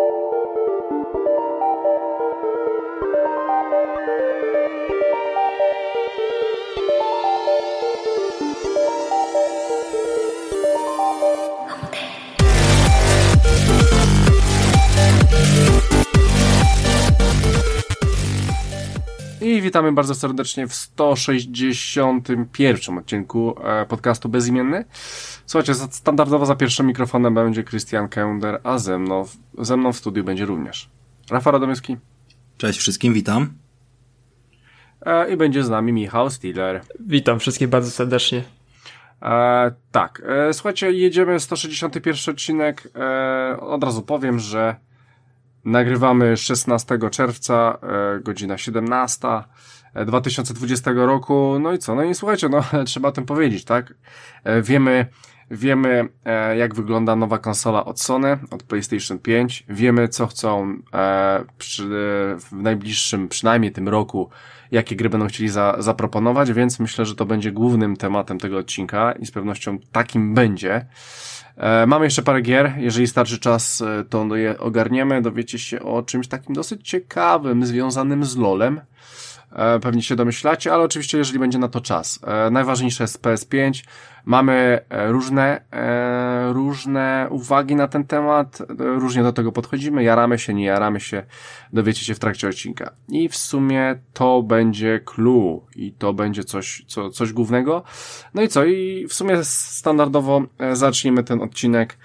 Thank you. I witamy bardzo serdecznie w 161 odcinku e, podcastu Bezimienny. Słuchajcie, standardowo za pierwszym mikrofonem będzie Christian Kender, a ze mną, ze mną w studiu będzie również Rafał Radomyski. Cześć wszystkim, witam. E, I będzie z nami Michał Stiller. Witam wszystkich bardzo serdecznie. E, tak, e, słuchajcie, jedziemy 161 odcinek. E, od razu powiem, że Nagrywamy 16 czerwca, e, godzina 17 2020 e, roku. No i co? No i słuchajcie, no trzeba o tym powiedzieć, tak? E, wiemy, wiemy jak wygląda nowa konsola od Sony, od PlayStation 5. Wiemy co chcą przy, w najbliższym, przynajmniej tym roku, jakie gry będą chcieli za, zaproponować, więc myślę, że to będzie głównym tematem tego odcinka i z pewnością takim będzie. E, mamy jeszcze parę gier. Jeżeli starczy czas, e, to je ogarniemy. Dowiecie się o czymś takim dosyć ciekawym, związanym z LOLem. E, pewnie się domyślacie, ale oczywiście jeżeli będzie na to czas. Najważniejsze jest PS5. Mamy różne, różne uwagi na ten temat, różnie do tego podchodzimy, jaramy się, nie jaramy się, dowiecie się w trakcie odcinka. I w sumie to będzie clue i to będzie coś, co, coś głównego. No i co? I w sumie standardowo zacznijmy ten odcinek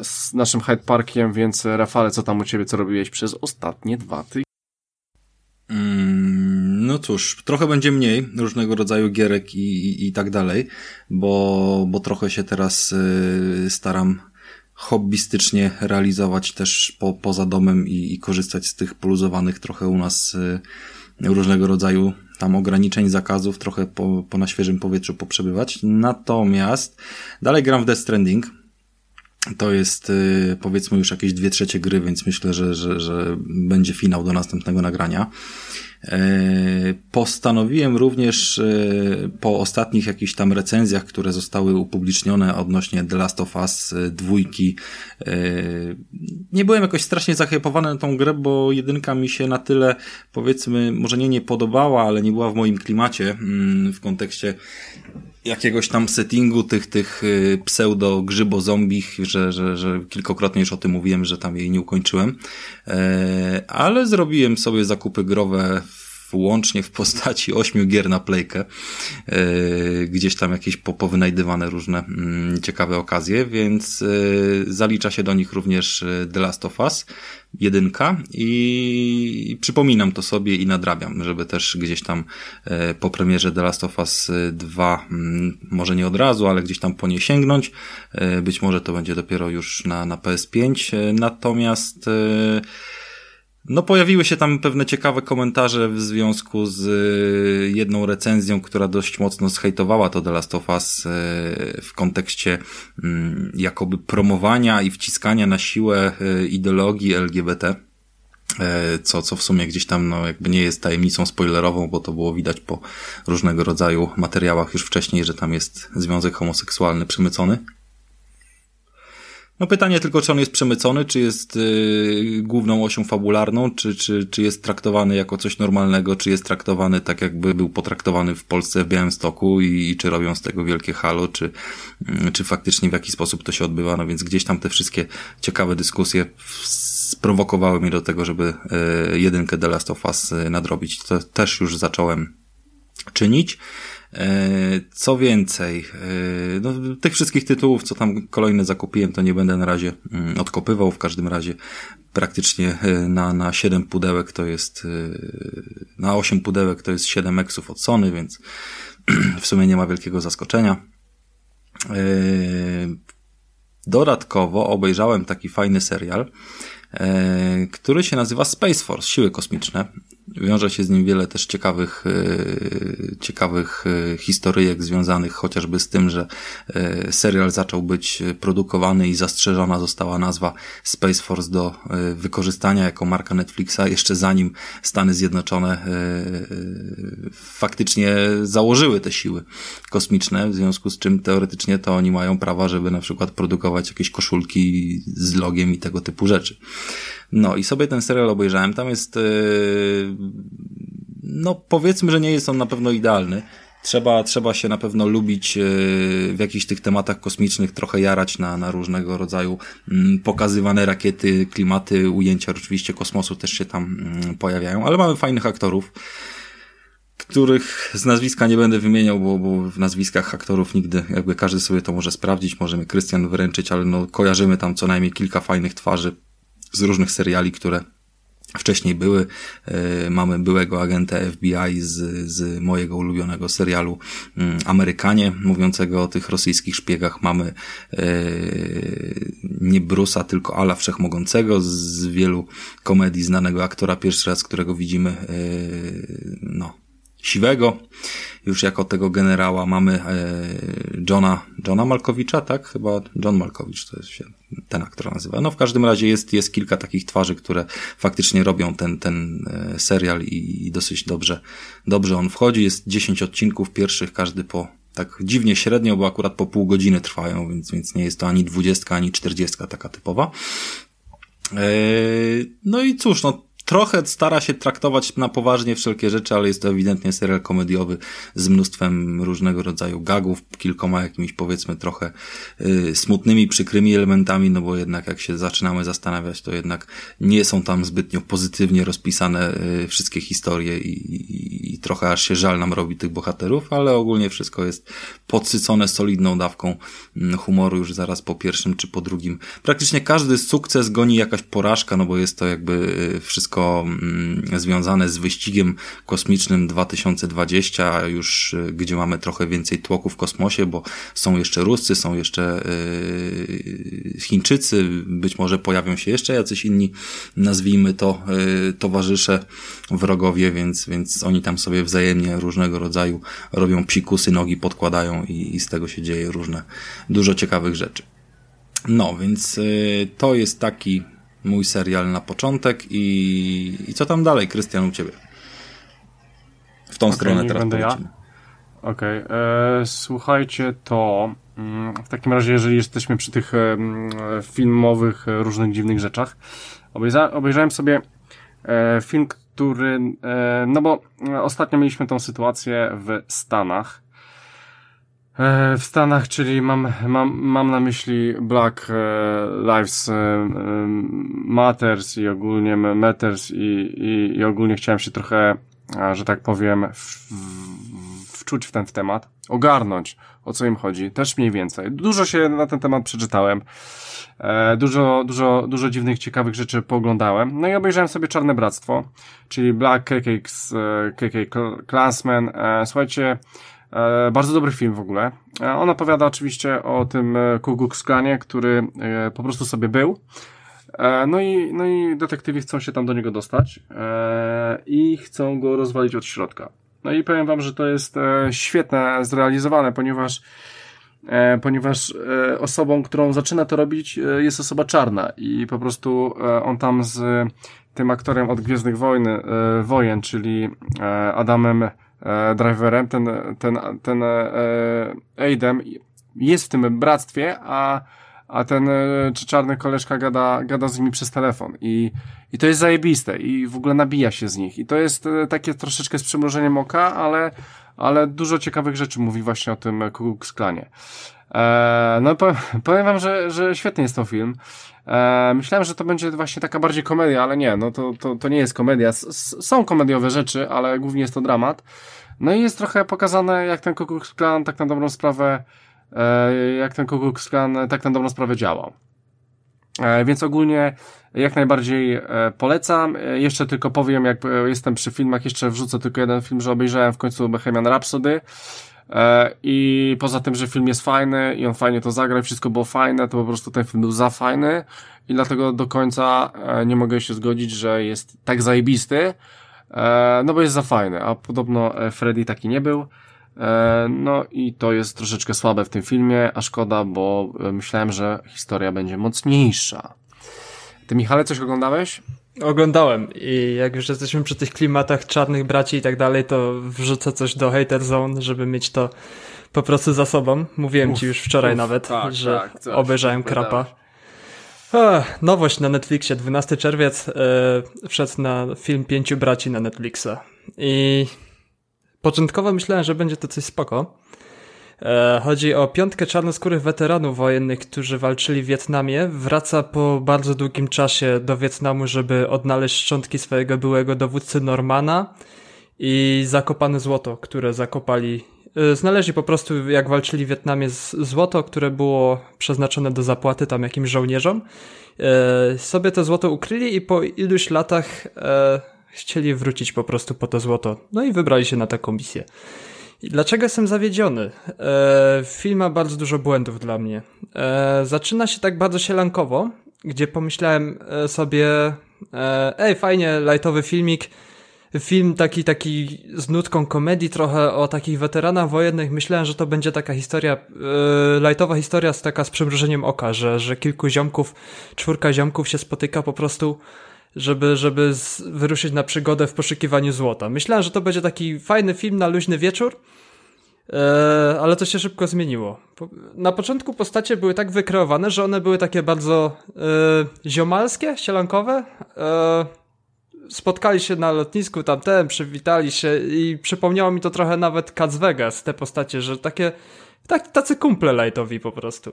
z naszym Hyde Parkiem, więc Rafale, co tam u Ciebie, co robiłeś przez ostatnie dwa tygodnie? No cóż, trochę będzie mniej różnego rodzaju gierek i, i, i tak dalej, bo, bo trochę się teraz y, staram hobbystycznie realizować też po, poza domem i, i korzystać z tych poluzowanych trochę u nas y, różnego rodzaju tam ograniczeń, zakazów, trochę po, po na świeżym powietrzu poprzebywać. Natomiast dalej gram w Death Stranding. To jest y, powiedzmy już jakieś dwie trzecie gry, więc myślę, że, że, że będzie finał do następnego nagrania. E, postanowiłem również e, po ostatnich jakichś tam recenzjach, które zostały upublicznione odnośnie The Last of Us e, dwójki, nie byłem jakoś strasznie zahypowany na tą grę, bo jedynka mi się na tyle, powiedzmy, może nie nie podobała, ale nie była w moim klimacie mm, w kontekście jakiegoś tam settingu tych, tych pseudo grzybo zombich, że, że, że kilkokrotnie już o tym mówiłem, że tam jej nie ukończyłem. Ale zrobiłem sobie zakupy growe łącznie w postaci ośmiu gier na playkę. E, gdzieś tam jakieś powynajdywane różne mm, ciekawe okazje, więc e, zalicza się do nich również e, The Last of Us jedynka i przypominam to sobie i nadrabiam, żeby też gdzieś tam po premierze The Last of Us 2, mm, może nie od razu, ale gdzieś tam po nie sięgnąć. Być może to będzie dopiero już na, na PS5. Natomiast no, pojawiły się tam pewne ciekawe komentarze w związku z y, jedną recenzją, która dość mocno zhejtowała to The Last of Us y, w kontekście mm, jakoby promowania i wciskania na siłę y, ideologii LGBT co, co w sumie gdzieś tam no, jakby nie jest tajemnicą spoilerową, bo to było widać po różnego rodzaju materiałach już wcześniej, że tam jest związek homoseksualny przemycony. No pytanie tylko, czy on jest przemycony, czy jest yy, główną osią fabularną, czy, czy, czy jest traktowany jako coś normalnego, czy jest traktowany tak, jakby był potraktowany w Polsce w Białymstoku i, i czy robią z tego wielkie halo, czy, yy, czy faktycznie w jaki sposób to się odbywa. No więc gdzieś tam te wszystkie ciekawe dyskusje sprowokowały mnie do tego, żeby yy, jedynkę The Last of Us yy, nadrobić. To też już zacząłem czynić. E, co więcej, e, no, tych wszystkich tytułów, co tam kolejne zakupiłem, to nie będę na razie mm, odkopywał. W każdym razie praktycznie e, na, na 7 pudełek to jest, na 8 pudełek to jest 7 eksów od Sony, więc w sumie nie ma wielkiego zaskoczenia. Dodatkowo obejrzałem taki fajny serial, który się nazywa Space Force, Siły Kosmiczne. Wiąże się z nim wiele też ciekawych, e, ciekawych e, historyjek związanych chociażby z tym, że e, serial zaczął być produkowany i zastrzeżona została nazwa Space Force do wykorzystania jako marka Netflixa jeszcze zanim Stany Zjednoczone faktycznie założyły te siły kosmiczne, w związku z czym teoretycznie to oni mają prawa, żeby na przykład produkować jakieś koszulki z logiem i tego typu rzeczy. No i sobie ten serial obejrzałem. Tam jest, yy, no powiedzmy, że nie jest on na pewno idealny. Trzeba, trzeba się na pewno lubić yy, w jakichś tych tematach kosmicznych, trochę jarać na, na różnego rodzaju mm, pokazywane rakiety, klimaty, ujęcia oczywiście kosmosu też się tam mm, pojawiają, ale mamy fajnych aktorów których z nazwiska nie będę wymieniał, bo, bo w nazwiskach aktorów nigdy, jakby każdy sobie to może sprawdzić, możemy Krystian wyręczyć, ale no kojarzymy tam co najmniej kilka fajnych twarzy z różnych seriali, które wcześniej były. E, mamy byłego agenta FBI z, z mojego ulubionego serialu mm, Amerykanie, mówiącego o tych rosyjskich szpiegach. Mamy e, nie Brusa, tylko Ala Wszechmogącego z wielu komedii znanego aktora, pierwszy raz, którego widzimy, e, no, siwego już jako tego generała mamy Johna, Johna Malkowicza, tak? Chyba John Malkowicz to jest się ten aktor nazywa. No w każdym razie jest, jest kilka takich twarzy, które faktycznie robią ten, ten e, serial i, i dosyć dobrze, dobrze on wchodzi. Jest 10 odcinków pierwszych, każdy po tak dziwnie średnio, bo akurat po pół godziny trwają, więc, więc nie jest to ani 20, ani 40 taka typowa. E, no i cóż, no trochę stara się traktować na poważnie wszelkie rzeczy, ale jest to ewidentnie serial komediowy z mnóstwem różnego rodzaju gagów, kilkoma jakimiś powiedzmy trochę y, smutnymi, przykrymi elementami, no bo jednak jak się zaczynamy zastanawiać, to jednak nie są tam zbytnio pozytywnie rozpisane y, wszystkie historie i, i, i trochę aż się żal nam robi tych bohaterów, ale ogólnie wszystko jest podsycone solidną dawką y, humoru już zaraz po pierwszym czy po drugim. Praktycznie każdy sukces goni jakaś porażka, no bo jest to jakby y, wszystko mm, związane z wyścigiem kosmicznym 2020, już y, gdzie mamy trochę więcej tłoku w kosmosie, bo są jeszcze Ruscy, są jeszcze y, Chińczycy, być może pojawią się jeszcze jacyś inni, nazwijmy to, y, towarzysze, wrogowie, więc, więc oni tam sobie wzajemnie różnego rodzaju robią psikusy, nogi podkładają i, i z tego się dzieje różne, dużo ciekawych rzeczy. No, więc to jest taki mój serial na początek i, i co tam dalej, Krystian, u ciebie? W tą okay, stronę teraz będę ja. Okej, okay. E, słuchajcie, to mm, w takim razie, jeżeli jesteśmy przy tych filmowych, e, różnych dziwnych rzeczach, obejrza, obejrzałem sobie e, film, który, no bo ostatnio mieliśmy tą sytuację w Stanach, w Stanach, czyli mam, mam, mam na myśli Black e, Lives e, Matters i ogólnie Matters i, i, i ogólnie chciałem się trochę, że tak powiem, w, w, wczuć w ten temat, ogarnąć o co im chodzi, też mniej więcej. Dużo się na ten temat przeczytałem, dużo, dużo, dużo dziwnych, ciekawych rzeczy pooglądałem. No i obejrzałem sobie Czarne Bractwo, czyli Black KK, KK Clansman. Słuchajcie, E, bardzo dobry film w ogóle. E, on opowiada oczywiście o tym e, Ku który po prostu sobie był. No i, no i detektywi chcą się tam do niego dostać i chcą go rozwalić od środka. No i powiem wam, że to jest świetne zrealizowane, ponieważ ponieważ osobą, którą zaczyna to robić jest osoba czarna i po prostu on tam z tym aktorem od Gwiezdnych Wojny, Wojen, czyli Adamem e, driverem, ten, ten, ten e, Aidem jest w tym bractwie, a, a ten e, czarny koleżka gada, gada z nimi przez telefon i, i to jest zajebiste i w ogóle nabija się z nich i to jest e, takie troszeczkę z przymrużeniem oka, ale, ale dużo ciekawych rzeczy mówi właśnie o tym Ku Klux Klanie. E, no powiem, powiem wam, że, że świetny jest to film. E, myślałem, że to będzie właśnie taka bardziej komedia, ale nie, no to, to, to nie jest komedia. S są komediowe rzeczy, ale głównie jest to dramat. No i jest trochę pokazane, jak ten Ku Klan tak na dobrą sprawę, e, jak ten Ku Klan tak na dobrą sprawę działał. Więc ogólnie jak najbardziej polecam. Jeszcze tylko powiem, jak jestem przy filmach, jeszcze wrzucę tylko jeden film, że obejrzałem w końcu Bohemian Rhapsody. E, I poza tym, że film jest fajny i on fajnie to zagra i wszystko było fajne, to po prostu ten film był za fajny i dlatego do końca e, nie mogę się zgodzić, że jest tak zajebisty. E, no bo jest za fajny, a podobno Freddy taki nie był. No i to jest troszeczkę słabe w tym filmie, a szkoda, bo myślałem, że historia będzie mocniejsza. Ty Michale coś oglądałeś? Oglądałem i jak już jesteśmy przy tych klimatach czarnych braci i tak dalej, to wrzucę coś do Hater Zone, żeby mieć to po prostu za sobą. Mówiłem uf, ci już wczoraj uf, nawet, tak, że tak, obejrzałem krapa. Ach, nowość na Netflixie, 12 czerwiec yy, wszedł na film Pięciu Braci na Netflixa. I początkowo myślałem, że będzie to coś spoko. E, chodzi o piątkę czarnoskórych weteranów wojennych, którzy walczyli w Wietnamie. Wraca po bardzo długim czasie do Wietnamu, żeby odnaleźć szczątki swojego byłego dowódcy Normana i zakopane złoto, które zakopali. E, znaleźli po prostu, jak walczyli w Wietnamie, złoto, które było przeznaczone do zapłaty tam jakimś żołnierzom. E, sobie to złoto ukryli i po iluś latach chcieli wrócić po prostu po to złoto. No i wybrali się na taką misję. Dlaczego jestem zawiedziony? E, film ma bardzo dużo błędów dla mnie. E, zaczyna się tak bardzo sielankowo, gdzie pomyślałem e, sobie, e, ej, fajnie, lightowy filmik, film taki, taki z nutką komedii, trochę o takich weteranach wojennych. Myślałem, że to będzie taka historia, e, lightowa historia, z taka z przymrużeniem oka, że, że kilku ziomków, czwórka ziomków się spotyka po prostu żeby, żeby z, wyruszyć na przygodę w poszukiwaniu złota. Myślałem, że to będzie taki fajny film na luźny wieczór, e, ale to się szybko zmieniło. Na początku postacie były tak wykreowane, że one były takie bardzo e, ziomalskie, sielankowe. E, spotkali się na lotnisku tamten, przywitali się i przypomniało mi to trochę nawet Cats Vegas, te postacie, że takie tak, tacy kumple lightowi po prostu.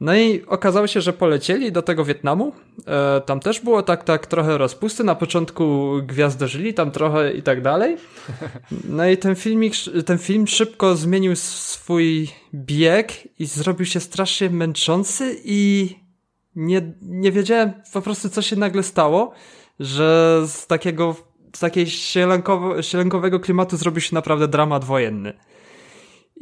No i okazało się, że polecieli do tego Wietnamu. E, tam też było tak, tak trochę rozpusty. Na początku gwiazdy żyli tam trochę i tak dalej. No i ten filmik, ten film szybko zmienił swój bieg i zrobił się strasznie męczący i nie, nie wiedziałem po prostu, co się nagle stało, że z takiego, z takiej sielankowo, sielankowego klimatu zrobił się naprawdę dramat wojenny.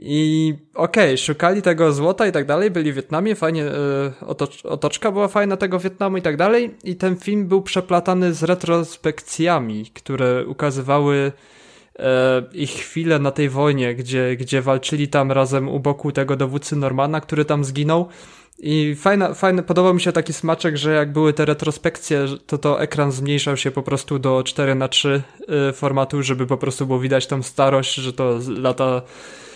I okej, okay, szukali tego złota i tak dalej, byli w Wietnamie, fajnie, y, otocz, otoczka była fajna tego Wietnamu i tak dalej. I ten film był przeplatany z retrospekcjami, które ukazywały y, ich chwilę na tej wojnie, gdzie, gdzie walczyli tam razem u boku tego dowódcy Normana, który tam zginął. I fajna, fajny, podobał mi się taki smaczek, że jak były te retrospekcje, to to ekran zmniejszał się po prostu do 4 na 3 y, formatu, żeby po prostu było widać tą starość, że to lata E,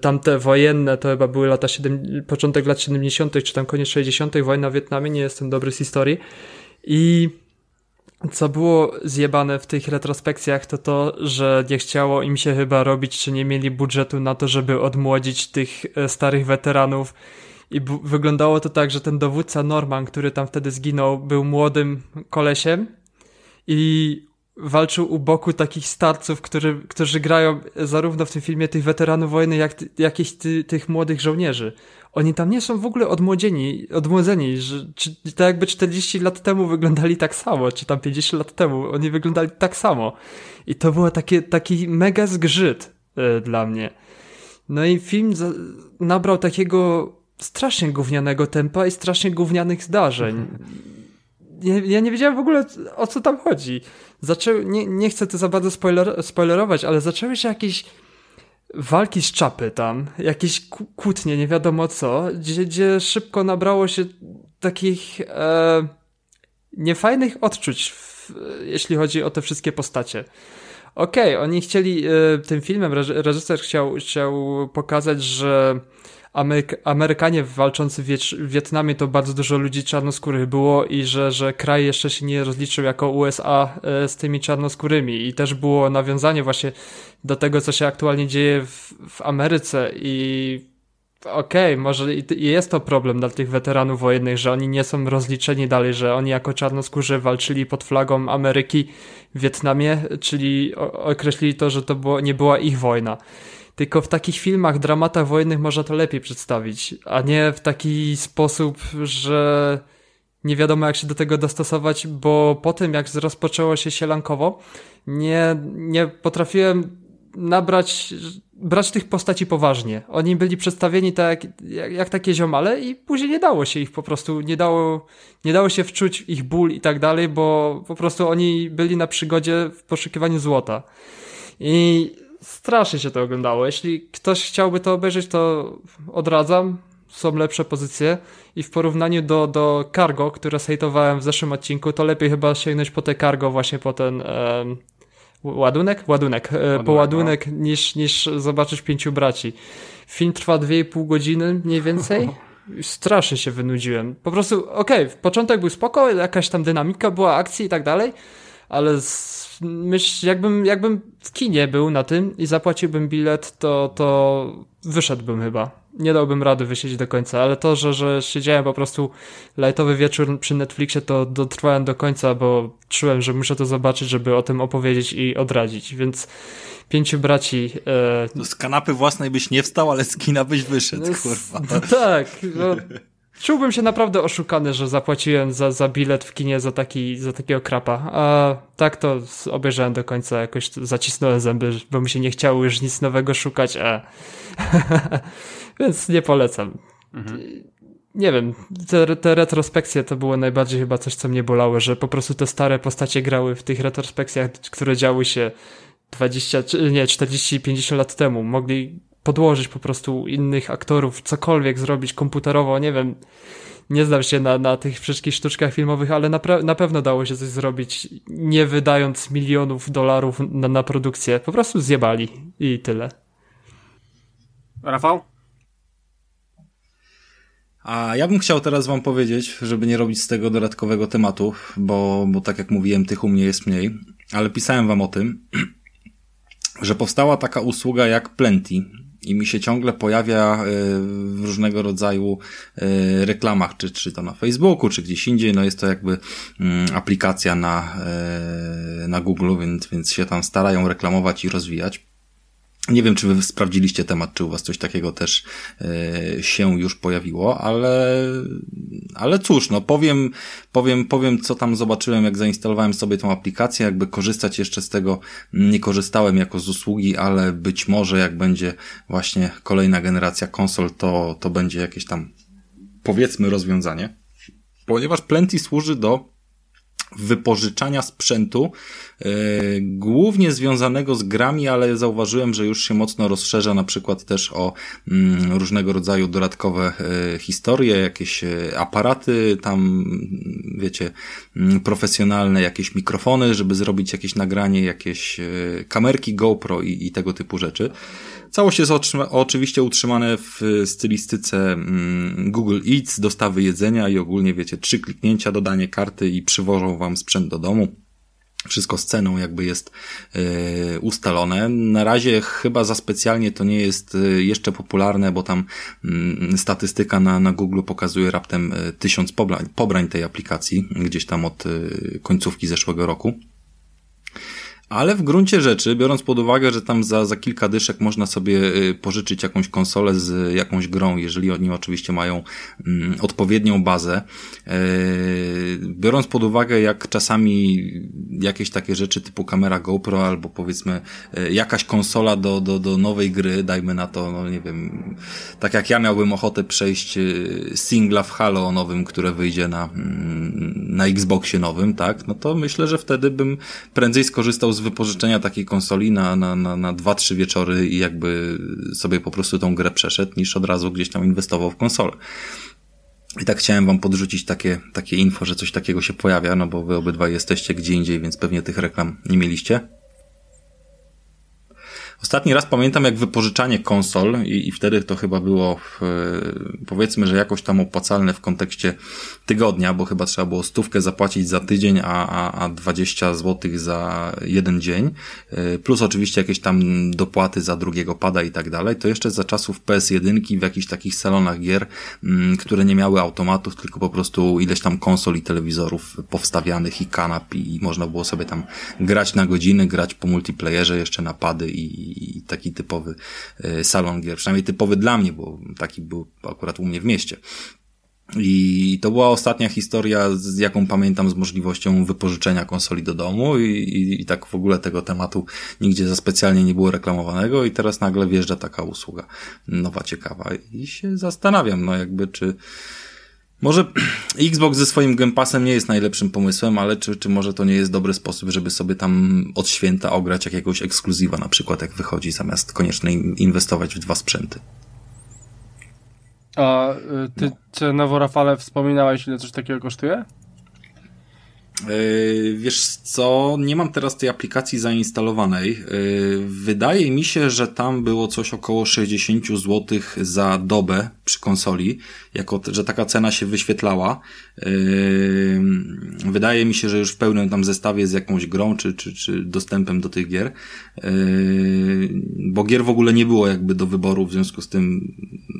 tamte wojenne to chyba były lata 7, początek lat 70., czy tam koniec 60., wojna w Wietnamie, nie jestem dobry z historii. I co było zjebane w tych retrospekcjach, to to, że nie chciało im się chyba robić, czy nie mieli budżetu na to, żeby odmłodzić tych e, starych weteranów. I wyglądało to tak, że ten dowódca Norman, który tam wtedy zginął, był młodym kolesiem i walczył u boku takich starców, którzy, którzy grają zarówno w tym filmie tych weteranów wojny, jak jakichś ty, tych młodych żołnierzy. Oni tam nie są w ogóle odmłodzeni, odmłodzeni, że, czy, tak jakby 40 lat temu wyglądali tak samo, czy tam 50 lat temu, oni wyglądali tak samo. I to było takie, taki mega zgrzyt y, dla mnie. No i film za, nabrał takiego strasznie gównianego tempa i strasznie gównianych zdarzeń. Ja, ja nie wiedziałem w ogóle o co tam chodzi zaczęły, nie, nie chcę to za bardzo spoiler, spoilerować, ale zaczęły się jakieś walki z czapy tam, jakieś kłótnie, nie wiadomo co, gdzie, gdzie szybko nabrało się takich e, niefajnych odczuć, w, jeśli chodzi o te wszystkie postacie. Okej, okay, oni chcieli, e, tym filmem reżyser chciał, chciał pokazać, że Ameryk Amerykanie walczący w, w Wietnamie to bardzo dużo ludzi czarnoskórych było i że, że kraj jeszcze się nie rozliczył jako USA e, z tymi czarnoskórymi i też było nawiązanie właśnie do tego, co się aktualnie dzieje w, w Ameryce i okej, okay, może jest to problem dla tych weteranów wojennych, że oni nie są rozliczeni dalej, że oni jako czarnoskórzy walczyli pod flagą Ameryki w Wietnamie, czyli określili to, że to było, nie była ich wojna. Tylko w takich filmach, dramatach wojennych można to lepiej przedstawić, a nie w taki sposób, że nie wiadomo jak się do tego dostosować, bo po tym jak rozpoczęło się sielankowo, nie, nie potrafiłem nabrać, brać tych postaci poważnie. Oni byli przedstawieni tak jak, jak, takie ziomale i później nie dało się ich po prostu, nie dało, nie dało się wczuć ich ból i tak dalej, bo po prostu oni byli na przygodzie w poszukiwaniu złota. I strasznie się to oglądało. Jeśli ktoś chciałby to obejrzeć, to odradzam. Są lepsze pozycje i w porównaniu do, do Cargo, które sejtowałem w zeszłym odcinku, to lepiej chyba sięgnąć po te Cargo właśnie po ten ładunek? Ładunek. E, ładunek po ładunek no. niż, niż zobaczyć pięciu braci. Film trwa 2,5 godziny mniej więcej. Strasznie się wynudziłem. Po prostu, okej, okay, początek był spoko, jakaś tam dynamika była, akcji i tak dalej, ale z myśl, jakbym, jakbym w kinie był na tym i zapłaciłbym bilet, to, to wyszedłbym chyba. Nie dałbym rady wysiedzieć do końca, ale to, że, że siedziałem po prostu lajtowy wieczór przy Netflixie, to dotrwałem do końca, bo czułem, że muszę to zobaczyć, żeby o tym opowiedzieć i odradzić, więc pięciu braci. E... No z kanapy własnej byś nie wstał, ale z kina byś wyszedł, kurwa. No, tak, no, Czułbym się naprawdę oszukany, że zapłaciłem za, za bilet w kinie za, taki, za takiego krapa. A tak to obejrzałem do końca, jakoś zacisnąłem zęby, bo mi się nie chciało już nic nowego szukać, a... więc nie polecam. Mhm. Nie wiem, te, te retrospekcje to było najbardziej chyba coś, co mnie bolało, że po prostu te stare postacie grały w tych retrospekcjach, które działy się 20, nie, 40, 50 lat temu. Mogli podłożyć po prostu innych aktorów, cokolwiek zrobić komputerowo, nie wiem. Nie znam się na, na tych wszystkich sztuczkach filmowych, ale na, na pewno dało się coś zrobić, nie wydając milionów dolarów na, na produkcję. Po prostu zjebali i tyle. Rafał? A ja bym chciał teraz wam powiedzieć, żeby nie robić z tego dodatkowego tematu, bo, bo tak jak mówiłem, tych u mnie jest mniej, ale pisałem wam o tym, że powstała taka usługa jak Plenty i mi się ciągle pojawia e, w różnego rodzaju e, reklamach, czy, czy to na Facebooku, czy gdzieś indziej, no jest to jakby mm, aplikacja na, e, na Google, więc, więc się tam starają reklamować i rozwijać. Nie wiem, czy wy sprawdziliście temat, czy u was coś takiego też e, się już pojawiło, ale, ale cóż, no powiem, powiem, powiem, co tam zobaczyłem, jak zainstalowałem sobie tą aplikację, jakby korzystać jeszcze z tego nie korzystałem jako z usługi, ale być może jak będzie właśnie kolejna generacja konsol, to, to będzie jakieś tam powiedzmy rozwiązanie. Ponieważ Plenty służy do wypożyczania sprzętu, yy, głównie związanego z grami, ale zauważyłem, że już się mocno rozszerza na przykład też o mm, różnego rodzaju dodatkowe yy, historie, jakieś yy, aparaty tam, wiecie, mm, profesjonalne, jakieś mikrofony, żeby zrobić jakieś nagranie, jakieś kamerki GoPro i, i tego typu rzeczy. Całość jest oczywiście utrzymane w stylistyce mm, Google Eats, dostawy jedzenia i ogólnie wiecie, trzy kliknięcia, dodanie karty i przywożą wam sprzęt do domu. Wszystko z ceną jakby jest yy, ustalone. Na razie chyba za specjalnie to nie jest yy, jeszcze popularne, bo tam yy, statystyka na, na Google pokazuje raptem yy, tysiąc pobrań, pobrań tej aplikacji, gdzieś tam od końcówki zeszłego roku. Ale w gruncie rzeczy, biorąc pod uwagę, że tam za, za kilka dyszek można sobie y, pożyczyć jakąś konsolę z jakąś grą, jeżeli oni oczywiście mają mm, odpowiednią bazę, yy, biorąc pod uwagę, jak czasami jakieś takie rzeczy typu kamera GoPro albo powiedzmy yy, jakaś konsola do, do, do nowej gry, dajmy na to, no nie wiem, tak jak ja miałbym ochotę przejść singla w Halo nowym, które wyjdzie na, mm, na Xboxie nowym, tak, no to myślę, że wtedy bym prędzej skorzystał z wypożyczenia takiej konsoli na, na, na, na dwa, trzy wieczory i jakby sobie po prostu tą grę przeszedł, niż od razu gdzieś tam inwestował w konsolę. I tak chciałem wam podrzucić takie, takie info, że coś takiego się pojawia, no bo wy obydwaj jesteście gdzie indziej, więc pewnie tych reklam nie mieliście. Ostatni raz pamiętam jak wypożyczanie konsol i, i wtedy to chyba było w, powiedzmy, że jakoś tam opłacalne w kontekście tygodnia, bo chyba trzeba było stówkę zapłacić za tydzień, a, a, a 20 zł za jeden dzień, y, plus oczywiście jakieś tam dopłaty za drugiego pada i tak dalej, to jeszcze za czasów PS1 w jakichś takich salonach gier, mm, które nie miały automatów, tylko po prostu ileś tam konsol i telewizorów powstawianych i kanap i można było sobie tam grać na godziny, grać po multiplayerze, jeszcze napady i, i taki typowy e, salon gier, przynajmniej typowy dla mnie, bo taki był akurat u mnie w mieście. I to była ostatnia historia, z jaką pamiętam, z możliwością wypożyczenia konsoli do domu i, i, i, tak w ogóle tego tematu nigdzie za specjalnie nie było reklamowanego i teraz nagle wjeżdża taka usługa nowa, ciekawa i się zastanawiam, no jakby czy może Xbox ze swoim Game Passem nie jest najlepszym pomysłem, ale czy, czy może to nie jest dobry sposób, żeby sobie tam od święta ograć jakiegoś ekskluzywa na przykład jak wychodzi, zamiast koniecznie inwestować w dwa sprzęty. A y, ty, no. cenowo Rafale wspominałeś ile coś takiego kosztuje? Yy, wiesz co, nie mam teraz tej aplikacji zainstalowanej. Yy, wydaje mi się, że tam było coś około 60 zł za dobę przy konsoli, jako że taka cena się wyświetlała. Yy, wydaje mi się, że już w pełnym tam zestawie z jakąś grą czy, czy, czy dostępem do tych gier. Bo gier w ogóle nie było jakby do wyboru, w związku z tym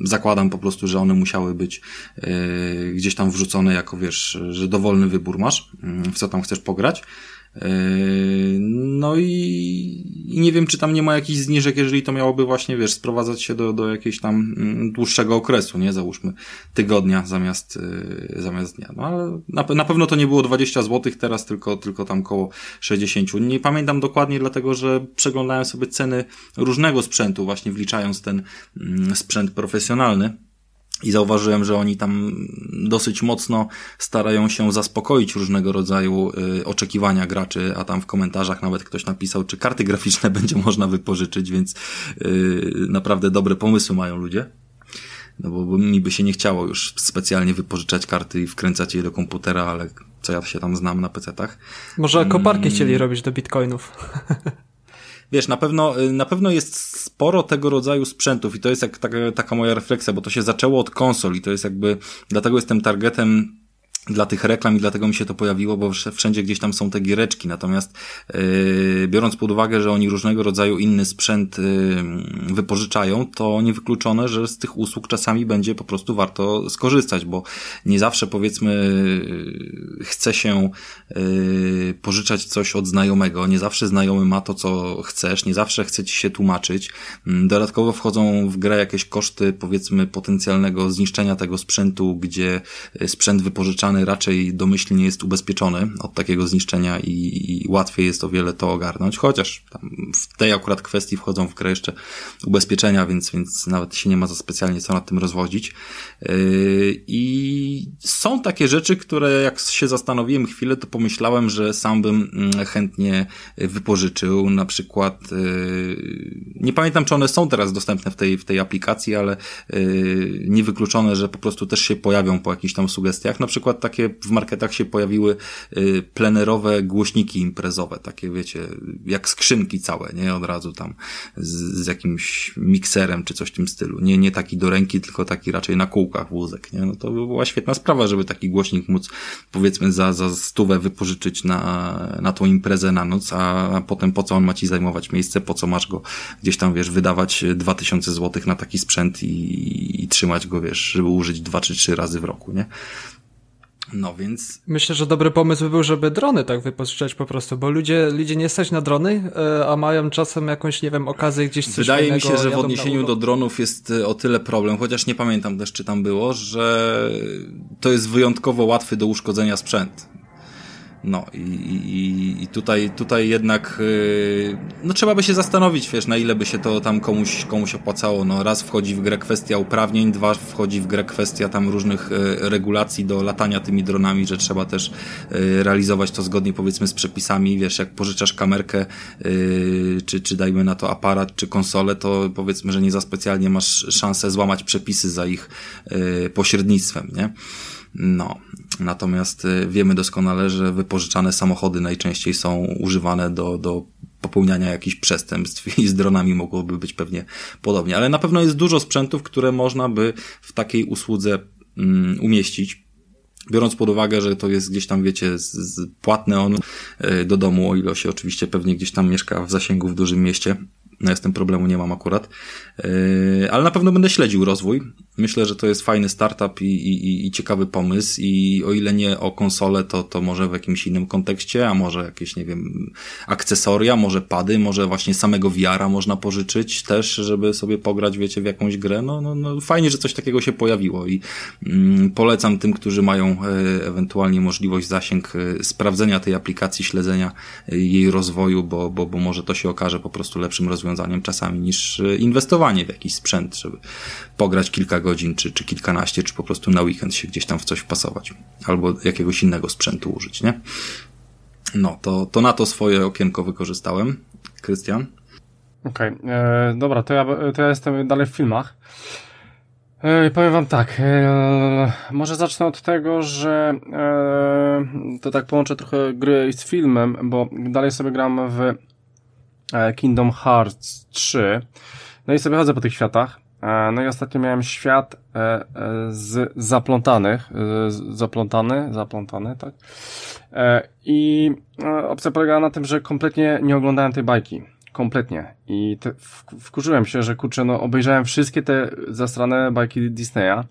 zakładam po prostu, że one musiały być gdzieś tam wrzucone jako wiesz, że dowolny wybór masz w co tam chcesz pograć. Yy, no i, nie wiem, czy tam nie ma jakichś zniżek, jeżeli to miałoby właśnie, wiesz, sprowadzać się do, do jakiegoś tam mm, dłuższego okresu, nie? Załóżmy tygodnia zamiast, yy, zamiast dnia. No ale na, na pewno to nie było 20 zł teraz, tylko, tylko tam koło 60. Nie pamiętam dokładnie, dlatego że przeglądałem sobie ceny różnego sprzętu, właśnie wliczając ten mm, sprzęt profesjonalny. I zauważyłem, że oni tam dosyć mocno starają się zaspokoić różnego rodzaju y, oczekiwania graczy, a tam w komentarzach nawet ktoś napisał, czy karty graficzne będzie można wypożyczyć, więc y, naprawdę dobre pomysły mają ludzie. No bo, mi by się nie chciało już specjalnie wypożyczać karty i wkręcać je do komputera, ale co ja się tam znam na PC-tach. Może koparki hmm. chcieli robić do bitcoinów. wiesz, na pewno, y, na pewno jest sporo tego rodzaju sprzętów i to jest jak taka, taka moja refleksja, bo to się zaczęło od konsol i to jest jakby, dlatego jestem targetem dla tych reklam i dlatego mi się to pojawiło, bo wszędzie gdzieś tam są te giereczki. Natomiast yy, biorąc pod uwagę, że oni różnego rodzaju inny sprzęt yy, wypożyczają, to niewykluczone, że z tych usług czasami będzie po prostu warto skorzystać, bo nie zawsze powiedzmy yy, chce się pożyczać coś od znajomego, nie zawsze znajomy ma to, co chcesz, nie zawsze chce ci się tłumaczyć. Yy, dodatkowo wchodzą w grę jakieś koszty powiedzmy potencjalnego zniszczenia tego sprzętu, gdzie sprzęt wypożyczany raczej domyślnie jest ubezpieczony od takiego zniszczenia i, i łatwiej jest o wiele to ogarnąć, chociaż w tej akurat kwestii wchodzą w grę jeszcze ubezpieczenia, więc, więc nawet się nie ma za specjalnie co nad tym rozwodzić. Yy, I są takie rzeczy, które jak się zastanowiłem chwilę, to pomyślałem, że sam bym mm, chętnie wypożyczył, na przykład yy, nie pamiętam, czy one są teraz dostępne w tej, w tej aplikacji, ale yy, niewykluczone, że po prostu też się pojawią po jakichś tam sugestiach, na przykład takie w marketach się pojawiły y, plenerowe głośniki imprezowe, takie wiecie, jak skrzynki całe, nie? Od razu tam z, z jakimś mikserem czy coś w tym stylu. Nie, nie taki do ręki, tylko taki raczej na kółkach wózek, nie? No to by była świetna sprawa, żeby taki głośnik móc powiedzmy za, za stówę wypożyczyć na, na tą imprezę na noc, a, potem po co on ma ci zajmować miejsce, po co masz go gdzieś tam, wiesz, wydawać 2000 złotych na taki sprzęt i, i trzymać go, wiesz, żeby użyć dwa czy trzy razy w roku, nie? No więc. Myślę, że dobry pomysł by był, żeby drony tak wypożyczać po prostu, bo ludzie, ludzie nie stać na drony, e, a mają czasem jakąś, nie wiem, okazję gdzieś coś Wydaje mi się, że w odniesieniu do dronów jest e, o tyle problem, chociaż nie pamiętam też, czy tam było, że to jest wyjątkowo łatwy do uszkodzenia sprzęt. No i, i, i tutaj, tutaj jednak yy, no trzeba by się zastanowić, wiesz, na ile by się to tam komuś, komuś opłacało. No raz wchodzi w grę kwestia uprawnień, dwa wchodzi w grę kwestia tam różnych yy, regulacji do latania tymi dronami, że trzeba też yy, realizować to zgodnie powiedzmy z przepisami, wiesz, jak pożyczasz kamerkę, yy, czy, czy dajmy na to aparat, czy konsolę, to powiedzmy, że nie za specjalnie masz szansę złamać przepisy za ich yy, pośrednictwem, nie? No, natomiast y, wiemy doskonale, że wypożyczane samochody najczęściej są używane do, do popełniania jakichś przestępstw i z dronami mogłoby być pewnie podobnie. Ale na pewno jest dużo sprzętów, które można by w takiej usłudze um, umieścić. Biorąc pod uwagę, że to jest gdzieś tam, wiecie, z, z płatne on y, do domu, o ile się oczywiście pewnie gdzieś tam mieszka w zasięgu w dużym mieście, no ja z tym problemu nie mam akurat. Yy, ale na pewno będę śledził rozwój. Myślę, że to jest fajny startup i, i, i ciekawy pomysł i o ile nie o konsolę, to, to może w jakimś innym kontekście, a może jakieś, nie wiem, akcesoria, może pady, może właśnie samego wiara można pożyczyć też, żeby sobie pograć, wiecie, w jakąś grę. No, no, no fajnie, że coś takiego się pojawiło i mm, polecam tym, którzy mają e, ewentualnie możliwość zasięg e, sprawdzenia tej aplikacji, śledzenia e, jej rozwoju, bo, bo, bo może to się okaże po prostu lepszym rozwiązaniem czasami niż inwestowanie w jakiś sprzęt, żeby pograć kilka godzin, czy, czy kilkanaście, czy po prostu na weekend się gdzieś tam w coś wpasować. Albo jakiegoś innego sprzętu użyć, nie? No, to, to na to swoje okienko wykorzystałem. Krystian? Okej, okay. E, dobra, to ja, to ja jestem dalej w filmach. E, powiem wam tak, e, może zacznę od tego, że e, to tak połączę trochę gry z filmem, bo dalej sobie gram w e, Kingdom Hearts 3. No i sobie chodzę po tych światach. E, no i ostatnio miałem świat e, z zaplątanych, zaplątany, zaplątany, tak? I opcja polegała na tym, że kompletnie nie oglądałem tej bajki kompletnie. I te, wkurzyłem się, że kurczę, no obejrzałem wszystkie te zastrane bajki Disneya,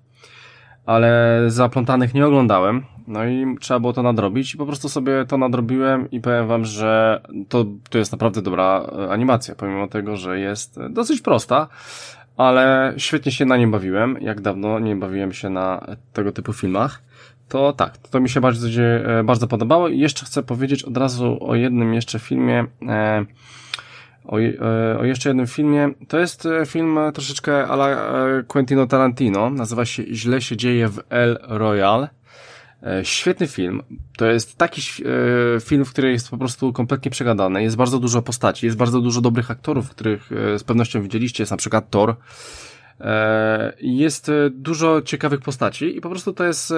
ale zaplątanych nie oglądałem. No i trzeba było to nadrobić i po prostu sobie to nadrobiłem i powiem wam, że to, to jest naprawdę dobra e, animacja, pomimo tego, że jest dosyć prosta, ale świetnie się na nim bawiłem, jak dawno nie bawiłem się na tego typu filmach. To tak, to mi się bardzo, e, bardzo podobało i jeszcze chcę powiedzieć od razu o jednym jeszcze filmie, e, o, e, o jeszcze jednym filmie. To jest e, film troszeczkę ala e, Quentino Tarantino. Nazywa się Źle się dzieje w El Royal. Świetny film. To jest taki film, w którym jest po prostu kompletnie przegadany. Jest bardzo dużo postaci, jest bardzo dużo dobrych aktorów, których z pewnością widzieliście. Jest na przykład Thor. Jest dużo ciekawych postaci i po prostu to jest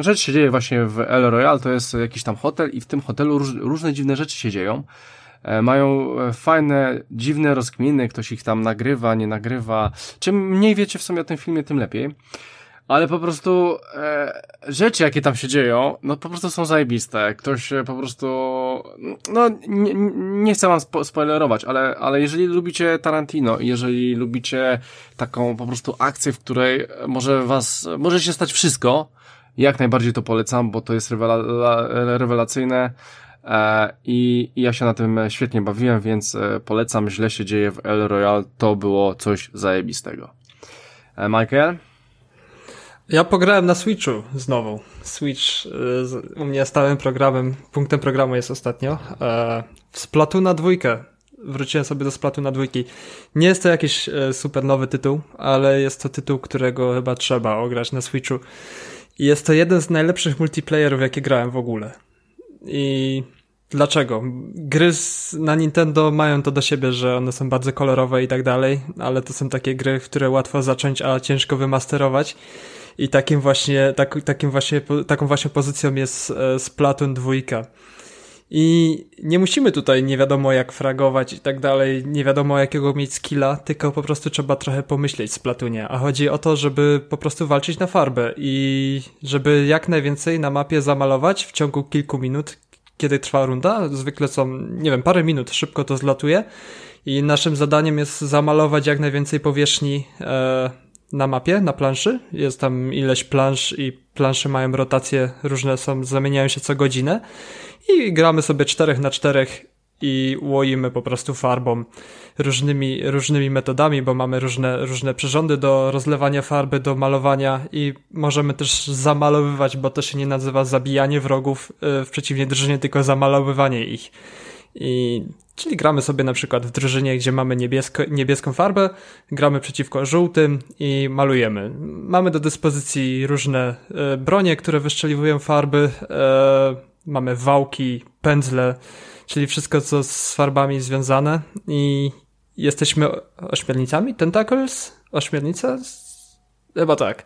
rzecz się dzieje właśnie w El Royal. To jest jakiś tam hotel i w tym hotelu różne dziwne rzeczy się dzieją. E, mają e, fajne, dziwne rozkminy, ktoś ich tam nagrywa, nie nagrywa. Czym mniej wiecie w sumie o tym filmie, tym lepiej. Ale po prostu e, rzeczy, jakie tam się dzieją, no po prostu są zajebiste. Ktoś po prostu, no nie, nie chcę wam spo spoilerować, ale, ale jeżeli lubicie Tarantino i jeżeli lubicie taką po prostu akcję, w której może was, może się stać wszystko, jak najbardziej to polecam, bo to jest rewela rewelacyjne. E, I, I ja się na tym świetnie bawiłem, więc e, polecam. Źle się dzieje w El Royal. To było coś zajebistego. E, Michael? Ja pograłem na Switchu znowu. Switch u mnie stałym programem, punktem programu jest ostatnio. W Splatuna dwójkę. Wróciłem sobie do Splatuna dwójki. Nie jest to jakiś super nowy tytuł, ale jest to tytuł, którego chyba trzeba ograć na Switchu. Jest to jeden z najlepszych multiplayerów, jakie grałem w ogóle. I dlaczego? Gry na Nintendo mają to do siebie, że one są bardzo kolorowe i tak dalej, ale to są takie gry, które łatwo zacząć, a ciężko wymasterować. I takim właśnie, tak, takim właśnie, taką właśnie pozycją jest e, Splatoon 2. I nie musimy tutaj nie wiadomo jak fragować i tak dalej, nie wiadomo jakiego mieć skilla, tylko po prostu trzeba trochę pomyśleć z Platunie. A chodzi o to, żeby po prostu walczyć na farbę i żeby jak najwięcej na mapie zamalować w ciągu kilku minut, kiedy trwa runda. Zwykle są, nie wiem, parę minut, szybko to zlatuje. I naszym zadaniem jest zamalować jak najwięcej powierzchni e, na mapie, na planszy. Jest tam ileś plansz i plansze mają rotacje, różne są, zamieniają się co godzinę. I gramy sobie czterech na czterech i łoimy po prostu farbą różnymi, różnymi metodami, bo mamy różne, różne przyrządy do rozlewania farby, do malowania i możemy też zamalowywać, bo to się nie nazywa zabijanie wrogów y, w przeciwnej drużynie, tylko zamalowywanie ich. I, czyli gramy sobie na przykład w drużynie, gdzie mamy niebiesko, niebieską farbę, gramy przeciwko żółtym i malujemy. Mamy do dyspozycji różne y, bronie, które wyszczeliwują farby, y, mamy wałki, pędzle, czyli wszystko, co z farbami związane i jesteśmy ośmiornicami? Tentacles? Ośmiornica? Chyba tak.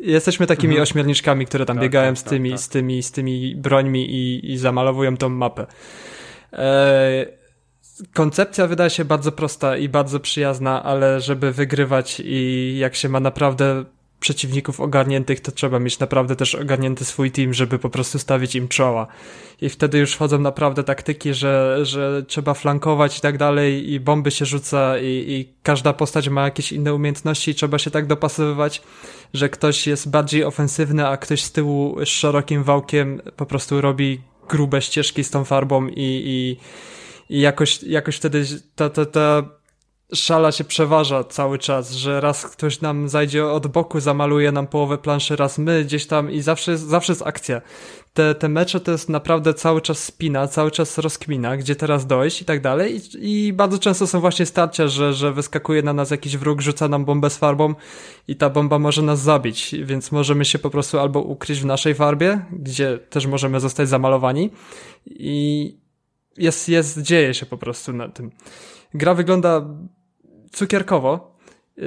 Jesteśmy takimi mhm. ośmiorniczkami, które tam tak, biegają tak, z, tymi, tak, z, tymi, z tymi brońmi i, i zamalowują tą mapę. E, koncepcja wydaje się bardzo prosta i bardzo przyjazna, ale żeby wygrywać i jak się ma naprawdę przeciwników ogarniętych, to trzeba mieć naprawdę też ogarnięty swój team, żeby po prostu stawić im czoła. I wtedy już wchodzą naprawdę taktyki, że, że trzeba flankować i tak dalej, i bomby się rzuca, i, i każda postać ma jakieś inne umiejętności, i trzeba się tak dopasowywać, że ktoś jest bardziej ofensywny, a ktoś z tyłu z szerokim wałkiem po prostu robi grube ścieżki z tą farbą i, i, i jakoś, jakoś wtedy ta, ta, ta szala się przeważa cały czas, że raz ktoś nam zajdzie od boku, zamaluje nam połowę planszy, raz my gdzieś tam i zawsze, zawsze jest akcja. Te, te mecze to jest naprawdę cały czas spina, cały czas rozkmina, gdzie teraz dojść i tak dalej. I, i bardzo często są właśnie starcia, że, że wyskakuje na nas jakiś wróg, rzuca nam bombę z farbą i ta bomba może nas zabić, więc możemy się po prostu albo ukryć w naszej farbie, gdzie też możemy zostać zamalowani. I jest, jest, dzieje się po prostu na tym. Gra wygląda cukierkowo. Yy,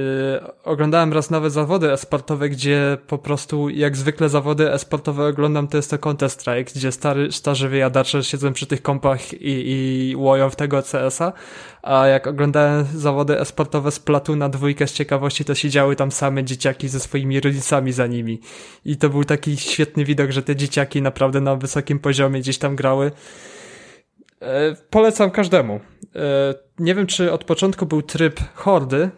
oglądałem raz nawet zawody esportowe, gdzie po prostu jak zwykle zawody esportowe oglądam, to jest to Counter-Strike, gdzie stary, starzy wyjadacze siedzą przy tych kompach i, i łoją w tego CS-a, a jak oglądałem zawody esportowe z Platu na dwójkę z ciekawości, to siedziały tam same dzieciaki ze swoimi rodzicami za nimi. I to był taki świetny widok, że te dzieciaki naprawdę na wysokim poziomie gdzieś tam grały. E, polecam każdemu. E, nie wiem, czy od początku był tryb hordy,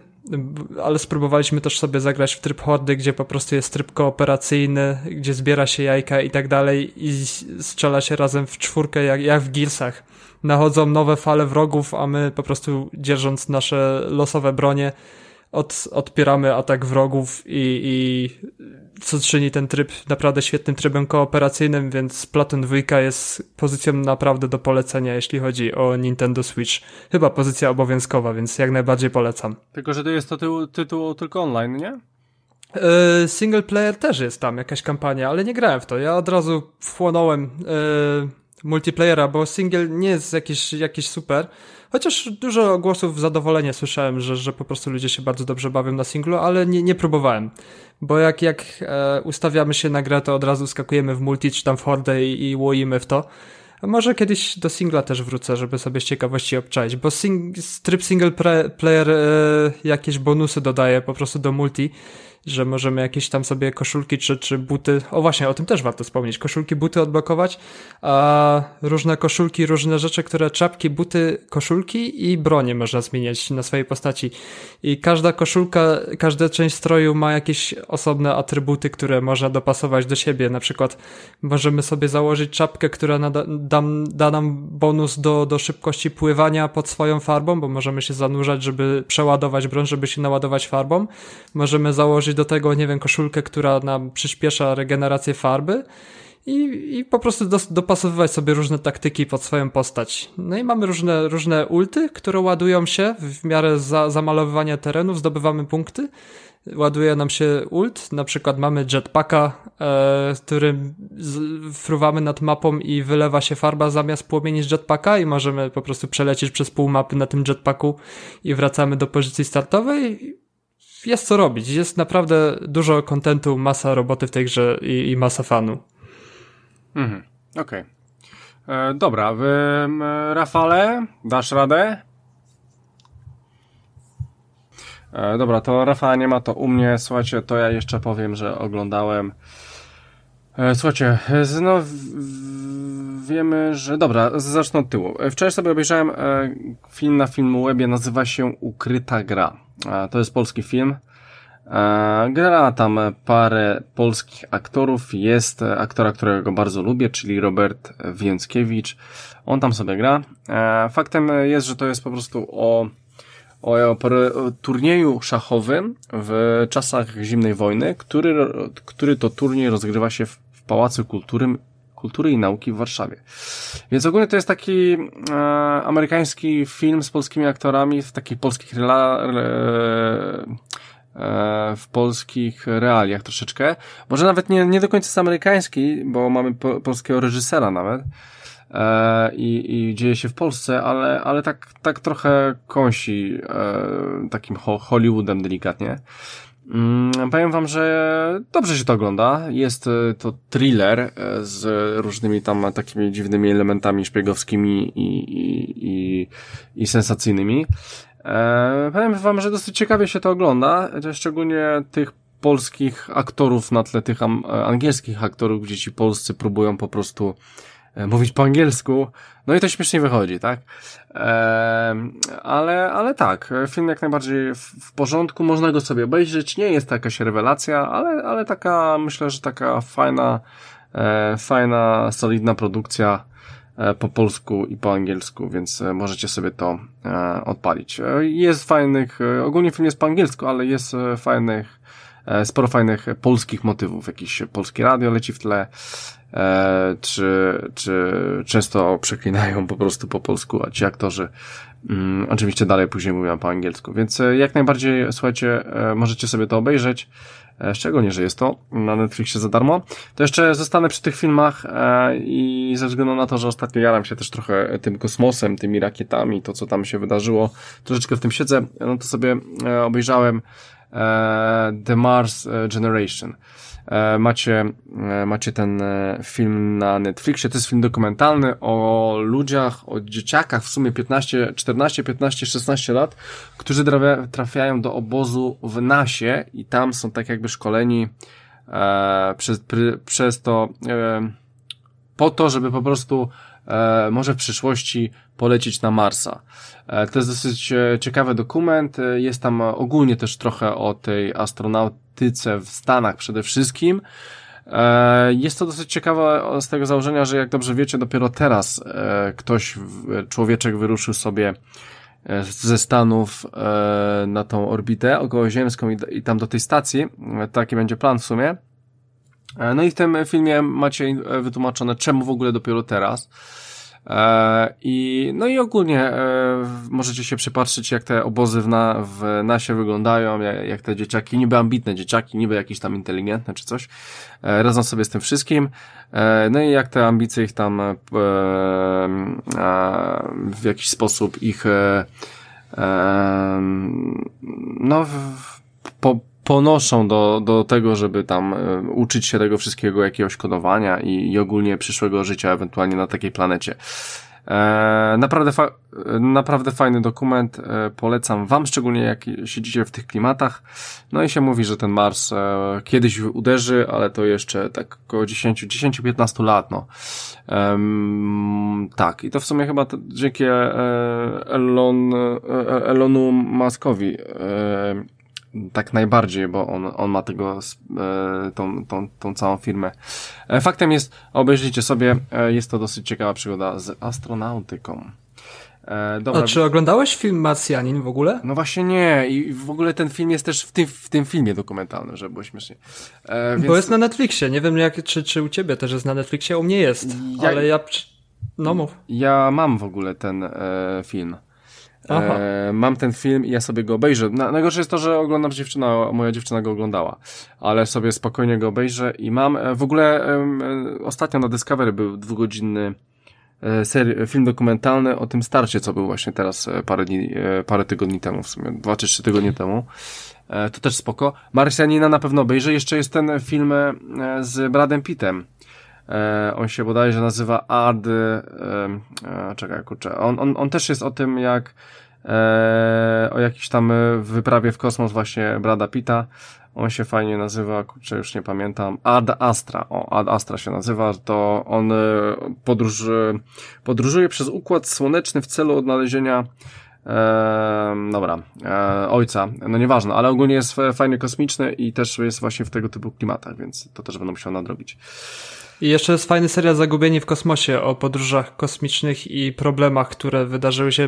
ale spróbowaliśmy też sobie zagrać w tryb hordy, gdzie po prostu jest tryb kooperacyjny, gdzie zbiera się jajka i tak dalej i strzela się razem w czwórkę, jak, jak w Gearsach. Nachodzą nowe fale wrogów, a my po prostu dzierżąc nasze losowe bronie, od, odpieramy atak wrogów i, i co czyni ten tryb naprawdę świetnym trybem kooperacyjnym, więc Platon 2 jest pozycją naprawdę do polecenia, jeśli chodzi o Nintendo Switch. Chyba pozycja obowiązkowa, więc jak najbardziej polecam. Tylko, że to jest to tytuł, tytuł tylko online, nie? Yy, single player też jest tam jakaś kampania, ale nie grałem w to. Ja od razu wchłonąłem yy, multiplayera, bo single nie jest jakiś, jakiś super. Chociaż dużo głosów zadowolenia słyszałem, że, że po prostu ludzie się bardzo dobrze bawią na singlu, ale nie, nie próbowałem. Bo jak, jak e, ustawiamy się na grę, to od razu skakujemy w multi czy tam w hordę i, i łoimy w to. Może kiedyś do singla też wrócę, żeby sobie z ciekawości obczaić, bo sing, tryb single player e, jakieś bonusy dodaje po prostu do multi że możemy jakieś tam sobie koszulki czy, czy buty, o właśnie, o tym też warto wspomnieć, koszulki, buty odblokować, a różne koszulki, różne rzeczy, które czapki, buty, koszulki i bronie można zmieniać na swojej postaci. I każda koszulka, każda część stroju ma jakieś osobne atrybuty, które można dopasować do siebie. Na przykład możemy sobie założyć czapkę, która nada, da, da nam bonus do, do szybkości pływania pod swoją farbą, bo możemy się zanurzać, żeby przeładować broń, żeby się naładować farbą. Możemy założyć do tego, nie wiem, koszulkę, która nam przyspiesza regenerację farby i, i po prostu dos, dopasowywać sobie różne taktyki pod swoją postać. No i mamy różne, różne ulty, które ładują się w miarę za, zamalowywania terenów, zdobywamy punkty. Ładuje nam się ult, na przykład mamy jetpacka, e, którym fruwamy nad mapą i wylewa się farba zamiast płomieni z jetpacka i możemy po prostu przelecieć przez pół mapy na tym jetpacku i wracamy do pozycji startowej jest co robić. Jest naprawdę dużo kontentu, masa roboty w tej grze i, i masa fanu. Mhm, okej. Okay. E, dobra, wy, Rafale, dasz radę? E, dobra, to Rafała nie ma to u mnie. Słuchajcie, to ja jeszcze powiem, że oglądałem. E, słuchajcie, no wiemy, że. Dobra, zacznę od tyłu. Wczoraj sobie obejrzałem e, film na Filmwebie, nazywa się Ukryta Gra. To jest polski film. Gra tam parę polskich aktorów. Jest aktora, którego bardzo lubię, czyli Robert Więckiewicz. On tam sobie gra. Faktem jest, że to jest po prostu o, o, o turnieju szachowym w czasach zimnej wojny, który, który to turniej rozgrywa się w Pałacu Kultury, Kultury i Nauki w Warszawie. Więc ogólnie to jest taki e, amerykański film z polskimi aktorami w takich polskich rela, e, w polskich realiach troszeczkę. Może nawet nie, nie do końca jest amerykański, bo mamy po, polskiego reżysera nawet. E, i, i dzieje się w Polsce, ale, ale tak, tak trochę kąsi e, takim ho Hollywoodem delikatnie. Mm, powiem wam, że dobrze się to ogląda. Jest e, to thriller e, z różnymi tam takimi dziwnymi elementami szpiegowskimi i, i, i, i sensacyjnymi. E, powiem wam, że dosyć ciekawie się to ogląda, szczególnie tych polskich aktorów na tle tych angielskich aktorów, gdzie ci polscy próbują po prostu mówić po angielsku. No i to śmiesznie wychodzi, tak? ale, ale tak, film jak najbardziej w, porządku, można go sobie obejrzeć, nie jest to jakaś rewelacja, ale, ale taka, myślę, że taka fajna, e, fajna, solidna produkcja e, po polsku i po angielsku, więc e, możecie sobie to e, odpalić. E, jest fajnych, e, ogólnie film jest po angielsku, ale jest fajnych, sporo fajnych polskich motywów, jakiś polskie radio leci w tle, e, czy, czy często przeklinają po prostu po polsku, a ci aktorzy mm, oczywiście dalej później mówią po angielsku. Więc e, jak najbardziej, słuchajcie, e, możecie sobie to obejrzeć. E, szczególnie, że jest to na Netflixie za darmo. To jeszcze zostanę przy tych filmach e, i ze względu na to, że ostatnio jaram się też trochę tym kosmosem, tymi rakietami, to co tam się wydarzyło, troszeczkę w tym siedzę, no to sobie e, obejrzałem e, The Mars Generation. E, macie, e, macie ten e, film na Netflixie. To jest film dokumentalny o ludziach, o dzieciakach w sumie 15, 14, 15, 16 lat, którzy trafiają do obozu w Nasie i tam są tak jakby szkoleni e, przez, przez to e, po to, żeby po prostu e, może w przyszłości polecieć na Marsa. E, to jest dosyć ciekawy dokument. Jest tam ogólnie też trochę o tej astronautyce w Stanach przede wszystkim. E, jest to dosyć ciekawe z tego założenia, że jak dobrze wiecie, dopiero teraz e, ktoś, człowieczek wyruszył sobie e, ze Stanów na tą orbitę okołoziemską i tam do tej stacji. Taki będzie plan w sumie. No i w tym filmie macie wytłumaczone, czemu w ogóle dopiero teraz. E, I, no i ogólnie e, możecie się przypatrzyć, jak te obozy w, na, w nasie wyglądają, jak, te dzieciaki, niby ambitne dzieciaki, niby jakieś tam inteligentne czy coś, e, radzą sobie z tym wszystkim. No i jak te ambicje ich tam w jakiś sposób ich no po, ponoszą do, do tego, żeby tam e, uczyć się tego wszystkiego, jakiegoś kodowania i, i ogólnie przyszłego życia ewentualnie na takiej planecie. E, naprawdę, fa naprawdę fajny dokument, e, polecam wam, szczególnie jak siedzicie w tych klimatach. No i się mówi, że ten Mars e, kiedyś uderzy, ale to jeszcze tak około 10-15 lat, no. tak, i to w sumie chyba to, dzięki e, Elon, e, Elonu Muskowi tak najbardziej, bo on, on ma tego, e, tą, tą, tą całą firmę. E, faktem jest, obejrzyjcie sobie, e, jest to dosyć ciekawa przygoda z astronautyką. E, dobra. A czy oglądałeś film Marsjanin w ogóle? No właśnie nie i w ogóle ten film jest też w tym, w tym filmie dokumentalnym, żeby było śmiesznie. E, więc... Bo jest na Netflixie, nie wiem jak, czy, czy u ciebie też jest na Netflixie, u mnie jest, ja... ale ja... No mów. Ja mam w ogóle ten e, film. E, mam ten film i ja sobie go obejrzę. Na, najgorsze jest to, że oglądam dziewczyna, moja dziewczyna go oglądała, ale sobie spokojnie go obejrzę i mam, e, w ogóle e, ostatnio na Discovery był dwugodzinny e, seri- film dokumentalny o tym starcie, co był właśnie teraz parę dni, parę tygodni temu, w sumie dwa czy trzy tygodnie temu. To też spoko. Marsjanina na pewno obejrzę. Jeszcze jest ten film z Bradem Pittem. E, on się bodajże nazywa Ad, e, e, czekaj, kurczę, on, on, on też jest o tym, jak e, o jakiejś tam wyprawie w kosmos właśnie Brada Pita. On się fajnie nazywa, kurczę, już nie pamiętam, Ad Astra, o, Ad Astra się nazywa, to on e, podróż, podróżuje przez Układ Słoneczny w celu odnalezienia e, dobra, e, ojca, no nieważne, ale ogólnie jest fajnie kosmiczny i też jest właśnie w tego typu klimatach, więc to też będę musiał nadrobić. I jeszcze jest fajny serial Zagubieni w kosmosie o podróżach kosmicznych i problemach, które wydarzyły się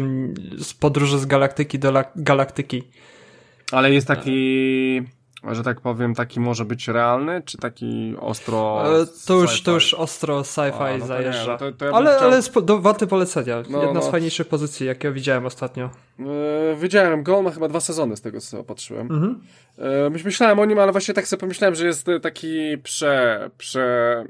z podróży z galaktyki do galaktyki. Ale jest taki że tak powiem, taki może być realny, czy taki ostro. E, to już, to już ostro sci-fi no zajeżdża. No to, to ja ale, chciał... ale jest do, warte polecenia. No, Jedna no. z fajniejszych pozycji, jakie widziałem ostatnio. Yy, widziałem go, on ma chyba dwa sezony z tego, co patrzyłem. Mhm. Yy, myślałem o nim, ale właśnie tak sobie pomyślałem, że jest taki prze, prze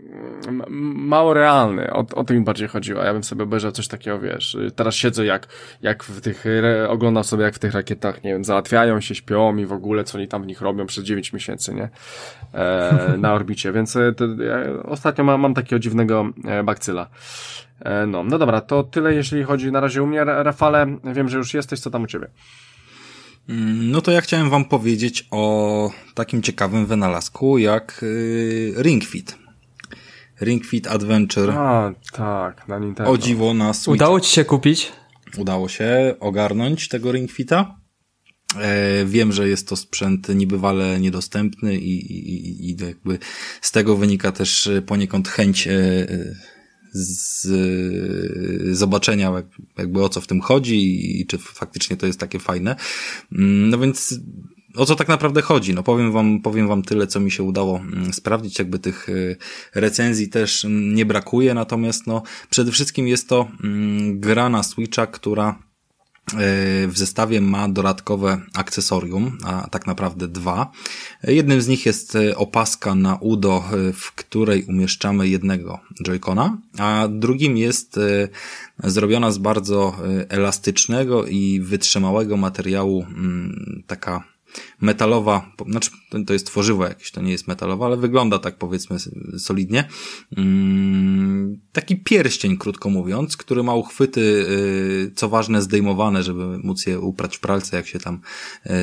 mało realny. O, o tym mi bardziej chodziło. Ja bym sobie obejrzał coś takiego, wiesz. Teraz siedzę jak, jak w tych, oglądam sobie jak w tych rakietach, nie wiem, załatwiają się, śpią i w ogóle, co oni tam w nich robią przez 9 miesięcy, nie? E, na orbicie, więc e, to, ja ostatnio mam, mam takiego dziwnego e, bakcyla. E, no, no dobra, to tyle jeśli chodzi na razie u mnie. Rafale, wiem, że już jesteś, co tam u ciebie? Mm, no to ja chciałem wam powiedzieć o takim ciekawym wynalazku jak y, Ring Fit. Ring Fit Adventure. A, tak, na Nintendo. O dziwo na Switch. Udało ci się kupić? Udało się ogarnąć tego Ring Fita. E, wiem, że jest to sprzęt niebywale niedostępny i, i, i jakby z tego wynika też poniekąd chęć e, z zobaczenia jakby o co w tym chodzi i czy faktycznie to jest takie fajne. Mm, no więc o co tak naprawdę chodzi? No powiem wam, powiem wam tyle, co mi się udało mm, sprawdzić, jakby tych recenzji też mm, nie brakuje, natomiast no przede wszystkim jest to gra na Switcha, która w zestawie ma dodatkowe akcesorium, a tak naprawdę dwa. Jednym z nich jest opaska na udo, w której umieszczamy jednego joycona, a drugim jest e, zrobiona z bardzo e, elastycznego i wytrzymałego materiału mm, taka metalowa, znaczy to jest tworzywo jakieś, to nie jest metalowe, ale wygląda tak powiedzmy solidnie. Mm, taki pierścień, krótko mówiąc, który ma uchwyty, y, co ważne, zdejmowane, żeby móc je uprać w pralce, jak się tam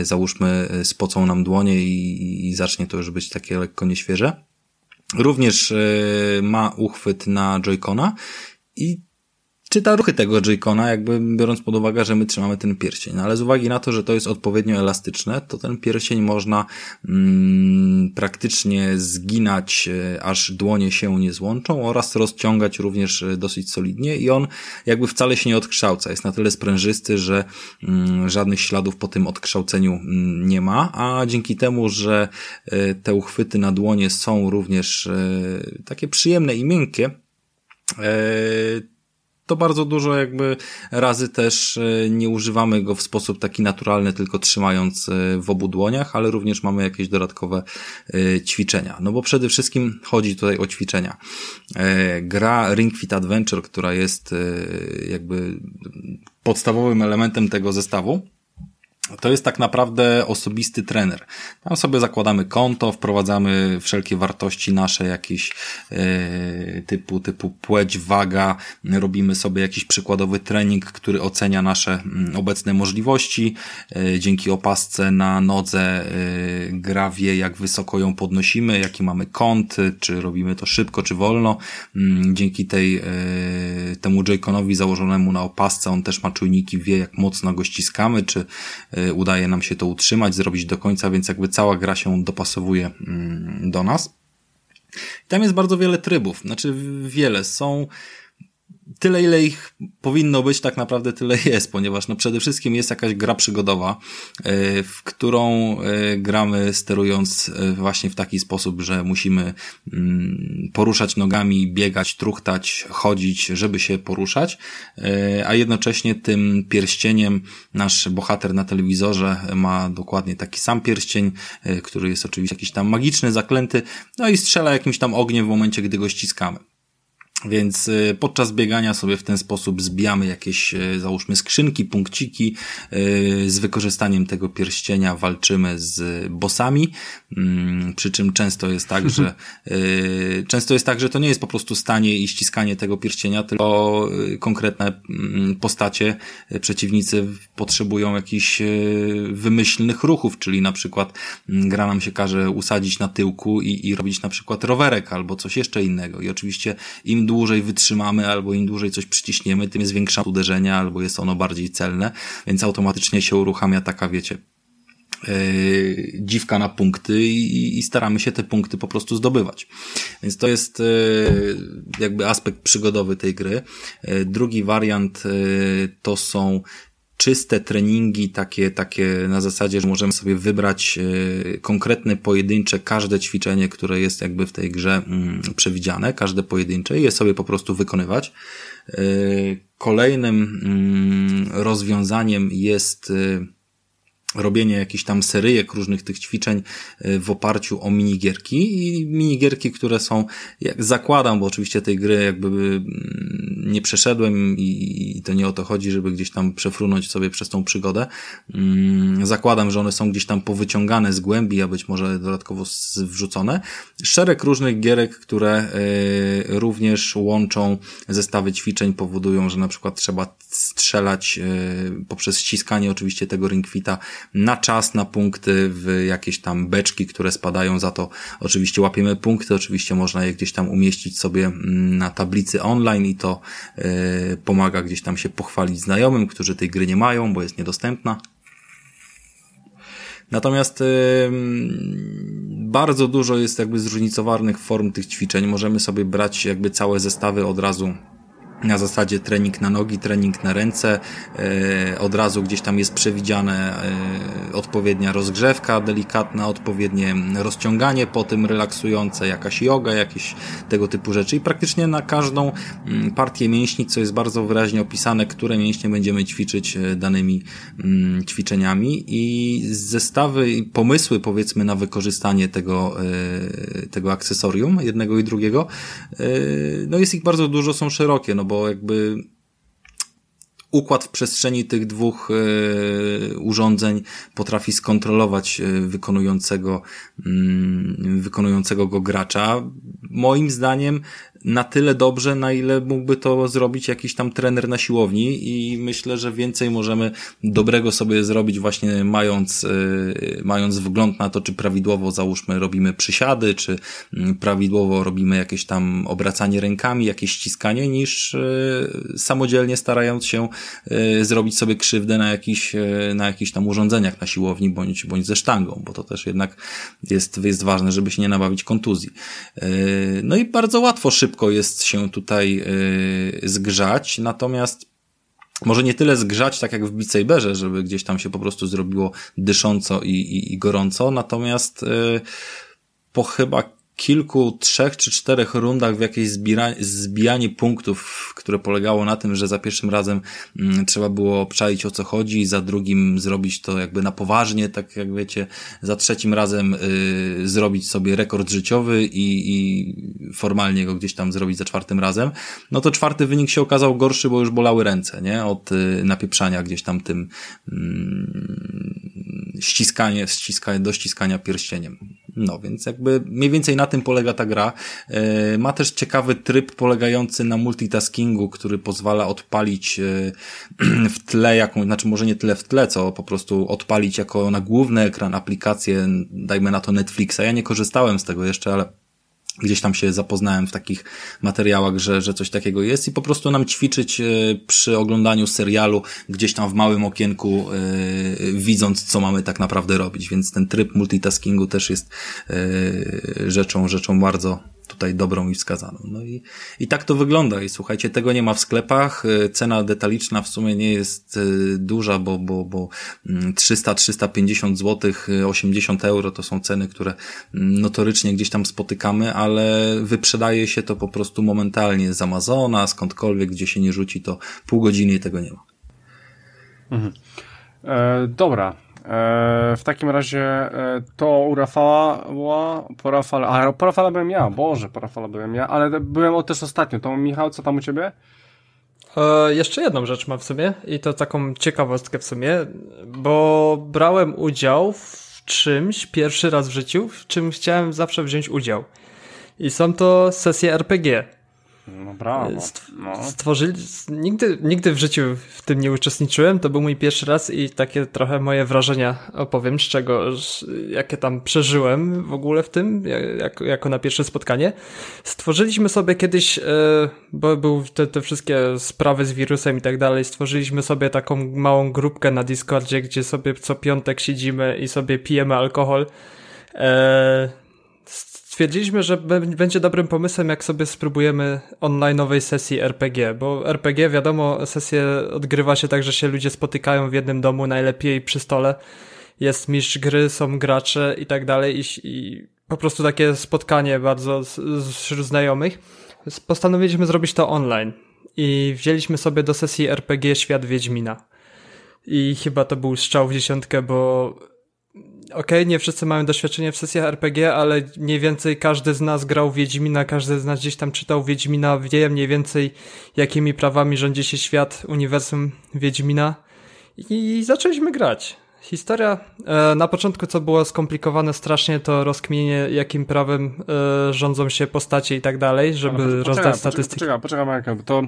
y, załóżmy spocą nam dłonie i, i zacznie to już być takie lekko nieświeże. Również y, ma uchwyt na Joy-Cona i czyta ruchy tego Joy-Cona, jakby biorąc pod uwagę, że my trzymamy ten pierścień. No, ale z uwagi na to, że to jest odpowiednio elastyczne, to ten pierścień można mm, praktycznie zginać, e, aż dłonie się nie złączą oraz rozciągać również e, dosyć solidnie i on jakby wcale się nie odkształca. Jest na tyle sprężysty, że mm, żadnych śladów po tym odkształceniu mm, nie ma, a dzięki temu, że e, te uchwyty na dłonie są również takie przyjemne i miękkie, to bardzo dużo jakby razy też e, nie używamy go w sposób taki naturalny, tylko trzymając e, w obu dłoniach, ale również mamy jakieś dodatkowe e, ćwiczenia. No bo przede wszystkim chodzi tutaj o ćwiczenia. Gra Ring Fit Adventure, która jest jakby podstawowym elementem tego zestawu, to jest tak naprawdę osobisty trener. Tam sobie zakładamy konto, wprowadzamy wszelkie wartości nasze, jakieś e, typu, typu płeć, waga, robimy sobie jakiś przykładowy trening, który ocenia nasze mm, obecne możliwości. E, dzięki opasce na nodze e, gra wie, jak wysoko ją podnosimy, jaki mamy kąt, czy robimy to szybko, czy wolno. Mm, dzięki tej, temu Joy-Conowi założonemu na opasce, on też ma czujniki, wie, jak mocno go ściskamy, czy udaje nam się to utrzymać, zrobić do końca, więc jakby cała gra się dopasowuje mm, do nas. Tam jest bardzo wiele trybów, znaczy wiele. Są tyle, ile ich powinno być, tak naprawdę tyle jest, ponieważ no przede wszystkim jest jakaś gra przygodowa, e, w którą e, gramy sterując e, właśnie w taki sposób, że musimy mm, poruszać nogami, biegać, truchtać, chodzić, żeby się poruszać, a jednocześnie tym pierścieniem nasz bohater na telewizorze ma dokładnie taki sam pierścień, który jest oczywiście jakiś tam magiczny, zaklęty, no i strzela jakimś tam ogniem w momencie, gdy go ściskamy. Więc y, podczas biegania sobie w ten sposób zbijamy jakieś, y, załóżmy, skrzynki, punkciki. Y, z wykorzystaniem tego pierścienia walczymy z bossami. Mm, przy czym często jest tak, że często jest tak, że to nie jest po prostu stanie i ściskanie tego pierścienia, tylko konkretne mm, postacie, przeciwnicy potrzebują jakichś wymyślnych ruchów, czyli na przykład mm, gra nam się każe usadzić na tyłku i, i robić na przykład rowerek albo coś jeszcze innego. I oczywiście im dłużej wytrzymamy, albo im dłużej coś przyciśniemy, tym jest większa uderzenia, albo jest ono bardziej celne, więc automatycznie się uruchamia taka, wiecie, Yy, dziwka na punkty i, i, staramy się te punkty po prostu zdobywać. Więc to jest yy, jakby aspekt przygodowy tej gry. Yy, drugi wariant to są czyste treningi, takie, takie na zasadzie, że możemy sobie wybrać e, konkretne, pojedyncze, każde ćwiczenie, które jest jakby w tej grze mm, przewidziane, każde pojedyncze i je sobie po prostu wykonywać. E, kolejnym mm, rozwiązaniem jest e, robienie jakichś tam seryjek różnych tych ćwiczeń w oparciu o minigierki i minigierki, które są, jak zakładam, bo oczywiście tej gry jakby mm, nie przeszedłem i, i to nie o to chodzi, żeby gdzieś tam przefrunąć sobie przez tą przygodę. Mm, zakładam, że one są gdzieś tam powyciągane z głębi, a być może dodatkowo wrzucone. Szereg różnych gierek, które y, również łączą zestawy ćwiczeń, powodują, że na przykład trzeba strzelać y, poprzez ściskanie oczywiście tego ringfita na czas, na punkty w jakieś tam beczki, które spadają za to. Oczywiście łapiemy punkty, oczywiście można je gdzieś tam umieścić sobie mm, na tablicy online i to y, pomaga gdzieś tam się pochwalić znajomym, którzy tej gry nie mają, bo jest niedostępna. Natomiast y, bardzo dużo jest jakby zróżnicowanych form tych ćwiczeń. Możemy sobie brać jakby całe zestawy od razu na zasadzie trening na nogi, trening na ręce, e, od razu gdzieś tam jest przewidziane e, odpowiednia rozgrzewka delikatna, odpowiednie rozciąganie po tym relaksujące, jakaś yoga, jakieś tego typu rzeczy. I praktycznie na każdą mm, partię mięśni, co jest bardzo wyraźnie opisane, które mięśnie będziemy ćwiczyć e, danymi mm, ćwiczeniami. I zestawy i pomysły powiedzmy na wykorzystanie tego, tego akcesorium, jednego i drugiego, no jest ich bardzo dużo, są szerokie, no bo jakby układ w przestrzeni tych dwóch y, urządzeń potrafi skontrolować y, wykonującego, y, wykonującego go gracza. Moim zdaniem na tyle dobrze, na ile mógłby to zrobić jakiś tam trener na siłowni i myślę, że więcej możemy dobrego sobie zrobić właśnie mając, yy, mając wgląd na to, czy prawidłowo załóżmy robimy przysiady, czy yy, prawidłowo robimy jakieś tam obracanie rękami, jakieś ściskanie, niż yy, samodzielnie starając się yy, zrobić sobie krzywdę na jakichś, na jakichś tam urządzeniach na siłowni, bądź, bądź ze sztangą, bo to też jednak jest, jest ważne, żeby się nie nabawić kontuzji. No i bardzo łatwo, szybko szybko jest się tutaj yy, zgrzać, natomiast może nie tyle zgrzać, tak jak w Beat żeby gdzieś tam się po prostu zrobiło dysząco i, i, i gorąco, natomiast yy, po chyba kilku, trzech czy czterech rundach w jakieś zbijanie punktów, które polegało na tym, że za pierwszym razem mm, trzeba było obczaić o co chodzi, za drugim zrobić to jakby na poważnie, tak jak wiecie, za trzecim razem y, zrobić sobie rekord życiowy i, i formalnie go gdzieś tam zrobić za czwartym razem, no to czwarty wynik się okazał gorszy, bo już bolały ręce, nie? Od y, napieprzania gdzieś tam tym y, ściskanie, ściskanie, do ściskania pierścieniem. No, więc jakby mniej więcej na tym polega ta gra. E, ma też ciekawy tryb polegający na multitaskingu, który pozwala odpalić e, w tle jaką, znaczy może nie tyle w tle, co po prostu odpalić jako na główny ekran aplikację, dajmy na to Netflixa. Ja nie korzystałem z tego jeszcze, ale gdzieś tam się zapoznałem w takich materiałach, że, że coś takiego jest i po prostu nam ćwiczyć e, przy oglądaniu serialu gdzieś tam w małym okienku, yy, widząc co mamy tak naprawdę robić, więc ten tryb multitaskingu też jest yy, rzeczą, rzeczą bardzo tutaj dobrą i wskazaną. No i, i tak to wygląda. I słuchajcie, tego nie ma w sklepach. Y, cena detaliczna w sumie nie jest y, duża, bo, bo, bo 300-350 zł, 80 euro to są ceny, które mm, notorycznie gdzieś tam spotykamy, ale wyprzedaje się to po prostu momentalnie z Amazona, skądkolwiek, gdzie się nie rzuci, to pół godziny i tego nie ma. Mhm. E, dobra, E, w takim razie e, to u Rafała, po Rafale, a po Rafale byłem ja, Boże, po Rafale byłem ja, ale byłem też ostatnio. To Michał, co tam u ciebie? E, jeszcze jedną rzecz mam w sumie i to taką ciekawostkę w sumie, bo brałem udział w czymś pierwszy raz w życiu, w czym chciałem zawsze wziąć udział. I są to sesje RPG. No brawo. No. Stworzyli, nigdy, nigdy w życiu w tym nie uczestniczyłem, to był mój pierwszy raz i takie trochę moje wrażenia opowiem, z czego, jakie tam przeżyłem w ogóle w tym, jak, jako na pierwsze spotkanie. Stworzyliśmy sobie kiedyś, e, bo były te, te wszystkie sprawy z wirusem i tak dalej, stworzyliśmy sobie taką małą grupkę na Discordzie, gdzie sobie co piątek siedzimy i sobie pijemy alkohol. Stwierdziliśmy, że będzie dobrym pomysłem, jak sobie spróbujemy online'owej sesji RPG, bo RPG, wiadomo, sesję odgrywa się tak, że się ludzie spotykają w jednym domu, najlepiej przy stole. Jest mistrz gry, są gracze i tak dalej i, i po prostu takie spotkanie bardzo wśród znajomych. Postanowiliśmy zrobić to online i wzięliśmy sobie do sesji RPG Świat Wiedźmina. I chyba to był strzał w dziesiątkę, bo okay, nie wszyscy mają doświadczenie w sesjach RPG, ale mniej więcej każdy z nas grał Wiedźmina, każdy z nas gdzieś tam czytał Wiedźmina, wie mniej więcej jakimi prawami rządzi się świat, uniwersum Wiedźmina i zaczęliśmy grać. Historia e, na początku, co było skomplikowane strasznie, to rozkmienie, jakim prawem e, rządzą się postacie i tak dalej, żeby poczekaj, rozdać statystyki. Poczekaj, poczekaj, Marek, to,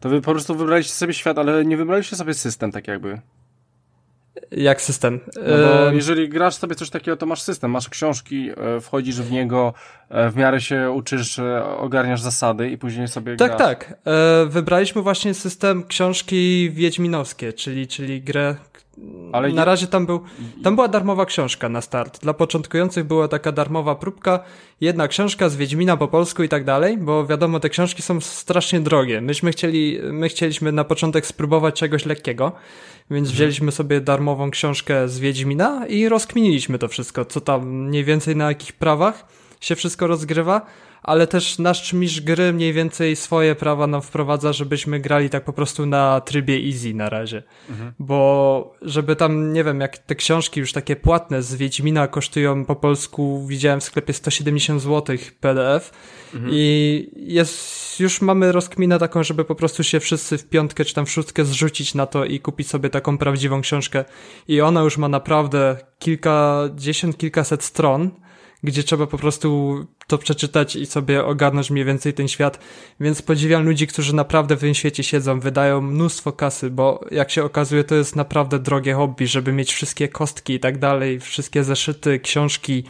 to wy po prostu wybraliście sobie świat, ale nie wybraliście sobie system, tak jakby. Jak system? No bo jeżeli grasz sobie coś takiego, to masz system, masz książki, e, wchodzisz w niego, w miarę się uczysz, ogarniasz zasady i później sobie Tak, grasz. tak. Wybraliśmy właśnie system książki wiedźminowskie, czyli, czyli grę, ale na razie tam był, tam była darmowa książka na start. Dla początkujących była taka darmowa próbka, jedna książka z Wiedźmina po polsku i tak dalej, bo wiadomo, te książki są strasznie drogie. Myśmy chcieli, my chcieliśmy na początek spróbować czegoś lekkiego, więc mhm. wzięliśmy sobie darmową książkę z Wiedźmina i rozkminiliśmy to wszystko, co tam mniej więcej na jakich prawach się wszystko rozgrywa ale też nasz mistrz gry mniej więcej swoje prawa nam wprowadza, żebyśmy grali tak po prostu na trybie easy na razie. Mhm. Bo żeby tam, nie wiem, jak te książki już takie płatne z Wiedźmina kosztują po polsku, widziałem w sklepie 170 zł PDF mhm. i jest, już mamy rozkminę taką, żeby po prostu się wszyscy w piątkę czy tam w szóstkę zrzucić na to i kupić sobie taką prawdziwą książkę i ona już ma naprawdę kilkadziesiąt, kilkaset stron, gdzie trzeba po prostu to przeczytać i sobie ogarnąć mniej więcej ten świat. Więc podziwiam ludzi, którzy naprawdę w tym świecie siedzą, wydają mnóstwo kasy, bo jak się okazuje, to jest naprawdę drogie hobby, żeby mieć wszystkie kostki i tak dalej, wszystkie zeszyty, książki.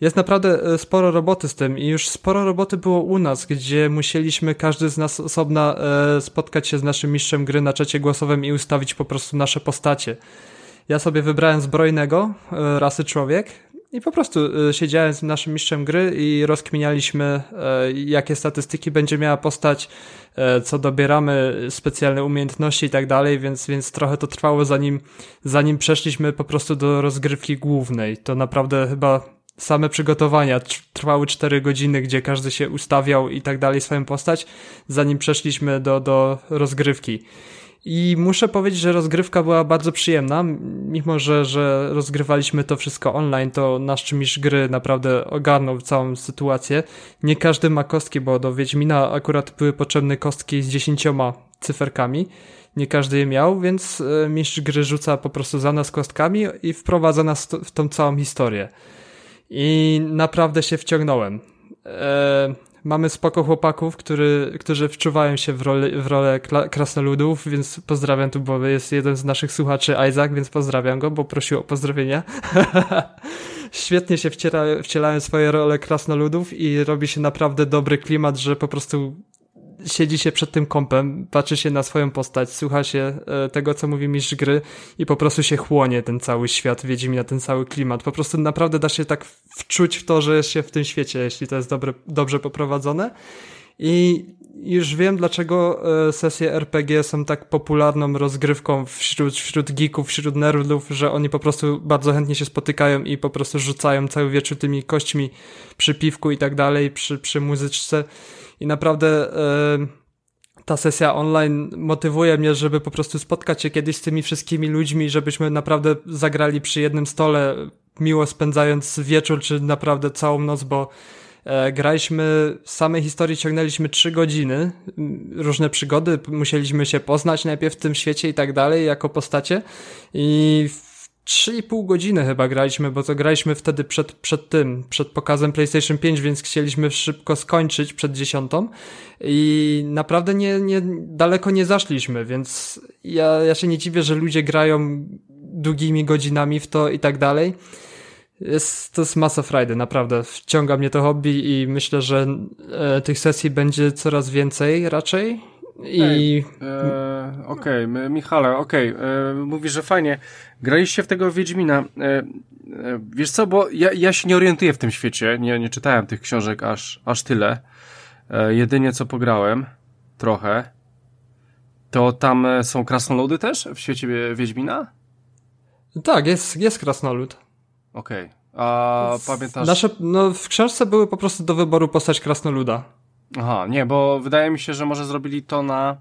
Jest naprawdę e, sporo roboty z tym i już sporo roboty było u nas, gdzie musieliśmy każdy z nas osobna e, spotkać się z naszym mistrzem gry na czacie głosowym i ustawić po prostu nasze postacie. Ja sobie wybrałem zbrojnego, e, rasy człowiek, i po prostu y, siedziałem z naszym mistrzem gry i rozkminialiśmy, y, jakie statystyki będzie miała postać, y, co dobieramy, specjalne umiejętności i tak dalej, więc, więc trochę to trwało zanim, zanim przeszliśmy po prostu do rozgrywki głównej. To naprawdę chyba same przygotowania trwały 4 godziny, gdzie każdy się ustawiał i tak dalej swoją postać, zanim przeszliśmy do, do rozgrywki. I muszę powiedzieć, że rozgrywka była bardzo przyjemna, mimo że, że rozgrywaliśmy to wszystko online, to nasz mistrz gry naprawdę ogarnął całą sytuację. Nie każdy ma kostki, bo do Wiedźmina akurat były potrzebne kostki z dziesięcioma cyferkami. Nie każdy je miał, więc e, mistrz gry rzuca po prostu za nas kostkami i wprowadza nas w tą całą historię. I naprawdę się wciągnąłem. Eee, mamy spoko chłopaków, który, którzy wczuwają się w rolę, w rolę krasnoludów, więc pozdrawiam tu, bo jest jeden z naszych słuchaczy, Isaac, więc pozdrawiam go, bo prosił o pozdrowienia. Świetnie się wciela, wcielają swoje role krasnoludów i robi się naprawdę dobry klimat, że po prostu siedzi się przed tym kompem, patrzy się na swoją postać, słucha się e, tego, co mówi mistrz gry i po prostu się chłonie ten cały świat, na ten cały klimat. Po prostu naprawdę da się tak wczuć w to, że jest się w tym świecie, jeśli to jest dobre, dobrze poprowadzone. I już wiem, dlaczego e, sesje RPG są tak popularną rozgrywką wśród, wśród geeków, wśród nerdów, że oni po prostu bardzo chętnie się spotykają i po prostu rzucają cały wieczór tymi kośćmi przy piwku i tak dalej, przy, przy muzyczce i naprawdę e, ta sesja online motywuje mnie, żeby po prostu spotkać się kiedyś z tymi wszystkimi ludźmi, żebyśmy naprawdę zagrali przy jednym stole, miło spędzając wieczór, czy naprawdę całą noc, bo e, graliśmy, samej historii ciągnęliśmy trzy godziny, różne przygody, musieliśmy się poznać najpierw w tym świecie i tak dalej, jako postacie. I 3,5 godziny chyba graliśmy, bo to graliśmy wtedy przed, przed tym, przed pokazem PlayStation 5, więc chcieliśmy szybko skończyć przed dziesiątą i naprawdę nie, nie, daleko nie zaszliśmy, więc ja, ja się nie dziwię, że ludzie grają długimi godzinami w to i tak dalej. Jest, to jest masa frajdy, naprawdę. Wciąga mnie to hobby i myślę, że e, tych sesji będzie coraz więcej raczej. I... E, okej, okay, Michale, okej, okay. E, mówisz, że fajnie. Graliście w tego Wiedźmina. E, e, wiesz co, bo ja, ja się nie orientuję w tym świecie, nie, nie czytałem tych książek aż, aż tyle. E, jedynie co pograłem, trochę, to tam są krasnoludy też w świecie Wiedźmina? Tak, jest, jest krasnolud. Okej, okay. a pamiętasz... Nasze, no w książce były po prostu do wyboru postać krasnoluda. Aha, nie, bo wydaje mi się, że może zrobili to na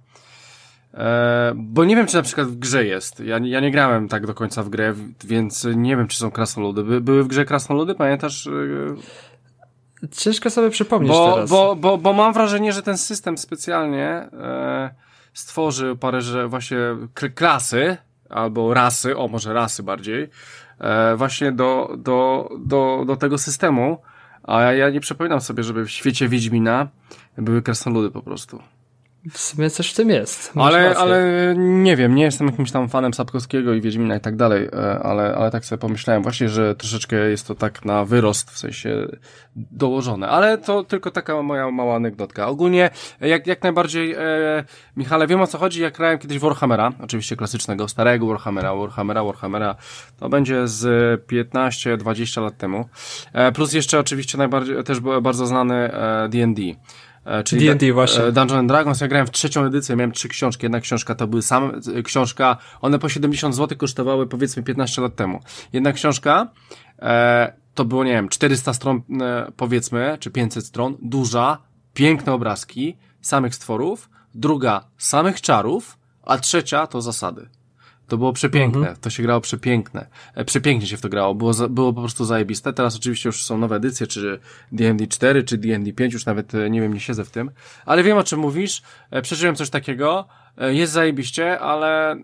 E, bo nie wiem, czy na przykład w grze jest. Ja, ja nie grałem tak do końca w grę, więc nie wiem, czy są krasnoludy. By, były w grze krasnoludy, pamiętasz? E, Ciężko sobie przypomnieć bo, teraz. Bo, bo, bo mam wrażenie, że ten system specjalnie e, stworzył parę, że właśnie klasy, albo rasy, o może rasy bardziej, e, właśnie do, do, do, do tego systemu, a ja, ja nie przypominam sobie, żeby w świecie Wiedźmina były krasnoludy po prostu. W sumie coś w tym jest. ale, ale nie wiem, nie jestem jakimś tam fanem Sapkowskiego i Wiedźmina i tak dalej, e, ale, ale tak sobie pomyślałem właśnie, że troszeczkę jest to tak na wyrost, w sensie dołożone. Ale to tylko taka moja mała anegdotka. Ogólnie, jak, jak najbardziej, e, Michale, wiem o co chodzi, jak grałem kiedyś Warhammera, oczywiście klasycznego, starego Warhammera, Warhammera, Warhammera, to będzie z 15-20 lat temu. E, plus jeszcze oczywiście najbardziej, też bardzo znany D&D. E, E, czyli D&D właśnie. E, Dungeons and Dragons. Ja grałem w trzecią edycję, miałem trzy książki. Jedna książka to były same, książka, one po 70 zł kosztowały powiedzmy 15 lat temu. Jedna książka, e, to było, nie wiem, 400 stron e, powiedzmy, czy 500 stron, duża, piękne obrazki, samych stworów, druga samych czarów, a trzecia to zasady. To było przepiękne, mhm. to się grało przepiękne. E, przepięknie się w to grało, było, było po prostu zajebiste. Teraz oczywiście już są nowe edycje, czy D&D 4, czy D&D 5, już nawet e, nie wiem, nie siedzę w tym. Ale wiem o czym mówisz, e, przeżyłem coś takiego, jest zajebiście, ale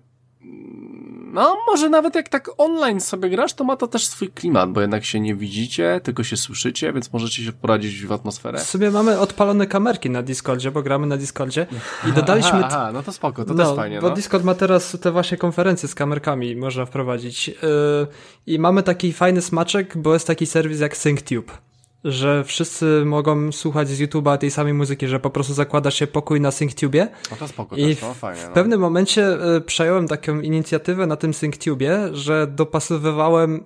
no, może nawet jak tak online sobie grasz, to ma to też swój klimat, bo jednak się nie widzicie, tylko się słyszycie, więc możecie się poradzić w atmosferę. Sobie mamy odpalone kamerki na Discordzie, bo gramy na Discordzie i dodaliśmy... Aha, aha no to spoko, to no, też fajnie. Bo no. Discord ma teraz te właśnie konferencje z kamerkami, można wprowadzić. Yy, I mamy taki fajny smaczek, bo jest taki serwis jak SyncTube że wszyscy mogą słuchać z YouTube'a tej samej muzyki, że po prostu zakłada się pokój na SyncTubie. No to spoko I też, no, fajnie. No. W pewnym momencie y, przejąłem taką inicjatywę na tym SyncTubie, że dopasowywałem, y,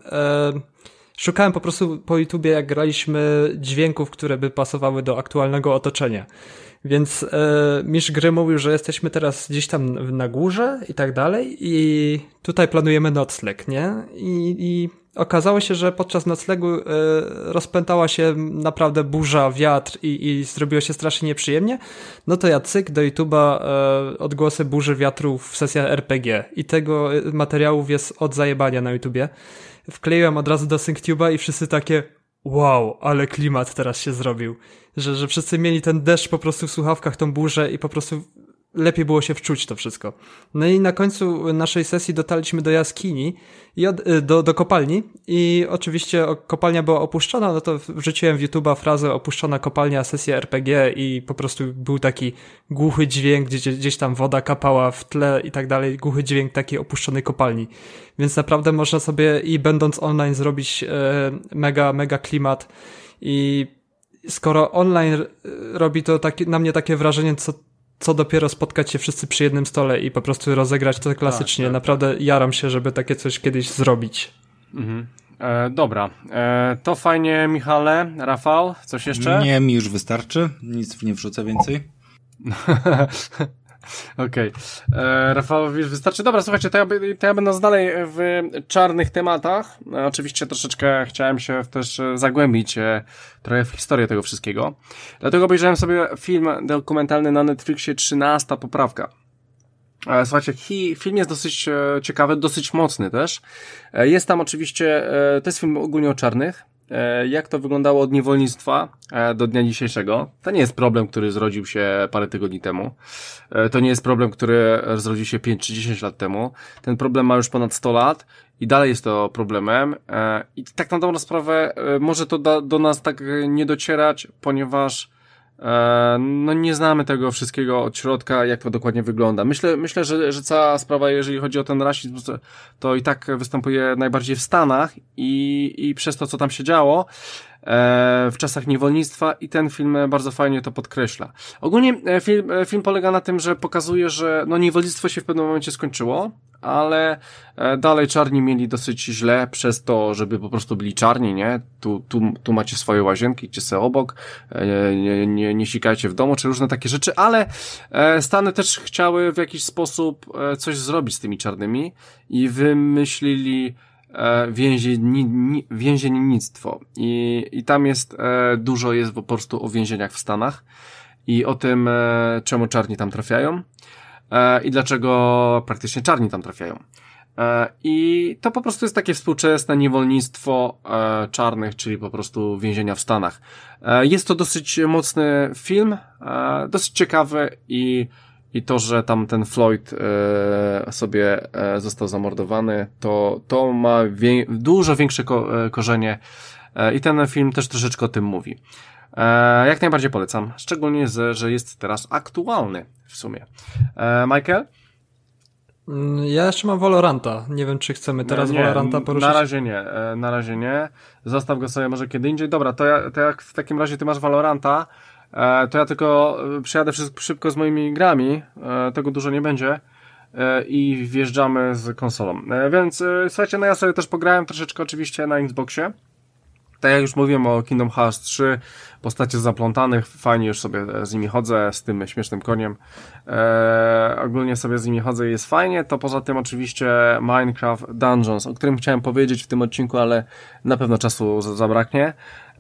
szukałem po prostu po YouTubie, jak graliśmy dźwięków, które by pasowały do aktualnego otoczenia. Więc e, mistrz gry mówił, że jesteśmy teraz gdzieś tam na górze i tak dalej i tutaj planujemy nocleg, nie? I, i okazało się, że podczas noclegu e, rozpętała się naprawdę burza, wiatr i, i zrobiło się strasznie nieprzyjemnie, no to ja cyk do YouTube'a e, odgłosy burzy wiatrów w sesjach RPG i tego e, materiałów jest od zajebania na YouTubie. Wkleiłem od razu do SyncTube'a i wszyscy takie wow, ale klimat teraz się zrobił. Że, że wszyscy mieli ten deszcz po prostu w słuchawkach, tą burzę i po prostu lepiej było się wczuć to wszystko. No i na końcu naszej sesji dotarliśmy do jaskini i y, do, do kopalni i oczywiście kopalnia była opuszczona, no to wrzuciłem w YouTube'a frazę opuszczona kopalnia, sesja RPG i po prostu był taki głuchy dźwięk, gdzie gdzieś tam woda kapała w tle i tak dalej, głuchy dźwięk takiej opuszczonej kopalni. Więc naprawdę można sobie i będąc online zrobić e, mega, mega klimat i skoro online robi to taki, na mnie takie wrażenie, co co dopiero spotkać się wszyscy przy jednym stole i po prostu rozegrać to klasycznie. Tak, tak. Naprawdę jaram się, żeby takie coś kiedyś zrobić. Mhm. E, dobra, e, to fajnie Michale. Rafał, coś jeszcze? Nie, mi już wystarczy, nic nie wrzucę więcej. Okej. Okay. E, Rafał, wiesz, wystarczy. Dobra, słuchajcie, to ja, to ja będę dalej w czarnych tematach. E, oczywiście troszeczkę chciałem się też zagłębić e, trochę w historię tego wszystkiego. Dlatego obejrzałem sobie film dokumentalny na Netflixie 13 poprawka. Słuchajcie, film jest dosyć ciekawy, dosyć mocny też. Jest tam oczywiście, to jest film ogólnie o czarnych, jak to wyglądało od niewolnictwa e, do dnia dzisiejszego. To nie jest problem, który zrodził się parę tygodni temu. E, to nie jest problem, który zrodził się 5 czy 10 lat temu. Ten problem ma już ponad 100 lat i dalej jest to problemem. I tak na dobrą sprawę może to do, nas tak nie docierać, ponieważ E, no nie znamy tego wszystkiego od środka, jak to dokładnie wygląda. Myślę, myślę że, że cała sprawa, jeżeli chodzi o ten rasizm, to i tak występuje najbardziej w Stanach i, i przez to, co tam się działo, E, w czasach niewolnictwa i ten film bardzo fajnie to podkreśla. Ogólnie e, film, e, film polega na tym, że pokazuje, że no niewolnictwo się w pewnym momencie skończyło, ale dalej czarni mieli dosyć źle przez to, żeby po prostu byli czarni, nie? Tu, tu, tu macie swoje łazienki, gdzie se obok, nie, nie, nie sikajcie w domu, czy różne takie rzeczy, ale Stany też chciały w jakiś sposób coś zrobić z tymi czarnymi i wymyślili E, więzieni, więziennictwo I, i tam jest e, dużo jest po prostu o więzieniach w Stanach i o tym, e, czemu czarni tam trafiają. e, i dlaczego praktycznie czarni tam trafiają. E, I to po prostu jest takie współczesne niewolnictwo e, czarnych, czyli po prostu więzienia w Stanach. E, jest to dosyć mocny film, e, dosyć ciekawy i i to, że tam ten Floyd e, sobie e, został zamordowany, to, to ma wie, dużo większe ko, e, korzenie i ten film też troszeczkę o tym mówi. Jak najbardziej polecam, szczególnie, że, że jest teraz aktualny w sumie. Michael? Mm, ja jeszcze mam Valoranta. Nie wiem, czy chcemy teraz nie, Valoranta poruszyć. Na razie nie, na razie nie. Zostaw go sobie może kiedy indziej. Dobra, to, ja, to jak w takim razie ty masz Valoranta, to ja tylko e, przyjadę szybko z moimi grami, e, tego dużo nie będzie i wjeżdżamy z konsolą. Więc słuchajcie, no ja sobie też pograłem troszeczkę oczywiście na Xboxie. Tak jak już mówiłem o Kingdom Hearts 3, postacie zaplątanych, fajnie już sobie z nimi chodzę, z tym śmiesznym koniem. Eee, ogólnie sobie z nimi chodzę i jest fajnie. To poza tym oczywiście Minecraft Dungeons, o którym chciałem powiedzieć w tym odcinku, ale na pewno czasu zabraknie.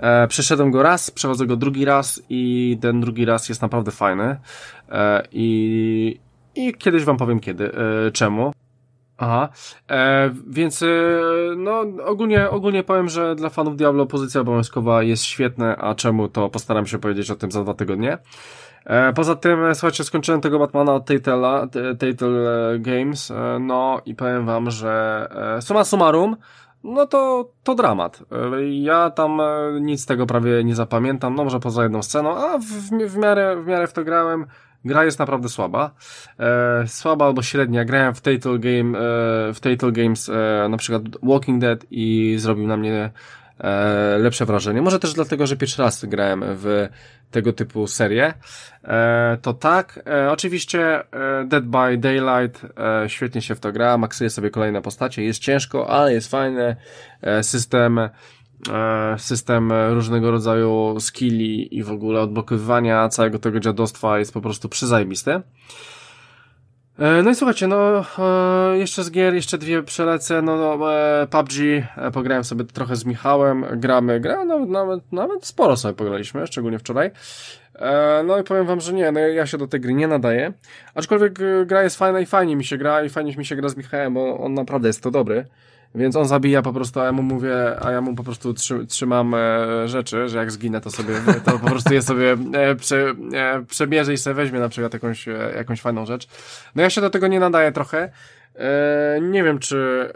E, przeszedłem go raz, przechodzę go drugi raz i ten drugi raz jest naprawdę fajny. E, i, I kiedyś wam powiem kiedy, e, czemu. Aha, e, więc e, no ogólnie, ogólnie powiem, że dla fanów Diablo pozycja obowiązkowa jest świetna, a czemu to postaram się powiedzieć o tym za dwa tygodnie. E, poza tym, słuchajcie, skończyłem tego Batmana od Telltale, Telltale Games, e, no i powiem wam, że e, suma summarum, no to, to dramat. Ja tam e, nic z tego prawie nie zapamiętam, no może poza jedną sceną, a w, w, miarę, w miarę w to grałem. Gra jest naprawdę słaba. E, słaba albo średnia. Grałem w Telltale Game, e, w Telltale Games, e, na przykład Walking Dead i zrobił na mnie e, lepsze wrażenie. Może też dlatego, że pierwszy raz grałem w tego typu serię. E, to tak. E, oczywiście Dead by Daylight świetnie się w to gra, maksuje sobie kolejne postacie. Jest ciężko, ale jest fajny system system różnego rodzaju skilli i w ogóle odblokowywania całego tego dziadostwa jest po prostu przyzajebisty. E, no i słuchajcie, no e, jeszcze z gier, jeszcze dwie przelecę, no, no e, PUBG, pograłem sobie trochę z Michałem, gramy, gra, nawet, nawet, nawet sporo sobie pograliśmy, szczególnie wczoraj. No i powiem wam, że nie, no ja się do tej gry nie nadaję, aczkolwiek gra jest fajna i fajnie mi się gra i fajnie mi się gra z Michałem, bo on naprawdę jest to dobry. Więc on zabija po prostu, a ja mu mówię, a ja mu po prostu trzymam e, rzeczy, że jak zginę, to sobie, to po prostu je sobie e, prze, e, przebierze i sobie weźmie na przykład jakąś, e, jakąś fajną rzecz. No ja się do tego nie nadaję trochę. E, nie wiem, czy...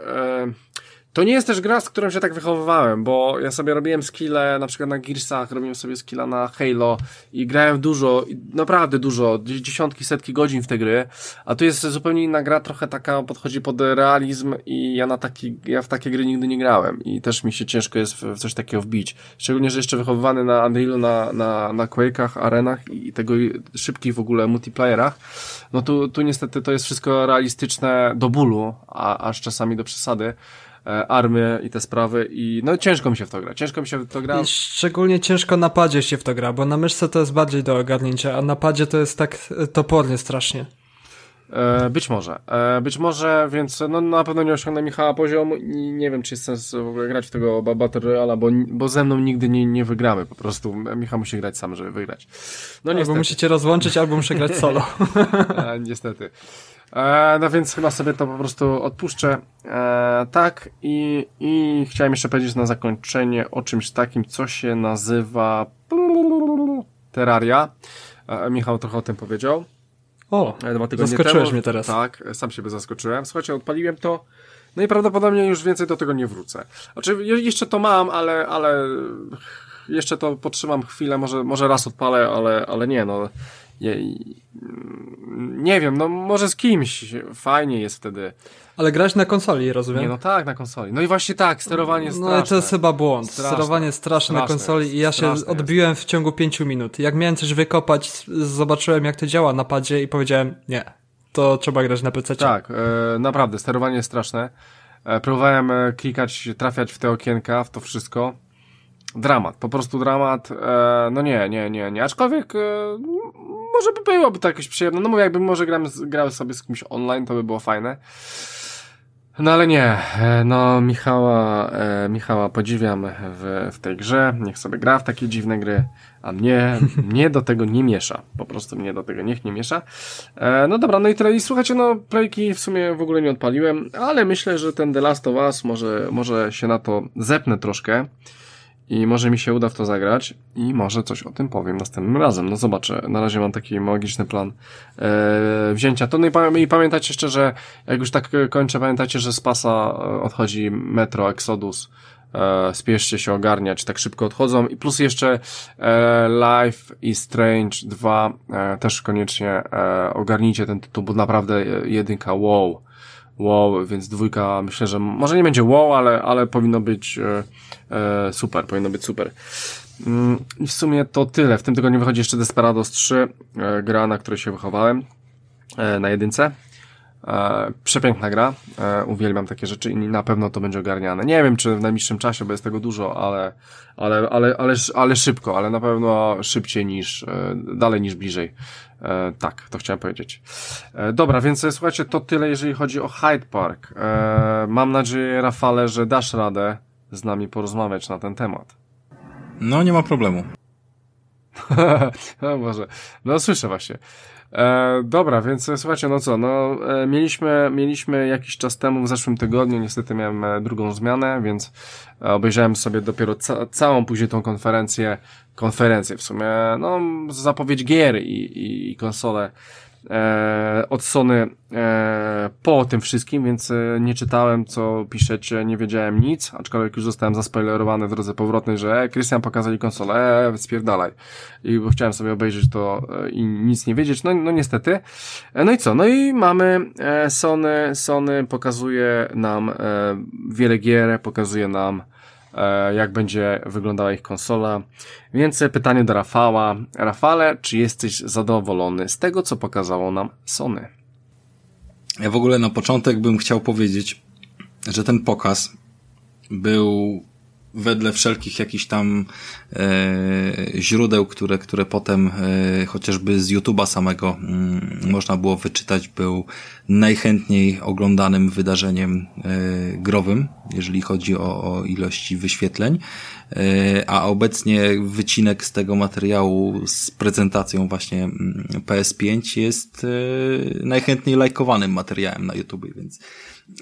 To nie jest też gra, z którą się tak wychowywałem, bo ja sobie robiłem skille, na przykład na Gearsach, robiłem sobie skilla na Halo i grałem dużo, naprawdę dużo, dziesiątki, setki godzin w te gry, a tu jest zupełnie inna gra, trochę taka podchodzi pod realizm i ja na taki, ja w takie gry nigdy nie grałem i też mi się ciężko jest w coś takiego wbić. Szczególnie, że jeszcze wychowywany na Unrealu, na, na, na Quake'ach, arenach i tego szybkich w ogóle multiplayerach, no tu, tu niestety to jest wszystko realistyczne do bólu, a aż czasami do przesady. E, armię i te sprawy i no ciężko mi się w to gra, ciężko mi się w to gra. I szczególnie ciężko na padzie się w to gra, bo na myszce to jest bardziej do ogarnięcia, a na padzie to jest tak e, topornie strasznie. E, być może. E, być może, więc no, na pewno nie osiągnę Michała poziomu i nie wiem, czy jest sens w ogóle grać w tego Battle Royale, bo, bo ze mną nigdy nie, nie wygramy po prostu. Michał musi grać sam, żeby wygrać. No niestety. Albo musicie rozłączyć, albo muszę grać solo. e, niestety. E, no więc chyba sobie to po prostu odpuszczę. E, tak, i, i chciałem jeszcze powiedzieć na zakończenie o czymś takim, co się nazywa Terraria. E, Michał trochę o tym powiedział. O, e, dwa tygodnie zaskoczyłeś temu. mnie teraz. Tak, sam siebie zaskoczyłem. Słuchajcie, odpaliłem to. No i prawdopodobnie już więcej do tego nie wrócę. Znaczy, jeszcze to mam, ale, ale jeszcze to potrzymam chwilę, może, może raz odpalę, ale, ale nie, no nie wiem, no może z kimś fajnie jest wtedy. Ale grać na konsoli, rozumiem? Nie, no tak, na konsoli. No i właśnie tak, sterowanie straszne. No to jest chyba błąd. Straszne. Sterowanie straszne, straszne na konsoli jest, i ja się odbiłem jest. w ciągu pięciu minut. Jak miałem coś wykopać, zobaczyłem jak to działa na padzie i powiedziałem, nie, to trzeba grać na PC. Tak, e, naprawdę, sterowanie jest straszne. E, próbowałem e, klikać, trafiać w te okienka, w to wszystko dramat, po prostu dramat. E, no nie, nie, nie, nie. Aczkolwiek e, może by byłoby to jakieś przyjemne. No mówię, jakby może gramy, grały sobie z kimś online, to by było fajne. No ale nie, e, no Michała, e, Michała podziwiam w, w tej grze, niech sobie gra w takie dziwne gry, a mnie, mnie do tego nie miesza, po prostu mnie do tego niech nie miesza. E, no dobra, no i tyle, i słuchajcie, no playki w sumie w ogóle nie odpaliłem, ale myślę, że ten The Last of Us może, może się na to zepnę troszkę i może mi się uda w to zagrać i może coś o tym powiem następnym razem. No zobaczę. Na razie mam taki magiczny plan e, wzięcia to. No i, pa i pamiętajcie jeszcze, że jak już tak kończę, pamiętajcie, że z pasa e, odchodzi Metro Exodus. E, spieszcie się ogarniać, tak szybko odchodzą. I plus jeszcze e, Life is Strange 2 e, też koniecznie e, ogarnijcie ten tytuł, bo naprawdę jedynka wow wow, więc dwójka myślę, że może nie będzie wow, ale, ale powinno być e, e, super, powinno być super. Mm, I w sumie to tyle. W tym tygodniu wychodzi jeszcze Desperados 3, e, gra, na której się wychowałem, e, na jedynce. E, przepiękna gra, e, uwielbiam takie rzeczy i na pewno to będzie ogarniane. Nie wiem, czy w najbliższym czasie, bo jest tego dużo, ale, ale, ale, ale, ale szybko, ale na pewno szybciej niż, e, dalej niż bliżej. E, tak, to chciałem powiedzieć. E, dobra, więc słuchajcie, to tyle, jeżeli chodzi o Hyde Park. E, mam nadzieję, Rafale, że dasz radę z nami porozmawiać na ten temat. No, nie ma problemu. no może. No słyszę właśnie. E, dobra, więc e, słuchajcie, no co, no e, mieliśmy, mieliśmy jakiś czas temu, w zeszłym tygodniu, niestety miałem e, drugą zmianę, więc e, obejrzałem sobie dopiero ca całą później tą konferencję, konferencję w sumie, no zapowiedź gier i, i, i konsole e, od Sony e, po tym wszystkim, więc e, nie czytałem, co piszecie, nie wiedziałem nic, aczkolwiek już zostałem zaspoilerowany w drodze powrotnej, że e, Christian pokazali konsolę, e, spierdalaj. I bo chciałem sobie obejrzeć to e, i nic nie wiedzieć, no, no niestety. E, no i co? No i mamy e, Sony, Sony pokazuje nam e, wiele gier, pokazuje nam jak będzie wyglądała ich konsola. Więc pytanie do Rafała. Rafale, czy jesteś zadowolony z tego, co pokazało nam Sony? Ja w ogóle na początek bym chciał powiedzieć, że ten pokaz był wedle wszelkich jakichś tam e, źródeł, które, które potem e, chociażby z YouTube'a samego mm, można było wyczytać, był najchętniej oglądanym wydarzeniem e, growym, jeżeli chodzi o, o ilości wyświetleń. E, a obecnie wycinek z tego materiału z prezentacją właśnie mm, PS5 jest e, najchętniej lajkowanym materiałem na YouTube, więc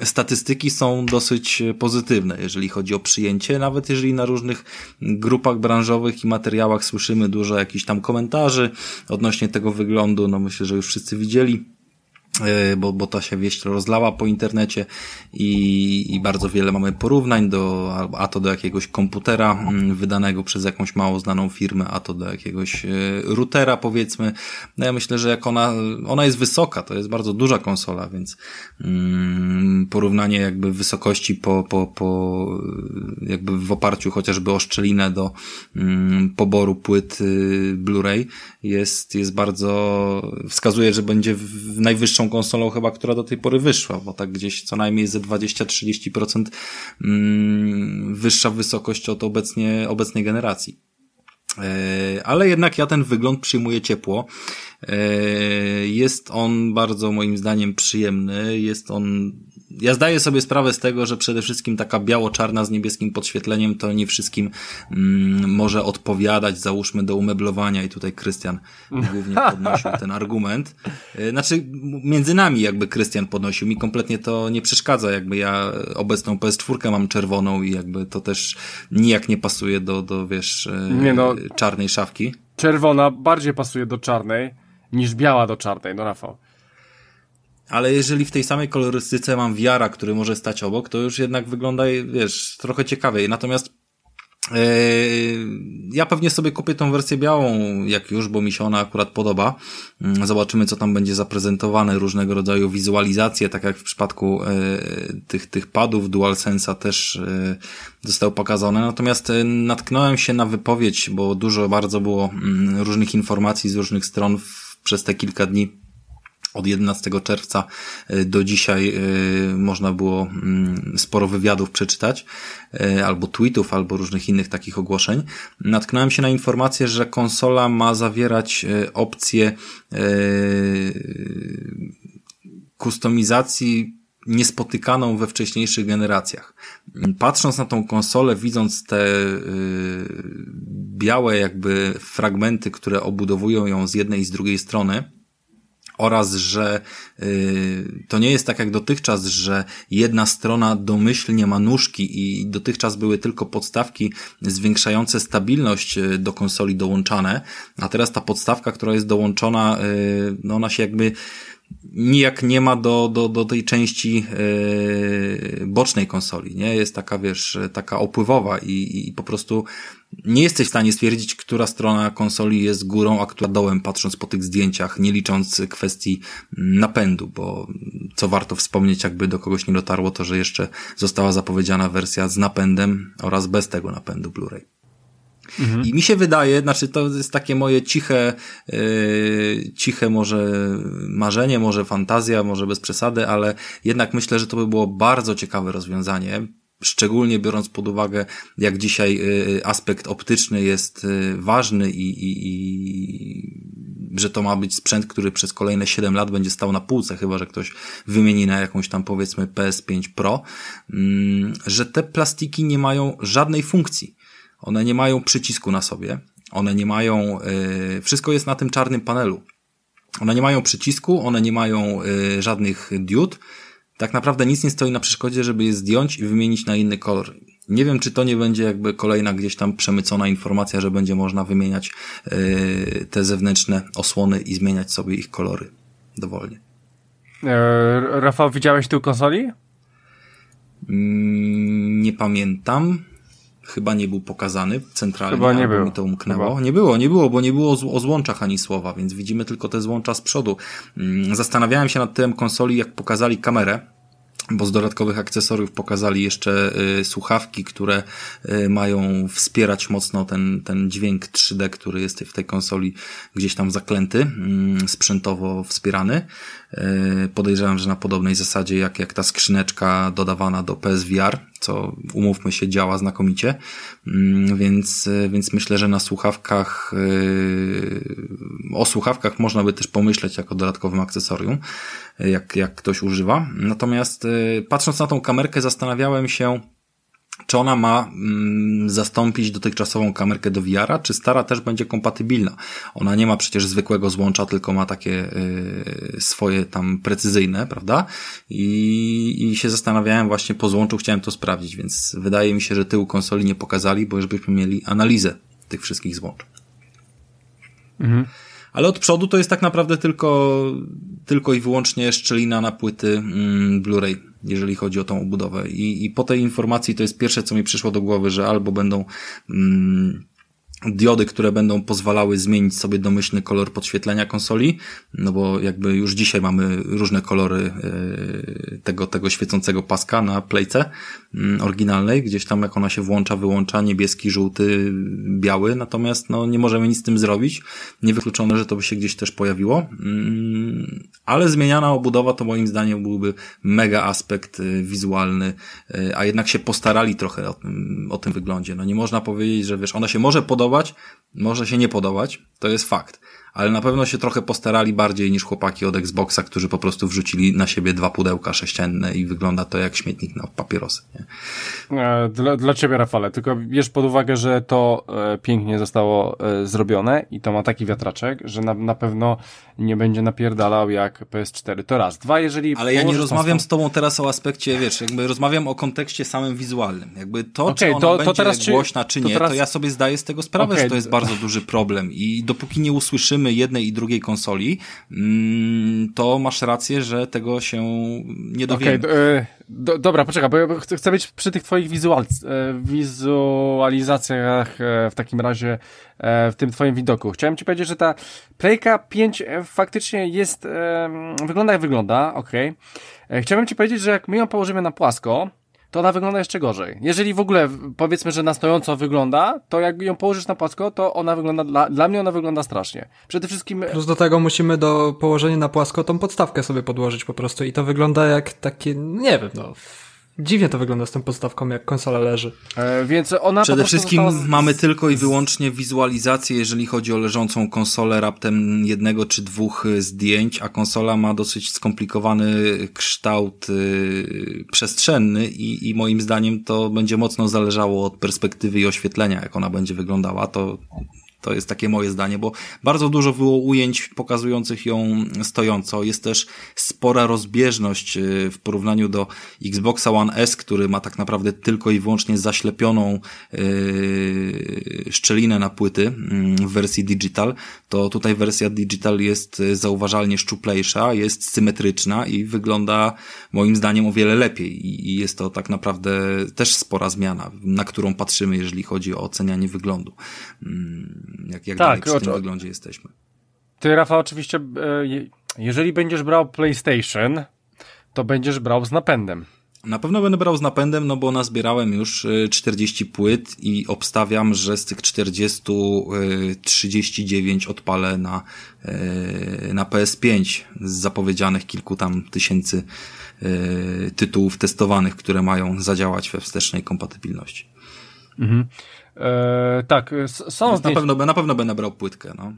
statystyki są dosyć pozytywne, jeżeli chodzi o przyjęcie, nawet jeżeli na różnych grupach branżowych i materiałach słyszymy dużo jakichś tam komentarzy odnośnie tego wyglądu, no myślę, że już wszyscy widzieli. E, bo, bo ta się wieść rozlała po internecie i, i bardzo wiele mamy porównań do, a to do jakiegoś komputera mm, wydanego przez jakąś mało znaną firmę, a to do jakiegoś e, routera powiedzmy. No ja myślę, że jak ona, ona jest wysoka, to jest bardzo duża konsola, więc mm, porównanie jakby wysokości po, po, po jakby w oparciu chociażby o szczelinę do mm, poboru płyt y, Blu-ray jest, jest bardzo, wskazuje, że będzie w najwyższą konsolą chyba, która do tej pory wyszła, bo tak gdzieś co najmniej ze 20-30% mm, wyższa wysokość od obecnie, obecnej generacji. E, ale jednak ja ten wygląd przyjmuję ciepło. E, jest on bardzo moim zdaniem przyjemny, jest on ja zdaję sobie sprawę z tego, że przede wszystkim taka biało-czarna z niebieskim podświetleniem to nie wszystkim mm, może odpowiadać, załóżmy, do umeblowania i tutaj Krystian głównie podnosił ten argument. E, znaczy, między nami jakby Krystian podnosił, mi kompletnie to nie przeszkadza, jakby ja obecną PS4 mam czerwoną i jakby to też nijak nie pasuje do, do wiesz, e, nie no, czarnej szafki. Czerwona bardziej pasuje do czarnej niż biała do czarnej, no Rafał. Ale jeżeli w tej samej kolorystyce mam wiara, który może stać obok, to już jednak wygląda, wiesz, trochę ciekawiej. Natomiast yy, ja pewnie sobie kupię tą wersję białą, jak już, bo mi się ona akurat podoba. Yy, zobaczymy, co tam będzie zaprezentowane, różnego rodzaju wizualizacje, tak jak w przypadku yy, tych, tych padów DualSense'a też zostały pokazane. Natomiast natknąłem się na wypowiedź, bo dużo bardzo było mm, różnych informacji z różnych stron w, przez te kilka dni od 11 czerwca y, do dzisiaj y, można było mm, sporo wywiadów przeczytać, y, albo tweetów, albo różnych innych takich ogłoszeń. Natknąłem się na informację, że konsola ma zawierać opcję kustomizacji niespotykaną we wcześniejszych generacjach. Patrząc na tą konsolę, widząc te białe jakby fragmenty, które obudowują ją z jednej i z drugiej strony, oraz że y, to nie jest tak jak dotychczas, że jedna strona domyślnie ma nóżki i dotychczas były tylko podstawki zwiększające stabilność y, do konsoli dołączane, a teraz ta podstawka, która jest dołączona, y, no ona się jakby nijak nie ma do, do, do tej części yy, bocznej konsoli, nie? Jest taka, wiesz, taka opływowa i, i po prostu nie jesteś w stanie stwierdzić, która strona konsoli jest górą, a która dołem, patrząc po tych zdjęciach, nie licząc kwestii napędu, bo co warto wspomnieć, jakby do kogoś nie dotarło, to że jeszcze została zapowiedziana wersja z napędem oraz bez tego napędu Blu-ray. Mhm. I mi się wydaje, znaczy to jest takie moje ciche, yy, ciche może marzenie, może fantazja, może bez przesady, ale jednak myślę, że to by było bardzo ciekawe rozwiązanie. Szczególnie biorąc pod uwagę, jak dzisiaj yy, aspekt optyczny jest yy, ważny i, i, i że to ma być sprzęt, który przez kolejne 7 lat będzie stał na półce, chyba że ktoś wymieni na jakąś tam powiedzmy PS5 Pro, mm, że te plastiki nie mają żadnej funkcji. One nie mają przycisku na sobie. One nie mają, yy, wszystko jest na tym czarnym panelu. One nie mają przycisku, one nie mają yy, żadnych diod. Tak naprawdę nic nie stoi na przeszkodzie, żeby je zdjąć i wymienić na inny kolor. Nie wiem, czy to nie będzie jakby kolejna gdzieś tam przemycona informacja, że będzie można wymieniać yy, te zewnętrzne osłony i zmieniać sobie ich kolory dowolnie. E, Rafał, widziałeś tu konsoli? Mm, nie pamiętam chyba nie był pokazany centralnie, chyba nie było. mi to umknęło. Chyba. Nie było, nie było, bo nie było o złączach ani słowa, więc widzimy tylko te złącza z przodu. Mm, zastanawiałem się nad tym konsoli, jak pokazali kamerę, bo z dodatkowych akcesoriów pokazali jeszcze y, słuchawki, które y, mają wspierać mocno ten, ten dźwięk 3D, który jest w tej konsoli gdzieś tam zaklęty, y, sprzętowo wspierany. Y, podejrzewam, że na podobnej zasadzie jak, jak ta skrzyneczka dodawana do PSVR, co umówmy się działa znakomicie, mm, więc, y, więc myślę, że na słuchawkach, y, o słuchawkach można by też pomyśleć jako dodatkowym akcesorium, jak, jak ktoś używa. Natomiast patrząc na tą kamerkę zastanawiałem się, czy ona ma mm, zastąpić dotychczasową kamerkę do VR-a, czy stara też będzie kompatybilna. Ona nie ma przecież zwykłego złącza, tylko ma takie y, swoje tam precyzyjne, prawda? I, I się zastanawiałem właśnie po złączu, chciałem to sprawdzić, więc wydaje mi się, że tyłu konsoli nie pokazali, bo już byśmy mieli analizę tych wszystkich złącz. Mhm. Ale od przodu to jest tak naprawdę tylko, tylko i wyłącznie szczelina na płyty mm, Blu-ray jeżeli chodzi o tą obudowę. I, i po tej informacji to jest pierwsze, co mi przyszło do głowy, że albo będą mm, diody, które będą pozwalały zmienić sobie domyślny kolor podświetlenia konsoli, no bo jakby już dzisiaj mamy różne kolory e, tego, tego świecącego paska na playce mm, oryginalnej, gdzieś tam jak ona się włącza, wyłącza, niebieski, żółty, biały, natomiast no nie możemy nic z tym zrobić. Niewykluczone, że to by się gdzieś też pojawiło, mm, ale zmieniana obudowa to moim zdaniem byłby mega aspekt e, wizualny, e, a jednak się postarali trochę o tym, o tym wyglądzie. No nie można powiedzieć, że wiesz, ona się może podobać podobać, może się nie podobać, to jest fakt ale na pewno się trochę postarali bardziej niż chłopaki od Xboxa, którzy po prostu wrzucili na siebie dwa pudełka sześcienne i wygląda to jak śmietnik na papierosy. Nie? E, dla, dla ciebie, Rafale, tylko bierz pod uwagę, że to e, pięknie zostało e, zrobione i to ma taki wiatraczek, że na, na pewno nie będzie napierdalał jak PS4. To raz. Dwa, jeżeli... Ale ja nie rozmawiam z tobą teraz o aspekcie, wiesz, jakby rozmawiam o kontekście samym wizualnym. Jakby to, okay, czy ona to, to będzie teraz, głośna, czy, czy nie, to, teraz... to, ja sobie zdaję z tego sprawę, okay. że to jest bardzo duży problem i dopóki nie usłyszymy jednej i drugiej konsoli, mm, to masz rację, że tego się nie dowiemy. Okay, e, do, dobra, poczekaj, bo ja chcę być przy tych twoich wizual, e, wizualizacjach e, w takim razie w tym twoim widoku. Chciałem ci powiedzieć, że ta Playka 5 faktycznie jest, wygląda jak wygląda, ok. Chciałbym ci powiedzieć, że jak my ją położymy na płasko, to ona wygląda jeszcze gorzej. Jeżeli w ogóle powiedzmy, że na stojąco wygląda, to jak ją położysz na płasko, to ona wygląda, dla, dla mnie ona wygląda strasznie. Przede wszystkim... Plus do tego musimy do położenia na płasko tą podstawkę sobie podłożyć po prostu i to wygląda jak takie, nie wiem, no dziwnie to wygląda z tą podstawką, jak konsola leży. E, więc ona Przede wszystkim z... mamy tylko i wyłącznie wizualizację, jeżeli chodzi o leżącą konsolę, raptem jednego czy dwóch e, zdjęć, a konsola ma dosyć skomplikowany kształt y, przestrzenny i, i moim zdaniem to będzie mocno zależało od perspektywy i oświetlenia, jak ona będzie wyglądała. To to jest takie moje zdanie, bo bardzo dużo było ujęć pokazujących ją stojąco. Jest też spora rozbieżność y, w porównaniu do Xboxa One S, który ma tak naprawdę tylko i wyłącznie zaślepioną yy, szczelinę na płyty yy, w wersji digital. To tutaj wersja digital jest y, zauważalnie szczuplejsza, jest symetryczna i wygląda moim zdaniem o wiele lepiej. I jest to tak naprawdę też spora zmiana, na którą patrzymy, jeżeli chodzi o ocenianie wyglądu. Yy jak, jak tak, dalej przy tym wyglądzie jesteśmy. Ty, Rafa, oczywiście, e, jeżeli będziesz brał PlayStation, to będziesz brał z napędem. Na pewno będę brał z napędem, no bo nazbierałem już 40 e, płyt i obstawiam, że z tych 40 39 e, odpalę na, na PS5 z zapowiedzianych kilku tam tysięcy tytułów testowanych, które mają zadziałać we wstecznej kompatybilności. Mhm. E, tak, są na pewno, na pewno będę brał płytkę, no.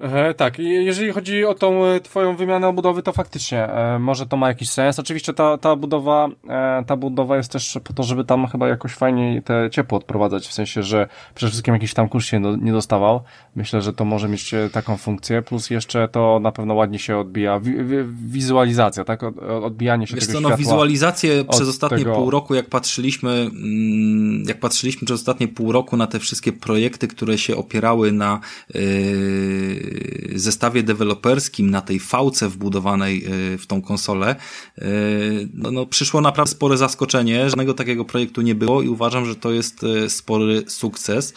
E, tak, jeżeli chodzi o tą e, twoją wymianę obudowy, to faktycznie e, może to ma jakiś sens. Oczywiście ta, ta budowa e, ta budowa jest też po to, żeby tam chyba jakoś fajnie te ciepło odprowadzać, w sensie, że przede wszystkim jakiś tam kurz się do, nie dostawał. Myślę, że to może mieć taką funkcję, plus jeszcze to na pewno ładnie się odbija. Wi wi wizualizacja, tak? Od, odbijanie się Wiesz tego co, no wizualizację przez ostatnie tego... pół roku, jak patrzyliśmy, mm, jak patrzyliśmy przez ostatnie pół roku na te wszystkie projekty, które się opierały na yy zestawie deweloperskim, na tej fałce wbudowanej e, w tą konsolę, e, no, no, przyszło naprawdę spore zaskoczenie. Żadnego takiego projektu nie było i uważam, że to jest spory sukces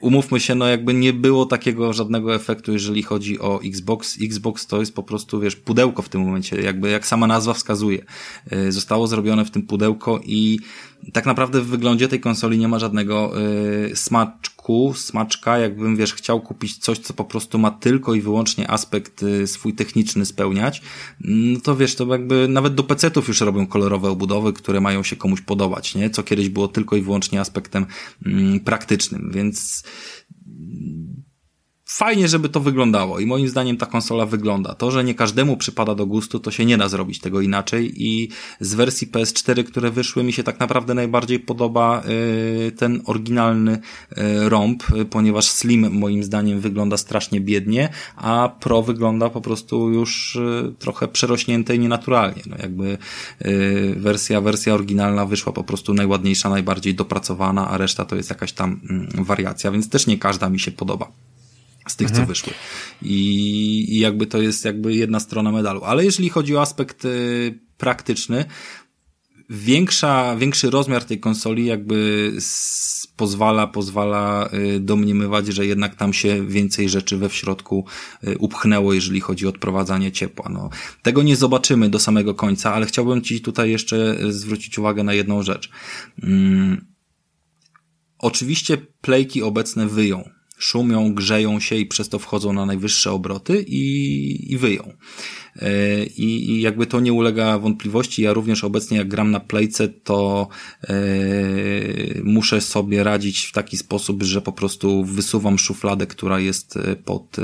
umówmy się, no jakby nie było takiego żadnego efektu, jeżeli chodzi o Xbox. Xbox to jest po prostu, wiesz, pudełko w tym momencie, jakby jak sama nazwa wskazuje. Zostało zrobione w tym pudełko i tak naprawdę w wyglądzie tej konsoli nie ma żadnego yy, smaczku, smaczka, jakbym wiesz, chciał kupić coś, co po prostu ma tylko i wyłącznie aspekt yy, swój techniczny spełniać, no to wiesz, to jakby nawet do PC-ów już robią kolorowe obudowy, które mają się komuś podobać, nie? Co kiedyś było tylko i wyłącznie aspektem yy, praktycznym, więc fajnie, żeby to wyglądało i moim zdaniem ta konsola wygląda. To, że nie każdemu przypada do gustu, to się nie da zrobić tego inaczej i z wersji PS4, które wyszły, mi się tak naprawdę najbardziej podoba y, ten oryginalny y, rąb, ponieważ Slim moim zdaniem wygląda strasznie biednie, a Pro wygląda po prostu już y, trochę przerośnięte i nienaturalnie. No jakby wersja, wersja oryginalna wyszła po prostu najładniejsza, najbardziej dopracowana, a reszta to jest jakaś tam mm, wariacja, więc też nie każda mi się podoba z tych, mhm. co wyszły. I, I jakby to jest jakby jedna strona medalu. Ale jeżeli chodzi o aspekt y, praktyczny, większa, większy rozmiar tej konsoli jakby pozwala, pozwala y, domniemywać, że jednak tam się więcej rzeczy we w środku y, upchnęło, jeżeli chodzi o odprowadzanie ciepła. No, tego nie zobaczymy do samego końca, ale chciałbym Ci tutaj jeszcze zwrócić uwagę na jedną rzecz. Mm, oczywiście plejki obecne wyją szumią, grzeją się i przez to wchodzą na najwyższe obroty i, i wyją. I, jakby to nie ulega wątpliwości. Ja również obecnie jak gram na playce, to e, muszę sobie radzić w taki sposób, że po prostu wysuwam szufladę, która jest e, pod e,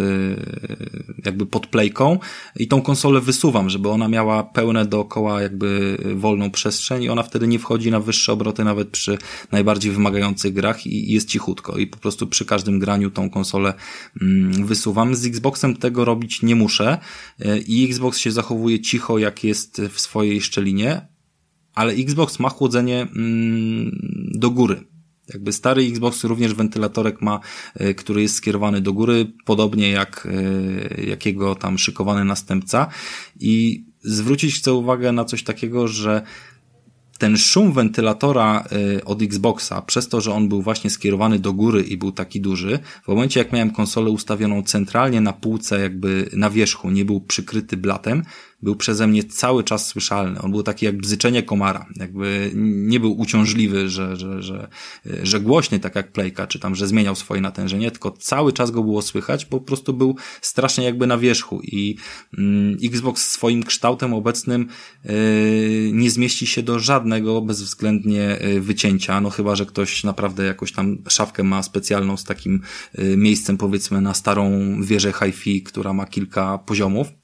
jakby pod playką i tą konsolę wysuwam, żeby ona miała pełne dookoła jakby wolną przestrzeń i ona wtedy nie wchodzi na wyższe obroty nawet przy najbardziej wymagających grach i, jest cichutko i po prostu przy każdym graniu tą konsolę mm, wysuwam. Z Xboxem tego robić nie muszę i Xbox Xbox się zachowuje cicho, jak jest w swojej szczelinie, ale Xbox ma chłodzenie mm, do góry. Jakby stary Xbox również wentylatorek ma, e, który jest skierowany do góry, podobnie jak e, jakiego tam szykowany następca. I zwrócić chcę uwagę na coś takiego, że ten szum wentylatora y, od Xboxa, przez to, że on był właśnie skierowany do góry i był taki duży, w momencie jak miałem konsolę ustawioną centralnie na półce, jakby na wierzchu, nie był przykryty blatem, był przeze mnie cały czas słyszalny. On był taki jak bzyczenie komara. Jakby nie był uciążliwy, że, że, że, że głośny, tak jak Playka, czy tam, że zmieniał swoje natężenie, tylko cały czas go było słychać, po prostu był strasznie jakby na wierzchu i mm, Xbox swoim kształtem obecnym yy, nie zmieści się do żadnego bezwzględnie y, wycięcia, no chyba, że ktoś naprawdę jakoś tam szafkę ma specjalną z takim y, miejscem powiedzmy na starą wieżę hi-fi, która ma kilka poziomów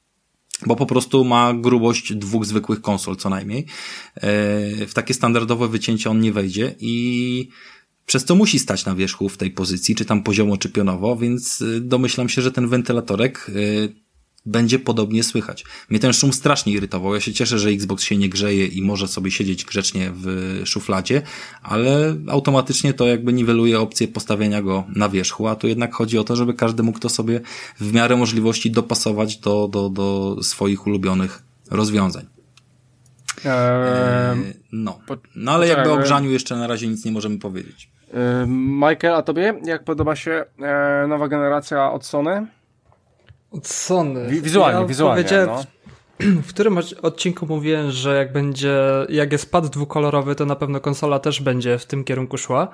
bo po prostu ma grubość dwóch zwykłych konsol co najmniej. E, w takie standardowe wycięcie on nie wejdzie i przez co musi stać na wierzchu w tej pozycji, czy tam poziomo, czy pionowo, więc y, domyślam się, że ten wentylatorek y, będzie podobnie słychać. Mnie ten szum strasznie irytował. Ja się cieszę, że Xbox się nie grzeje i może sobie siedzieć grzecznie w szufladzie, ale automatycznie to jakby niweluje opcję postawienia go na wierzchu, a tu jednak chodzi o to, żeby każdy mógł to sobie w miarę możliwości dopasować do, do, do swoich ulubionych rozwiązań. Eee, no. no ale jakby o grzaniu jeszcze na razie nic nie możemy powiedzieć. Michael, a tobie jak podoba się e, nowa generacja od Sony? Od Sony. wizualnie, ja wizualnie. No. W którym odcinku mówiłem, że jak będzie, jak jest pad dwukolorowy, to na pewno konsola też będzie w tym kierunku szła.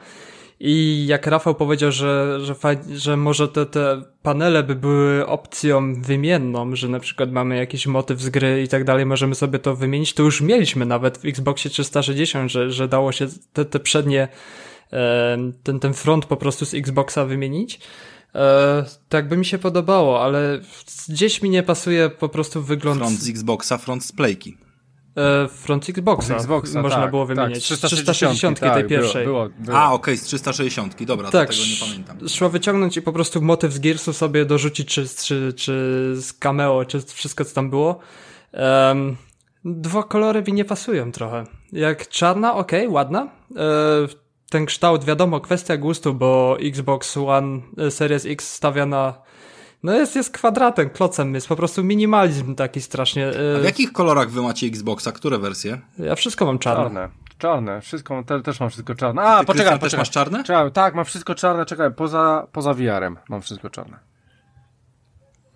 I jak Rafał powiedział, że, że, że może te, te panele by były opcją wymienną, że na przykład mamy jakiś motyw z gry i tak dalej, możemy sobie to wymienić, to już mieliśmy nawet w Xboxie 360, że, że dało się te, te przednie ten, ten front po prostu z Xboxa wymienić. E, tak by mi się podobało, ale gdzieś mi nie pasuje po prostu wygląd. Front z Xboxa, front z Playki. E, front Xboxa, Xboxa można tak, było tak, wymienić. Tak, 360, 360 tej tak, pierwszej. Było, było, było. A, okej, okay, z 360, dobra, tak, tego nie pamiętam. Szło wyciągnąć i po prostu motyw z Gearsu sobie dorzucić, czy, czy, czy z cameo, czy wszystko co tam było. Um, dwa kolory mi nie pasują trochę. Jak czarna, okej, okay, ładna. E, ten kształt, wiadomo, kwestia gustu, bo Xbox One e, Series X stawia na no jest, jest kwadratem, klocem, jest po prostu minimalizm taki strasznie. E, A w jakich kolorach wy macie Xboxa? Które wersje? Ja wszystko mam czarne. Czarne, czarne wszystko, te, też mam wszystko czarne. A, Ty, poczekaj, poczekaj. też masz czarne? Czekaj, tak, mam wszystko czarne, czekaj, poza, poza VR-em mam wszystko czarne.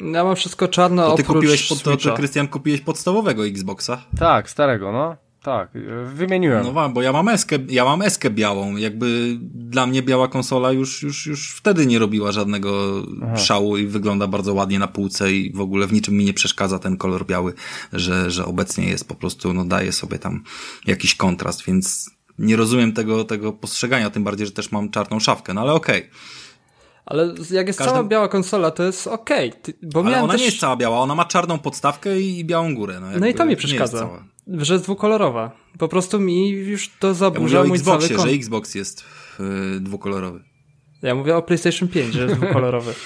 Ja mam wszystko czarne, to ty kupiłeś, pod, to, to Krystian kupiłeś podstawowego Xboxa? Tak, starego, no. Tak, wymieniłem. No bo ja mam eskę, ja mam eskę białą. Jakby dla mnie biała konsola już, już, już wtedy nie robiła żadnego Aha. szału i wygląda bardzo ładnie na półce i w ogóle w niczym mi nie przeszkadza ten kolor biały, że, że obecnie jest po prostu, no daje sobie tam jakiś kontrast, więc nie rozumiem tego, tego postrzegania, tym bardziej, że też mam czarną szafkę, no ale okej. Okay. Ale jak jest Każdym... cała biała konsola, to jest okej. Okay. Ale ona też... nie jest cała biała, ona ma czarną podstawkę i białą górę. No, no i to mi przeszkadza że jest dwukolorowa. Po prostu mi już to zaburza ja mój Xboxie, cały że Xbox jest yy, dwukolorowy. Ja mówię o PlayStation 5, że jest dwukolorowy.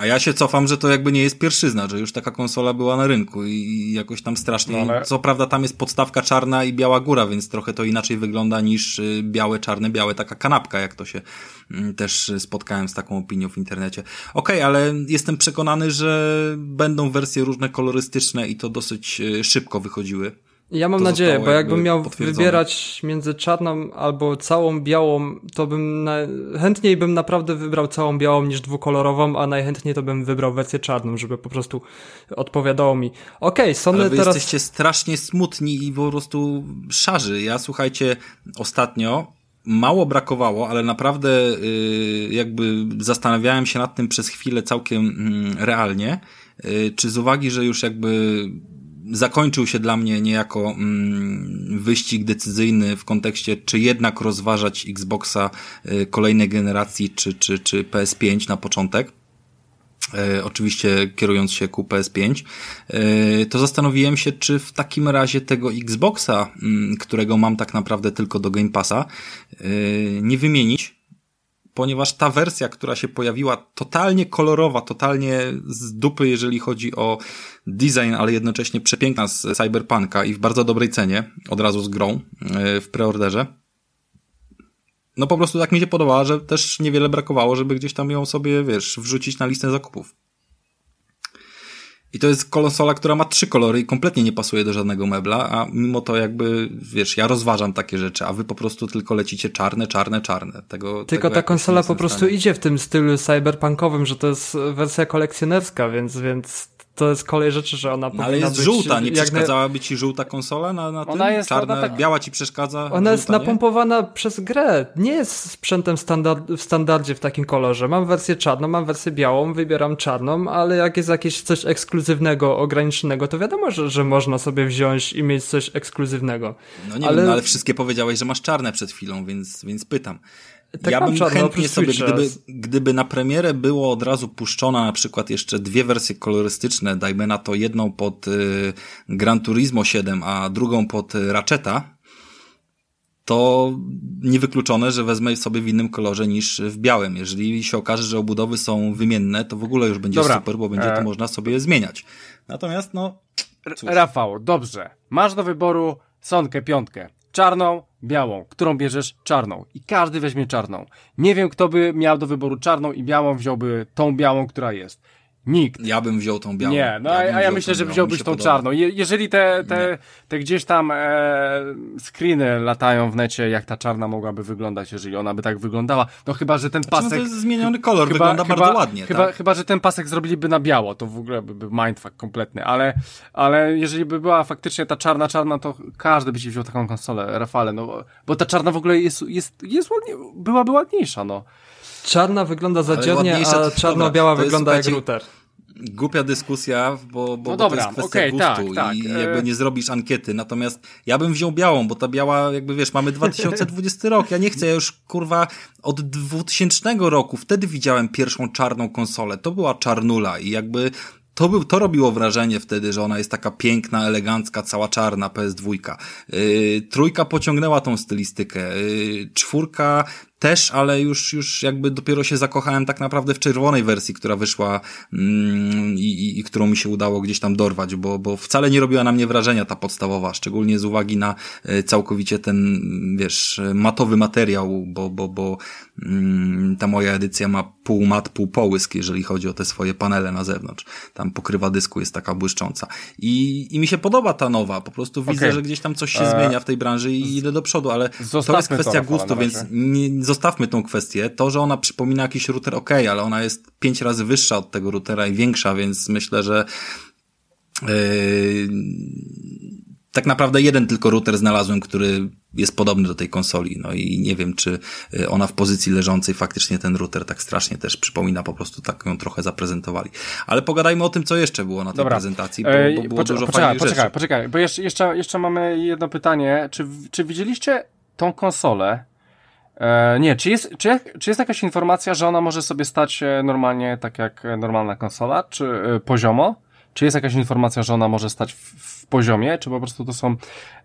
A ja się cofam, że to jakby nie jest pierwszyzna, że już taka konsola była na rynku i jakoś tam strasznie. No ale... Co prawda tam jest podstawka czarna i biała góra, więc trochę to inaczej wygląda niż y, białe, czarne, białe, taka kanapka, jak to się mm, też spotkałem z taką opinią w internecie. Okej, okay, ale jestem przekonany, że będą wersje różne kolorystyczne i to dosyć y, szybko wychodziły. Ja mam nadzieję, bo jakbym miał wybierać między czarną albo całą białą, to bym na... chętniej bym naprawdę wybrał całą białą niż dwukolorową, a najchętniej to bym wybrał wersję czarną, żeby po prostu odpowiadało mi. Okej, okay, Sony Ale wy teraz... jesteście strasznie smutni i po prostu szarzy. Ja słuchajcie, ostatnio mało brakowało, ale naprawdę yy, jakby zastanawiałem się nad tym przez chwilę całkiem yy, realnie, yy, czy z uwagi, że już jakby zakończył się dla mnie niejako mm, wyścig decyzyjny w kontekście, czy jednak rozważać Xboxa y, kolejnej generacji, czy, czy, czy PS5 na początek. E, oczywiście kierując się ku PS5, e, to zastanowiłem się, czy w takim razie tego Xboxa, mm, którego mam tak naprawdę tylko do Game Passa, e, nie wymienić ponieważ ta wersja, która się pojawiła, totalnie kolorowa, totalnie z dupy, jeżeli chodzi o design, ale jednocześnie przepiękna z Cyberpunka i w bardzo dobrej cenie, od razu z grą e, w preorderze. No po prostu tak mi się podobała, że też niewiele brakowało, żeby gdzieś tam ją sobie, wiesz, wrzucić na listę zakupów. I to jest konsola, która ma trzy kolory i kompletnie nie pasuje do żadnego mebla, a mimo to jakby, wiesz, ja rozważam takie rzeczy, a wy po prostu tylko lecicie czarne, czarne, czarne. Tego, tylko tego ta konsola po prostu stanie. idzie w tym stylu cyberpunkowym, że to jest wersja kolekcjonerska, więc, więc to jest kolej rzeczy, że ona no, Ale jest być, żółta, nie przeszkadzałaby ci żółta konsola na, na ona tym? Jest, Czarna, ona tak... biała ci przeszkadza? Ona żółta, jest napompowana nie? przez grę. Nie jest sprzętem standard, w standardzie w takim kolorze. Mam wersję czarną, mam wersję białą, wybieram czarną, ale jak jest jakieś coś ekskluzywnego, ograniczonego, to wiadomo, że, że można sobie wziąć i mieć coś ekskluzywnego. No nie ale... wiem, no, ale wszystkie powiedziałeś, że masz czarne przed chwilą, więc, więc pytam. Tak ja bym chętnie sobie, gdyby, gdyby na premierę było od razu puszczona na przykład jeszcze dwie wersje kolorystyczne, dajmy na to jedną pod y, Gran Turismo 7, a drugą pod y, Ratcheta, to niewykluczone, że wezmę sobie w innym kolorze niż w białym. Jeżeli się okaże, że obudowy są wymienne, to w ogóle już będzie Dobra. super, bo będzie to e... można sobie zmieniać. Natomiast no... Cóż. Rafał, dobrze. Masz do wyboru Sonkę piątkę czarną, białą. Którą bierzesz? Czarną. I każdy weźmie czarną. Nie wiem, kto by miał do wyboru czarną i białą, wziąłby tą białą, która jest. Nikt. Ja bym wziął tą białą. Nie, no ja a ja myślę, że wziąłbyś tą podoba. czarną. Je, jeżeli te, te, te gdzieś tam e, screeny latają w necie, jak ta czarna mogłaby wyglądać, jeżeli ona by tak wyglądała, no chyba, że ten pasek... Znaczy, no to jest zmieniony kolor, chyba, wygląda chyba, bardzo ładnie. Chyba, tak? chyba, że ten pasek zrobiliby na biało, to w ogóle by był mindfuck kompletny, ale, ale jeżeli by była faktycznie ta czarna, czarna, to każdy by ci wziął taką konsolę, Rafale, no bo ta czarna w ogóle jest, jest, jest ładnie, byłaby ładniejsza, no. Czarna wygląda zadziornie, a czarno-biała wygląda jak router głupia dyskusja, bo, bo, no dobra, to jest kwestia okay, gustu tak, i tak. jakby e- nie zrobisz ankiety. Natomiast ja bym wziął białą, bo ta biała, jakby wiesz, mamy 2020 rok. Ja nie chcę, ja już kurwa od 2000 roku, wtedy widziałem pierwszą czarną konsolę. To była czarnula i jakby to, był, to robiło wrażenie wtedy, że ona jest taka piękna, elegancka, cała czarna, PS2. Yy, trójka pociągnęła tą stylistykę. Yy, czwórka też, ale już, już jakby dopiero się zakochałem tak naprawdę w czerwonej wersji, która wyszła mm, i, i, którą mi się udało gdzieś tam dorwać, bo, bo wcale nie robiła na mnie wrażenia ta podstawowa, szczególnie z uwagi na e, całkowicie ten, wiesz, matowy materiał, bo, bo, bo mm, ta moja edycja ma pół mat, pół połysk, jeżeli chodzi o te swoje panele na zewnątrz. Tam pokrywa dysku jest taka błyszcząca. I, i mi się podoba ta nowa, po prostu widzę, okay. że gdzieś tam coś się e... zmienia w tej branży i idę do przodu, ale Zostawmy to jest kwestia to, gustu, więc nie, zostawmy tą kwestię. To, że ona przypomina jakiś router, ok, ale ona jest pięć razy wyższa od tego routera i większa, więc myślę, że yy, tak naprawdę jeden tylko router znalazłem, który jest podobny do tej konsoli. No i nie wiem, czy yy, ona w pozycji leżącej faktycznie ten router tak strasznie też przypomina, po prostu tak ją trochę zaprezentowali. Ale pogadajmy o tym, co jeszcze było na tej Dobra. prezentacji, bo, bo było dużo poczekaj, fajnych poczekaj, rzeczy. Poczekaj, bo jeszcze, jeszcze, jeszcze mamy jedno pytanie. Czy, czy widzieliście tą konsolę nie, czy jest, czy, czy jest jakaś informacja, że ona może sobie stać normalnie tak jak normalna konsola, czy e, poziomo? Czy jest jakaś informacja, że ona może stać w poziomie, czy po prostu to są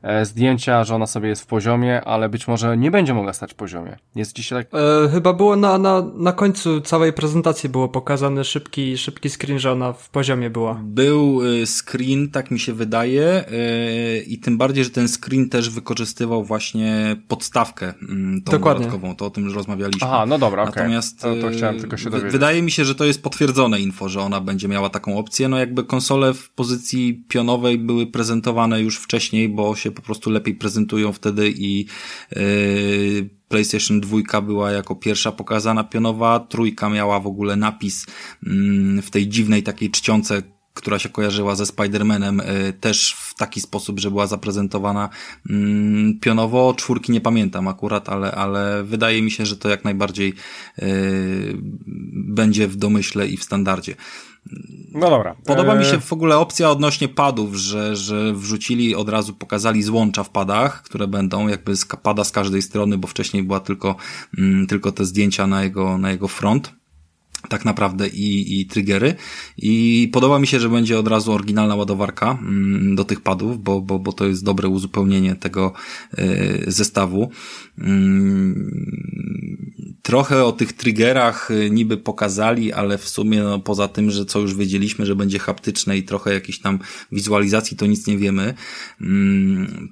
e, zdjęcia, że ona sobie jest w poziomie, ale być może nie będzie mogła stać w poziomie. Jest dzisiaj tak... E, chyba było na, na, na końcu całej prezentacji było pokazany szybki, szybki screen, że ona w poziomie była. Był e, screen, tak mi się wydaje e, i tym bardziej, że ten screen też wykorzystywał właśnie podstawkę mm, tą Dokładnie. dodatkową, to o tym już rozmawialiśmy. Aha, no dobra, okej. Natomiast okay. to, to chciałem tylko się dowiedzieć. Wydaje mi się, że to jest potwierdzone info, że ona będzie miała taką opcję, no jakby konsole w pozycji pionowej były prezentowane już wcześniej, bo się po prostu lepiej prezentują wtedy i yy, PlayStation 2 była jako pierwsza pokazana pionowa, trójka miała w ogóle napis yy, w tej dziwnej takiej czcionce, która się kojarzyła ze Spider-Manem, yy, też w taki sposób, że była zaprezentowana mm, pionowo. Czwórki nie pamiętam akurat, ale, ale wydaje mi się, że to jak najbardziej yy, będzie w domyśle i w standardzie. No dobra. Podoba mi się e, w ogóle opcja odnośnie padów, że, że wrzucili od razu, pokazali złącza w padach, które będą jakby z, pada z każdej strony, bo wcześniej była tylko, mm, tylko te zdjęcia na jego, na jego front tak naprawdę i, i triggery i podoba mi się, że będzie od razu oryginalna ładowarka mm, do tych padów, bo, bo, bo to jest dobre uzupełnienie tego y, zestawu. Trochę o tych triggerach y, niby pokazali, ale w sumie no, poza tym, że co już wiedzieliśmy, że będzie haptyczne i trochę jakiejś tam wizualizacji, to nic nie wiemy. Mm,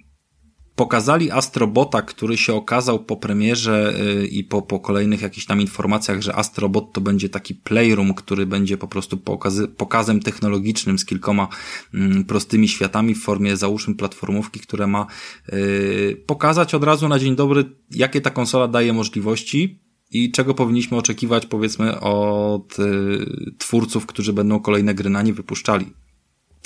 pokazali Astrobota, który się okazał po premierze y, i po, po kolejnych jakichś tam informacjach, że Astrobot to będzie taki playroom, który będzie po prostu pokazy, pokazem technologicznym z kilkoma mm, prostymi światami w formie załóżmy platformówki, które ma y, pokazać od razu na dzień dobry, jakie ta konsola daje możliwości, i czego powinniśmy oczekiwać, powiedzmy, od y, twórców, którzy będą kolejne gry na nie wypuszczali.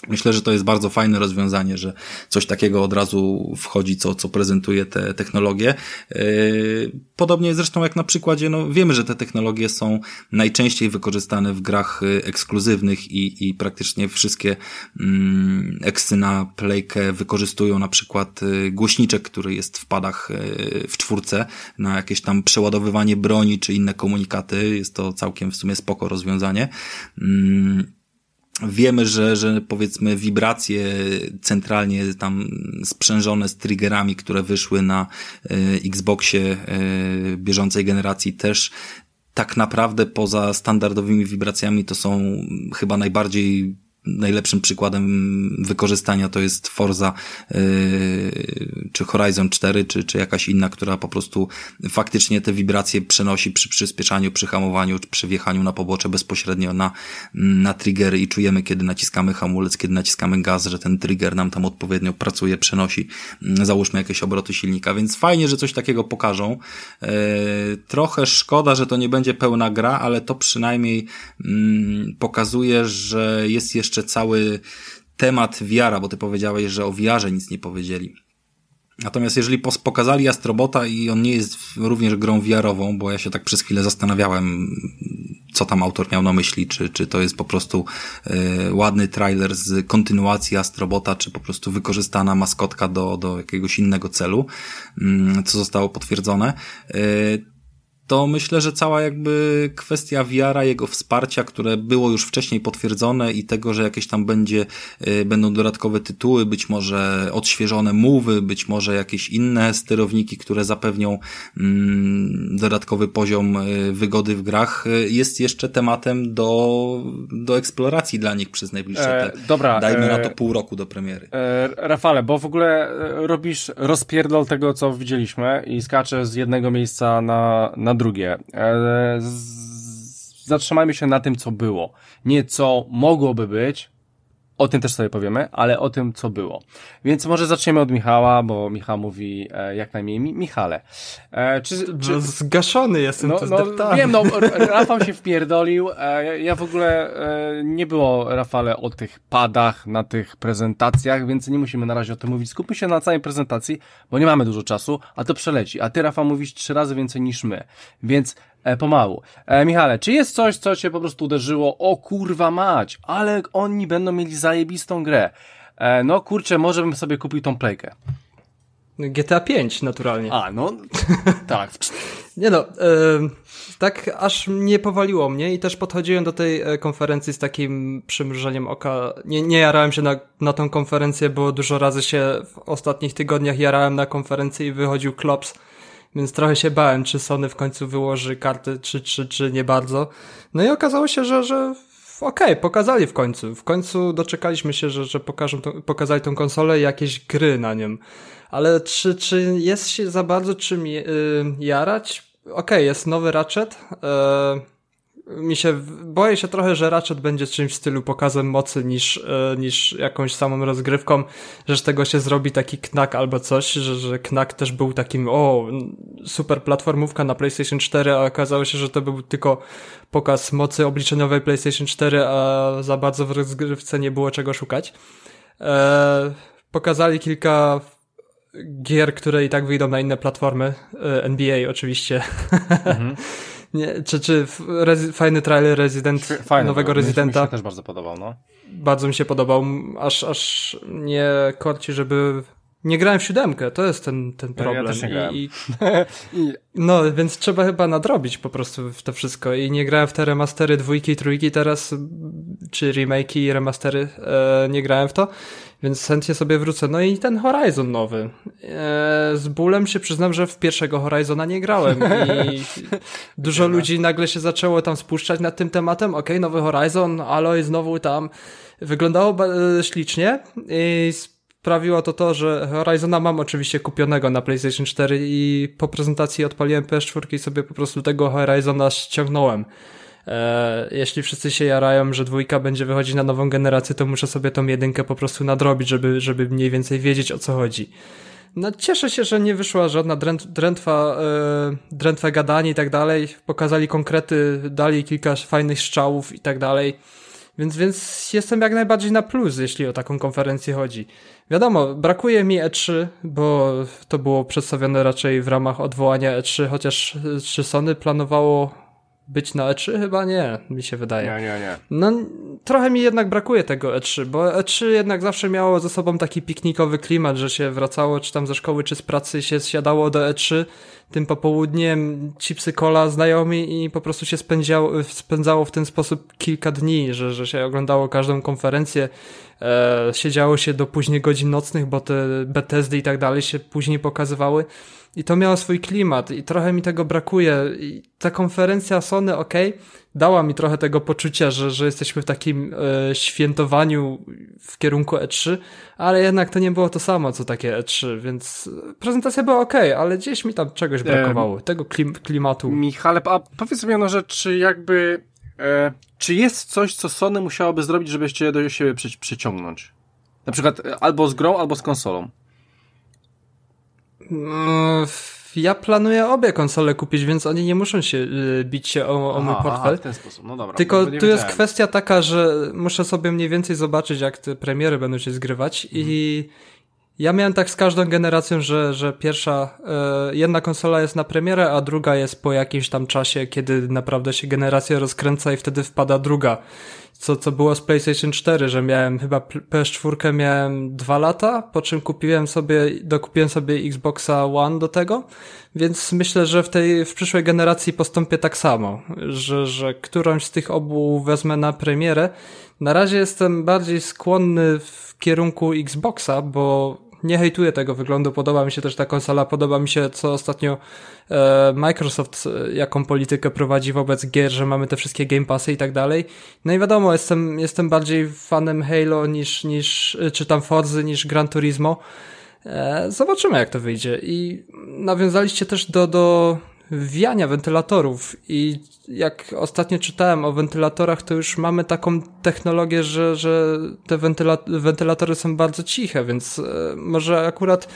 Myślę, że to jest bardzo fajne rozwiązanie, że coś takiego od razu wchodzi, co, co prezentuje te technologie. Yy, podobnie zresztą jak na przykładzie, no wiemy, że te technologie są najczęściej wykorzystane w grach y, ekskluzywnych i, i praktycznie wszystkie mm, eksy na playkę wykorzystują na przykład y, głośniczek, który jest w padach y, w czwórce na jakieś tam przeładowywanie broni czy inne komunikaty. Jest to całkiem w sumie spoko rozwiązanie. Mm, Wiemy, że, że powiedzmy wibracje centralnie tam sprzężone z triggerami, które wyszły na y, Xboxie y, bieżącej generacji też tak naprawdę poza standardowymi wibracjami to są chyba najbardziej najlepszym przykładem wykorzystania to jest Forza yy, czy Horizon 4, czy, czy jakaś inna, która po prostu faktycznie te wibracje przenosi przy przyspieszaniu, przy hamowaniu, przy wjechaniu na pobocze bezpośrednio na, na triggery i czujemy, kiedy naciskamy hamulec, kiedy naciskamy gaz, że ten trigger nam tam odpowiednio pracuje, przenosi, mm, załóżmy jakieś obroty silnika, więc fajnie, że coś takiego pokażą. Yy, trochę szkoda, że to nie będzie pełna gra, ale to przynajmniej mm, pokazuje, że jest jeszcze jeszcze cały temat wiara, bo ty powiedziałeś, że o wiarze nic nie powiedzieli. Natomiast jeżeli pokazali Astrobota i on nie jest również grą wiarową, bo ja się tak przez chwilę zastanawiałem, co tam autor miał na myśli, czy, czy to jest po prostu y, ładny trailer z kontynuacji Astrobota, czy po prostu wykorzystana maskotka do, do jakiegoś innego celu, y, co zostało potwierdzone. Y, to myślę, że cała jakby kwestia wiara, jego wsparcia, które było już wcześniej potwierdzone i tego, że jakieś tam będzie, y, będą dodatkowe tytuły, być może odświeżone mowy, być może jakieś inne sterowniki, które zapewnią mm, dodatkowy poziom y, wygody w grach, y, jest jeszcze tematem do, do eksploracji dla nich przez najbliższe e, te, dobra, dajmy e, na to pół roku do premiery. E, Rafale, bo w ogóle e, robisz rozpierdol tego, co widzieliśmy i skaczesz z jednego miejsca na, na drugie. E, zatrzymajmy się na tym, co było. Nie co mogłoby być, o tym też sobie powiemy, ale o tym, co było. Więc może zaczniemy od Michała, bo Michał mówi e, jak najmniej Mi Michale. E, czy, czy... No, zgaszony jestem, no, no Wiem, no, Rafał się wpierdolił. E, ja w ogóle e, nie było, Rafale, o tych padach na tych prezentacjach, więc nie musimy na razie o tym mówić. Skupmy się na całej prezentacji, bo nie mamy dużo czasu, a to przeleci. A ty, Rafał, mówisz trzy razy więcej niż my. Więc pomału. E, Michale, czy jest coś, co cię po prostu uderzyło? O kurwa mać, ale oni będą mieli zajebistą grę. E, no kurczę, może bym sobie kupił tą playkę. GTA 5 naturalnie. A, no tak. nie no, e, tak aż nie powaliło mnie i też podchodziłem do tej e, konferencji z takim przymrużeniem oka. Nie, nie jarałem się na, na tą konferencję, bo dużo razy się w ostatnich tygodniach jarałem na konferencję i wychodził klops więc trochę się bałem, czy Sony w końcu wyłoży karty, czy, czy, czy nie bardzo. No i okazało się, że, że okej, okay, pokazali w końcu. W końcu doczekaliśmy się, że, że pokażą to, pokazali tą konsolę i jakieś gry na nią. Ale czy, czy jest się za bardzo czym yy, jarać? Okej, okay, jest nowy Ratchet. Yy, mi się, boję się trochę, że Ratchet będzie czymś w stylu pokazem mocy niż, e, niż jakąś samą rozgrywką, że z tego się zrobi taki knak albo coś, że, że knak też był takim, o, super platformówka na PlayStation 4, a okazało się, że to był tylko pokaz mocy obliczeniowej PlayStation 4, a za bardzo w rozgrywce nie było czego szukać. E, pokazali kilka gier, które i tak wyjdą na inne platformy, e, NBA oczywiście. Mhm. Nie, czy, czy fajny trailer Resident, Fajny, nowego Residenta. Mi się też bardzo podobał, no. Bardzo mi się podobał, aż, aż nie korci, żeby nie grałem w siódemkę, to jest ten, ten problem. Ja też nie grałem. I, i, no, więc trzeba chyba nadrobić po prostu w to wszystko. I nie grałem w te remastery dwójki, trójki teraz, czy remake'i i remastery, e, nie grałem w to, więc chętnie sobie wrócę. No i ten Horizon nowy. E, z bólem się przyznam, że w pierwszego Horizona nie grałem i dużo ludzi nagle się zaczęło tam spuszczać nad tym tematem. Okej, okay, nowy Horizon, Aloy znowu tam. Wyglądało ślicznie i sprawiło to to, że Horizona mam oczywiście kupionego na PlayStation 4 i po prezentacji odpaliłem PS4 i sobie po prostu tego Horizona ściągnąłem. E, jeśli wszyscy się jarają, że dwójka będzie wychodzić na nową generację, to muszę sobie tą jedynkę po prostu nadrobić, żeby, żeby mniej więcej wiedzieć o co chodzi. No, cieszę się, że nie wyszła żadna drętwa, e, drętwe gadanie i tak dalej. Pokazali konkrety, dali kilka fajnych strzałów i tak dalej. Więc, więc jestem jak najbardziej na plus, jeśli o taką konferencję chodzi. Wiadomo, brakuje mi E3, bo to było przedstawione raczej w ramach odwołania E3, chociaż czy Sony planowało być na E3? Chyba nie, mi się wydaje. Nie, nie, nie. No, trochę mi jednak brakuje tego E3, bo E3 jednak zawsze miało ze sobą taki piknikowy klimat, że się wracało czy tam ze szkoły, czy z pracy się siadało do E3, tym popołudniem chipsy cola znajomi i po prostu się spędzało, spędzało w ten sposób kilka dni, że, że się oglądało każdą konferencję, e, siedziało się do późnych godzin nocnych, bo te Bethesdy i tak dalej się później pokazywały. I to miało swój klimat i trochę mi tego brakuje. I ta konferencja Sony, ok, dała mi trochę tego poczucia, że, że jesteśmy w takim e, świętowaniu w kierunku E3, ale jednak to nie było to samo, co takie E3, więc prezentacja była ok, ale gdzieś mi tam czegoś brakowało, e, tego klim klimatu. Michale, a powiedz mi jedną rzecz, czy jakby, e, czy jest coś, co Sony musiałoby zrobić, żebyście do siebie przy, przyciągnąć? Na przykład e, albo z grą, albo z konsolą. No, ja planuję obie konsole kupić, więc oni nie muszą się y, bić się o, o mój portfel. Aha, w ten sposób, no dobra. Tylko tu jest kwestia taka, że muszę sobie mniej więcej zobaczyć, jak te premiery będą się zgrywać mhm. i ja miałem tak z każdą generacją, że, że pierwsza, e, jedna konsola jest na premierę, a druga jest po jakimś tam czasie, kiedy naprawdę się generacja rozkręca i wtedy wpada druga co, co było z PlayStation 4, że miałem chyba PS4 miałem dwa lata, po czym kupiłem sobie, dokupiłem sobie Xboxa One do tego, więc myślę, że w tej, w przyszłej generacji postąpię tak samo, że, że którąś z tych obu wezmę na premierę. Na razie jestem bardziej skłonny w kierunku Xboxa, bo nie hejtuję tego wyglądu, podoba mi się też ta konsola, podoba mi się, co ostatnio e, Microsoft, e, jaką politykę prowadzi wobec gier, że mamy te wszystkie Game Passy i tak dalej. No i wiadomo, jestem, jestem bardziej fanem Halo niż, niż e, czy tam Forzy niż Gran Turismo. E, zobaczymy, jak to wyjdzie. I nawiązaliście też do, do wiania wentylatorów i jak ostatnio czytałem o wentylatorach, to już mamy taką technologię, że, że te wentyla wentylatory są bardzo ciche, więc e, może akurat,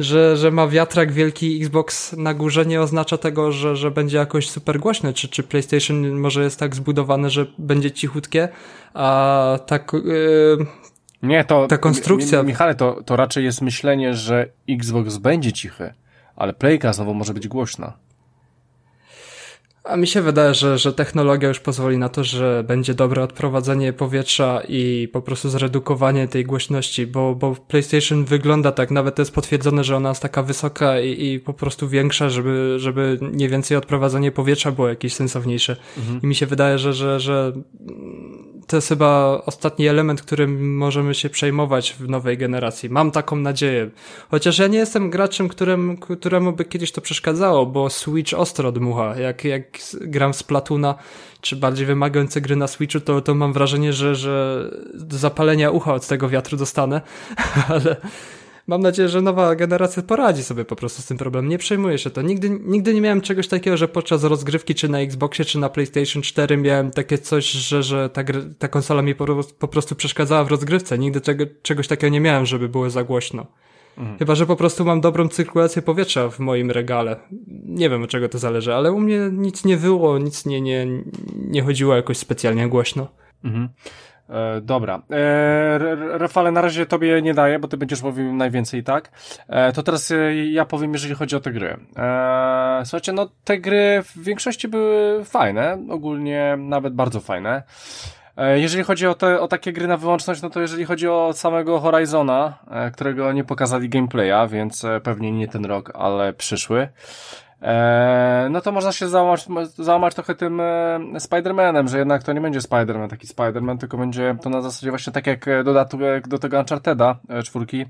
że, że ma wiatrak wielki Xbox na górze nie oznacza tego, że, że będzie jakoś super głośne, czy, czy PlayStation może jest tak zbudowane, że będzie cichutkie, a tak... Yy, nie, to ta konstrukcja. Michale, to, to raczej jest myślenie, że Xbox będzie cichy, ale Playka znowu może być głośna. A mi się wydaje, że, że technologia już pozwoli na to, że będzie dobre odprowadzenie powietrza i po prostu zredukowanie tej głośności, bo, bo PlayStation wygląda tak, nawet jest potwierdzone, że ona jest taka wysoka i, i po prostu większa, żeby, żeby nie więcej odprowadzenie powietrza było jakieś sensowniejsze. Mhm. I mi się wydaje, że, że, że to jest chyba ostatni element, którym możemy się przejmować w nowej generacji. Mam taką nadzieję. Chociaż ja nie jestem graczem, którym, któremu by kiedyś to przeszkadzało, bo Switch ostro dmucha. Jak, jak gram z Platuna, czy bardziej wymagające gry na Switchu, to, to mam wrażenie, że, że do zapalenia ucha od tego wiatru dostanę, ale mam nadzieję, że nowa generacja poradzi sobie po prostu z tym problemem. Nie przejmuję się to. Nigdy, nigdy nie miałem czegoś takiego, że podczas rozgrywki, czy na Xboxie, czy na PlayStation 4 miałem takie coś, że, że ta, ta konsola mi po, po prostu przeszkadzała w rozgrywce. Nigdy czego, czegoś takiego nie miałem, żeby było za głośno. Mhm. Chyba, że po prostu mam dobrą cyrkulację powietrza w moim regale. Nie wiem, od czego to zależy, ale u mnie nic nie było, nic nie, nie, nie chodziło jakoś specjalnie głośno. Mhm. E, dobra. E, Rafale, na razie tobie nie daję, bo ty będziesz mówił najwięcej, tak? E, to teraz e, ja powiem, jeżeli chodzi o te gry. E, słuchajcie, no te gry w większości były fajne, ogólnie nawet bardzo fajne. E, jeżeli chodzi o, te, o takie gry na wyłączność, no to jeżeli chodzi o samego Horizona, którego nie pokazali gameplaya, więc pewnie nie ten rok, ale przyszły, no to można się załamać, załamać trochę tym Spider-Manem, że jednak to nie będzie Spider-Man, taki Spider-Man, tylko będzie to na zasadzie właśnie tak jak dodatek do tego Uncharted'a czwórki,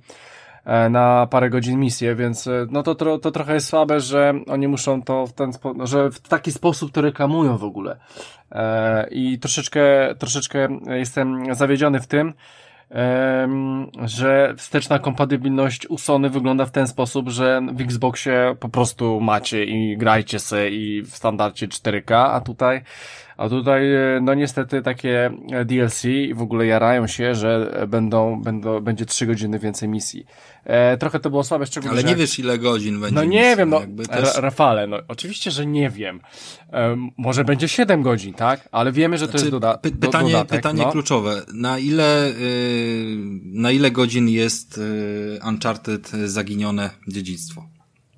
na parę godzin misję, więc no to, to, to trochę jest słabe, że oni muszą to w ten sposób, że w taki sposób to reklamują w ogóle. E, I troszeczkę, troszeczkę jestem zawiedziony w tym, że wsteczna kompatybilność u Sony wygląda w ten sposób, że w Xboxie po prostu macie i grajcie se i w standardzie 4K, a tutaj A tutaj, e, no niestety takie DLC i w ogóle jarają się, że będą, będą, będzie trzy godziny więcej misji. E, trochę to było słabe, szczególnie, Ale nie wiesz ile godzin będzie No nie misji, wiem, no, też... Rafale, no oczywiście, że nie wiem. E, może będzie 7 godzin, tak? Ale wiemy, że to znaczy, jest doda py pytanie, do, dodatek. Pytanie no. kluczowe. Na ile, yy, na ile godzin jest yy, Uncharted zaginione dziedzictwo?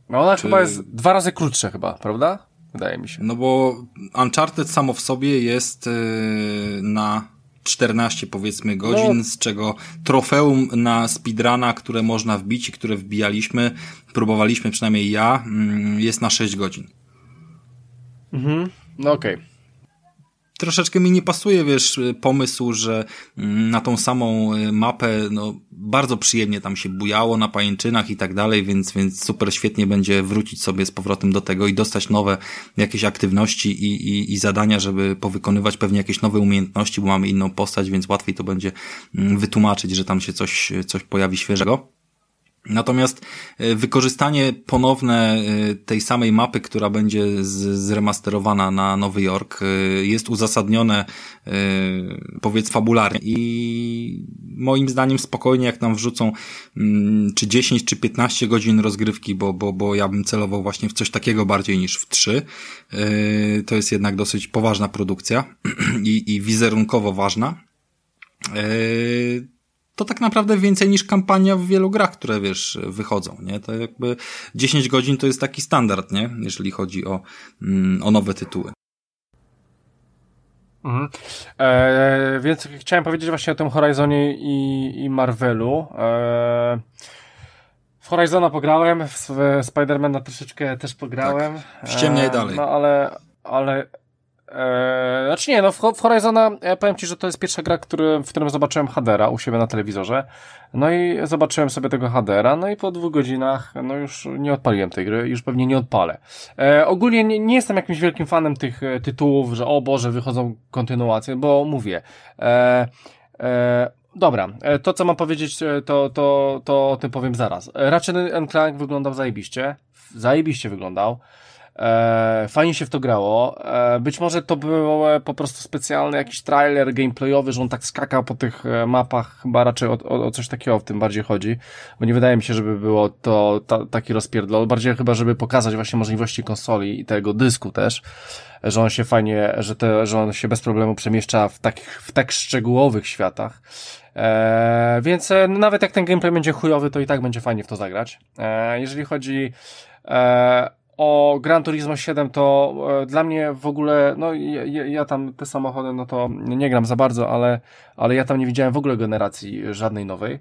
No ona Czy... chyba jest dwa razy krótsze chyba, prawda? Wydaje mi się. No bo Uncharted samo w sobie jest yy, na 14 powiedzmy godzin, no. z czego trofeum na speedruna, które można wbić i które wbijaliśmy, próbowaliśmy przynajmniej ja, mm, jest na 6 godzin. Mhm, no okej. Okay troszeczkę mi nie pasuje, wiesz, pomysł, że mm, na tą samą y, mapę, no, bardzo przyjemnie tam się bujało na pajęczynach i tak dalej, więc, więc super świetnie będzie wrócić sobie z powrotem do tego i dostać nowe jakieś aktywności i, i, i zadania, żeby powykonywać pewnie jakieś nowe umiejętności, bo mamy inną postać, więc łatwiej to będzie mm, wytłumaczyć, że tam się coś, coś pojawi świeżego. Natomiast e, wykorzystanie ponowne e, tej samej mapy, która będzie zremasterowana na Nowy Jork, e, jest uzasadnione, powiedz, fabularnie. I moim zdaniem spokojnie, jak nam wrzucą mm, czy 10, czy 15 godzin rozgrywki, bo, bo, bo ja bym celował właśnie w coś takiego bardziej niż w 3. To jest jednak dosyć poważna produkcja i, i wizerunkowo ważna to tak naprawdę więcej niż kampania w wielu grach, które wiesz, wychodzą, nie? To jakby 10 godzin to jest taki standard, nie? Jeżeli chodzi o, mm, o nowe tytuły. Mhm. E, więc chciałem powiedzieć właśnie o tym Horizonie i, i Marvelu. E, w Horizona pograłem, w, Spidermana troszeczkę też pograłem. Tak. Ściemniaj e, dalej. No ale, ale Eee, znaczy nie, no w, Horizona ja powiem Ci, że to jest pierwsza gra, który, w którym zobaczyłem Hadera u siebie na telewizorze. No i zobaczyłem sobie tego Hadera, no i po dwóch godzinach, no już nie odpaliłem tej gry, już pewnie nie odpalę. Eee, ogólnie nie, nie, jestem jakimś wielkim fanem tych e, tytułów, że o Boże, wychodzą kontynuacje, bo mówię. Eee, eee, Dobra, e, to co mam powiedzieć, e, to, to, to o tym powiem zaraz. Ratchet Clank wyglądał zajebiście. Zajebiście wyglądał. E, fajnie się w to grało. E, być może to był po prostu specjalny jakiś trailer gameplayowy, że on tak skakał po tych e, mapach, chyba raczej o, o, o coś takiego w tym bardziej chodzi, bo nie wydaje mi się, żeby było to ta, taki rozpierdol, bardziej chyba, żeby pokazać właśnie możliwości konsoli i tego dysku też, że on się fajnie, że, te, że on się bez problemu przemieszcza w takich, w tak szczegółowych światach. E, więc e, nawet jak ten gameplay będzie chujowy, to i tak będzie fajnie w to zagrać. E, jeżeli chodzi e, o Gran Turismo 7 to e, dla mnie w ogóle, no ja, ja, tam te samochody, no to nie gram za bardzo, ale, ale ja tam nie widziałem w ogóle generacji żadnej nowej.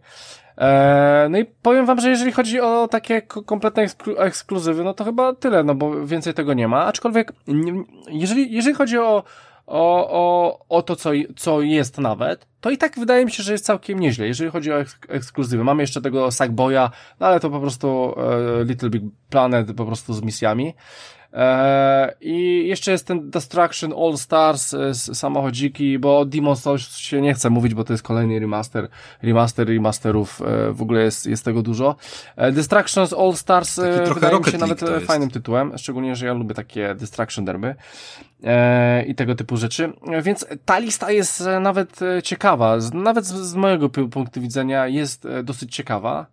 E, no i powiem wam, że jeżeli chodzi o takie kompletne eksklu ekskluzywy, no to chyba tyle, no bo więcej tego nie ma. Aczkolwiek, jeżeli, jeżeli chodzi o, o, o, o to, co, co jest nawet, to i tak wydaje mi się, że jest całkiem nieźle, jeżeli chodzi o eks ekskluzywy. Mamy jeszcze tego Sackboya, no ale to po prostu e, Little Big Planet po prostu z misjami. Eee, I jeszcze jest ten Destruction All Stars e, samochodziki, bo Demon Souls się nie chce mówić, bo to jest kolejny remaster, remaster remasterów, e, w ogóle jest, jest tego dużo. E, Destruction All Stars Taki wydaje mi się nawet fajnym tytułem, szczególnie, że ja lubię takie Destruction derby i tego typu rzeczy. Więc ta lista jest nawet ciekawa, nawet z mojego punktu widzenia jest dosyć ciekawa,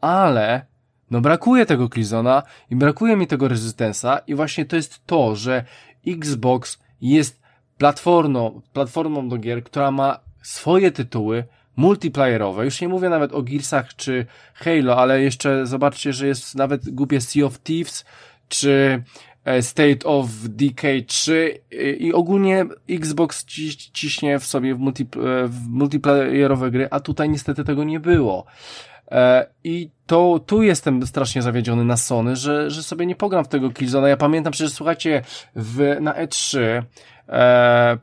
ale no brakuje tego Killzona i brakuje mi tego Resistance'a i właśnie to jest to, że Xbox jest platformą, platformą do gier, która ma swoje tytuły multiplayerowe. Już nie mówię nawet o Gearsach czy Halo, ale jeszcze zobaczcie, że jest nawet głupie Sea of Thieves czy e, State of Decay 3 i ogólnie Xbox ciśnie w sobie w, multi, e, w multiplayerowe gry, a tutaj niestety tego nie było. E, I to tu jestem strasznie zawiedziony na Sony, że, że sobie nie pogram w tego Killzona. Ja pamiętam przecież, słuchajcie, w, na E3 e,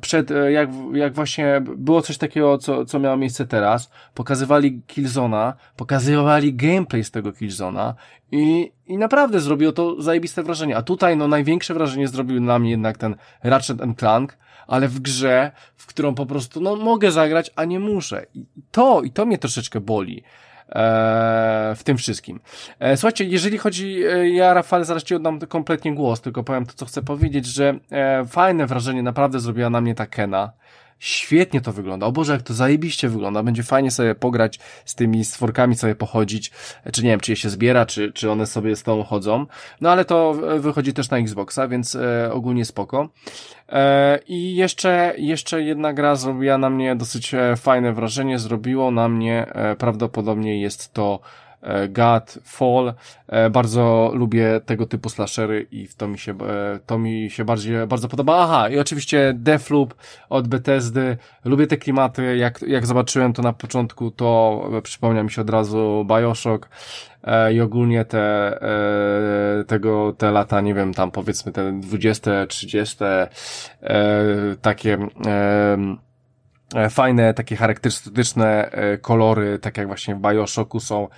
przed, e, jak, jak właśnie było coś takiego, co, co miało miejsce teraz, pokazywali Killzona, pokazywali gameplay z tego Killzona i, i naprawdę zrobiło to zajebiste wrażenie. A tutaj, no, największe wrażenie zrobił na mnie jednak ten Ratchet Clank, ale w grze, w którą po prostu, no, mogę zagrać, a nie muszę. I to, i to mnie troszeczkę boli. w tym wszystkim. Słuchajcie, jeżeli chodzi, ja Rafale zaraz Ci oddam kompletnie głos, tylko powiem to, co chcę powiedzieć, że fajne wrażenie naprawdę zrobiła na mnie ta Kena. Świetnie to wygląda. O Boże, jak to zajebiście wygląda. Będzie fajnie sobie pograć z tymi stworkami, sobie pochodzić. Czy nie wiem, czy je się zbiera, czy, czy one sobie z tą chodzą. No ale to wychodzi też na Xboxa, więc e, ogólnie spoko. E, I jeszcze, jeszcze jedna gra zrobiła na mnie dosyć e, fajne wrażenie. Zrobiło na mnie, e, prawdopodobnie jest to God, Fall. E, bardzo lubię tego typu slashery i to mi się, e, to mi się bardziej, bardzo podoba. Aha, i oczywiście Deathloop od Bethesdy. Lubię te klimaty. Jak, jak zobaczyłem to na początku, to przypomniał mi się od razu Bioshock i ogólnie te, tego, te lata, nie wiem, tam powiedzmy te 20, 30, takie, E, fajne, takie charakterystyczne e, kolory, tak jak właśnie w Bioshocku są.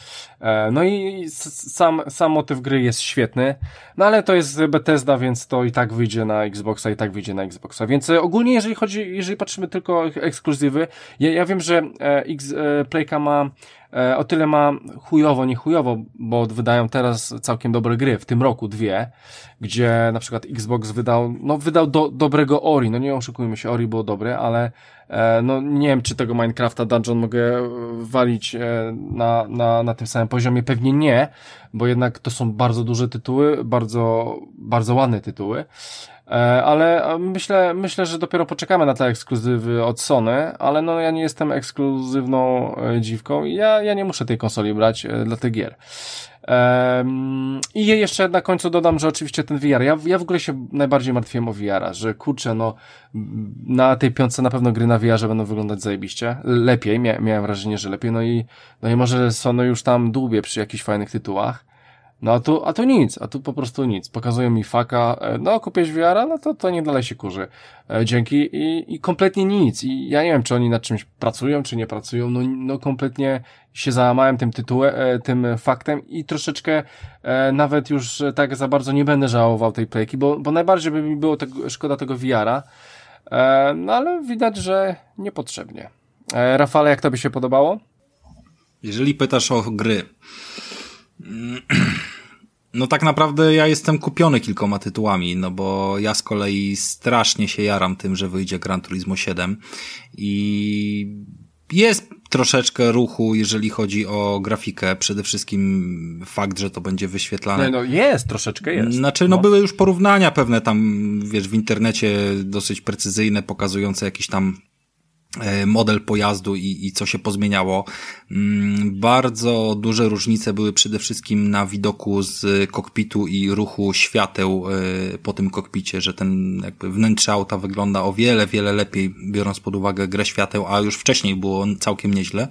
E, no i sam, sam motyw gry jest świetny, no ale to jest Bethesda, więc to i tak wyjdzie na Xboxa, i tak wyjdzie na Xboxa. Więc ogólnie, jeżeli chodzi, jeżeli patrzymy tylko ekskluzywy, ja, ja wiem, że X, Playka ma o tyle ma chujowo, nie chujowo, bo wydają teraz całkiem dobre gry, w tym roku dwie, gdzie na przykład Xbox wydał, no wydał do, dobrego Ori, no nie oszukujmy się, Ori było dobre, ale E, no nie wiem, czy tego Minecrafta Dungeon mogę walić e, na, na, na tym samym poziomie, pewnie nie, bo jednak to są bardzo duże tytuły, bardzo, bardzo ładne tytuły. E, ale myślę, myślę, że dopiero poczekamy na te ekskluzywy od Sony, ale no ja nie jestem ekskluzywną dziwką i ja, ja nie muszę tej konsoli brać dla tych gier. I jeszcze na końcu dodam, że oczywiście ten VR, ja, ja w ogóle się najbardziej martwiłem o VR-a, że kurczę, no na tej piątce na pewno gry na VR-ze będą wyglądać zajebiście, lepiej, Mia, miałem wrażenie, że lepiej, no i, no i może Sony już tam dłubie przy jakichś fajnych tytułach, no a tu, a tu nic, a tu po prostu nic. Pokazują mi faka, e, no kupiłeś wiara, no to, to nie dalej się kurzy. E, dzięki i, i kompletnie nic. I ja nie wiem, czy oni nad czymś pracują, czy nie pracują, no, no kompletnie się załamałem tym tytułem, e, tym faktem i troszeczkę nawet już tak za bardzo nie będę żałował tej playki, bo, bo najbardziej by mi było tego, szkoda tego wiara, no ale widać, że niepotrzebnie. Rafale, jak to by się podobało? Jeżeli pytasz o gry, no tak naprawdę ja jestem kupiony kilkoma tytułami, no bo ja z kolei strasznie się jaram tym, że wyjdzie Gran Turismo 7 i jest troszeczkę ruchu, jeżeli chodzi o grafikę. Przede wszystkim fakt, że to będzie wyświetlane. No, no jest, troszeczkę jest. Znaczy, no, no były już porównania pewne tam, wiesz, w internecie dosyć precyzyjne, pokazujące jakieś tam model pojazdu i, i co się pozmieniało. Mm, bardzo duże różnice były przede wszystkim na widoku z kokpitu i ruchu świateł e, po tym kokpicie, że ten jakby wnętrze auta wygląda o wiele, wiele lepiej, biorąc pod uwagę grę świateł, a już wcześniej było całkiem nieźle.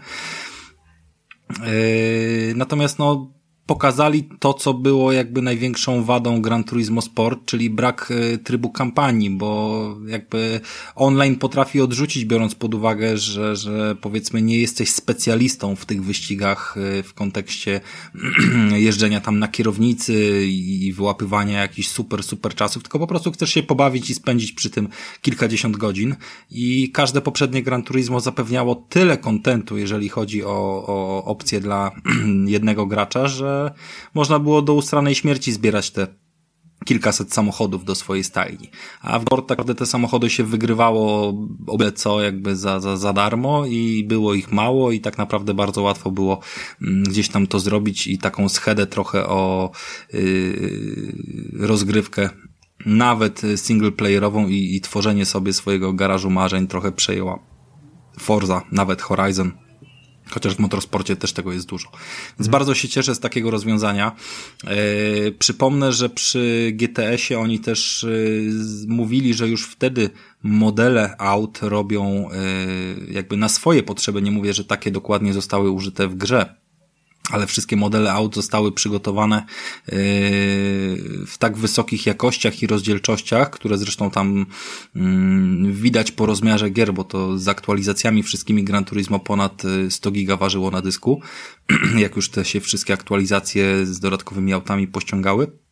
E, natomiast no, pokazali to, co było jakby największą wadą Gran Turismo Sport, czyli brak e, trybu kampanii, bo jakby online potrafi odrzucić, biorąc pod uwagę, że, że powiedzmy nie jesteś specjalistą w tych wyścigach e, w kontekście jeżdżenia tam na kierownicy i wyłapywania jakichś super, super czasów, tylko po prostu chcesz się pobawić i spędzić przy tym kilkadziesiąt godzin. I każde poprzednie Gran Turismo zapewniało tyle kontentu, jeżeli chodzi o, o opcje dla jednego gracza, że można było do ustranej śmierci zbierać te kilkaset samochodów do swojej stajni. A w Gord tak te samochody się wygrywało obie co jakby za, za, za darmo i było ich mało i tak naprawdę bardzo łatwo było mm, gdzieś tam to zrobić i taką schedę trochę o yy, rozgrywkę nawet singleplayerową i, i tworzenie sobie swojego garażu marzeń trochę przejęła Forza, nawet Horizon Chociaż w motorsporcie też tego jest dużo. Więc bardzo się cieszę z takiego rozwiązania. Yy, przypomnę, że przy GTS-ie oni też yy, mówili, że już wtedy modele aut robią yy, jakby na swoje potrzeby. Nie mówię, że takie dokładnie zostały użyte w grze ale wszystkie modele aut zostały przygotowane yy, w tak wysokich jakościach i rozdzielczościach, które zresztą tam mm, widać po rozmiarze gier, bo to z aktualizacjami wszystkimi Gran Turismo ponad 100 giga ważyło na dysku, jak już te się wszystkie aktualizacje z dodatkowymi autami pościągały.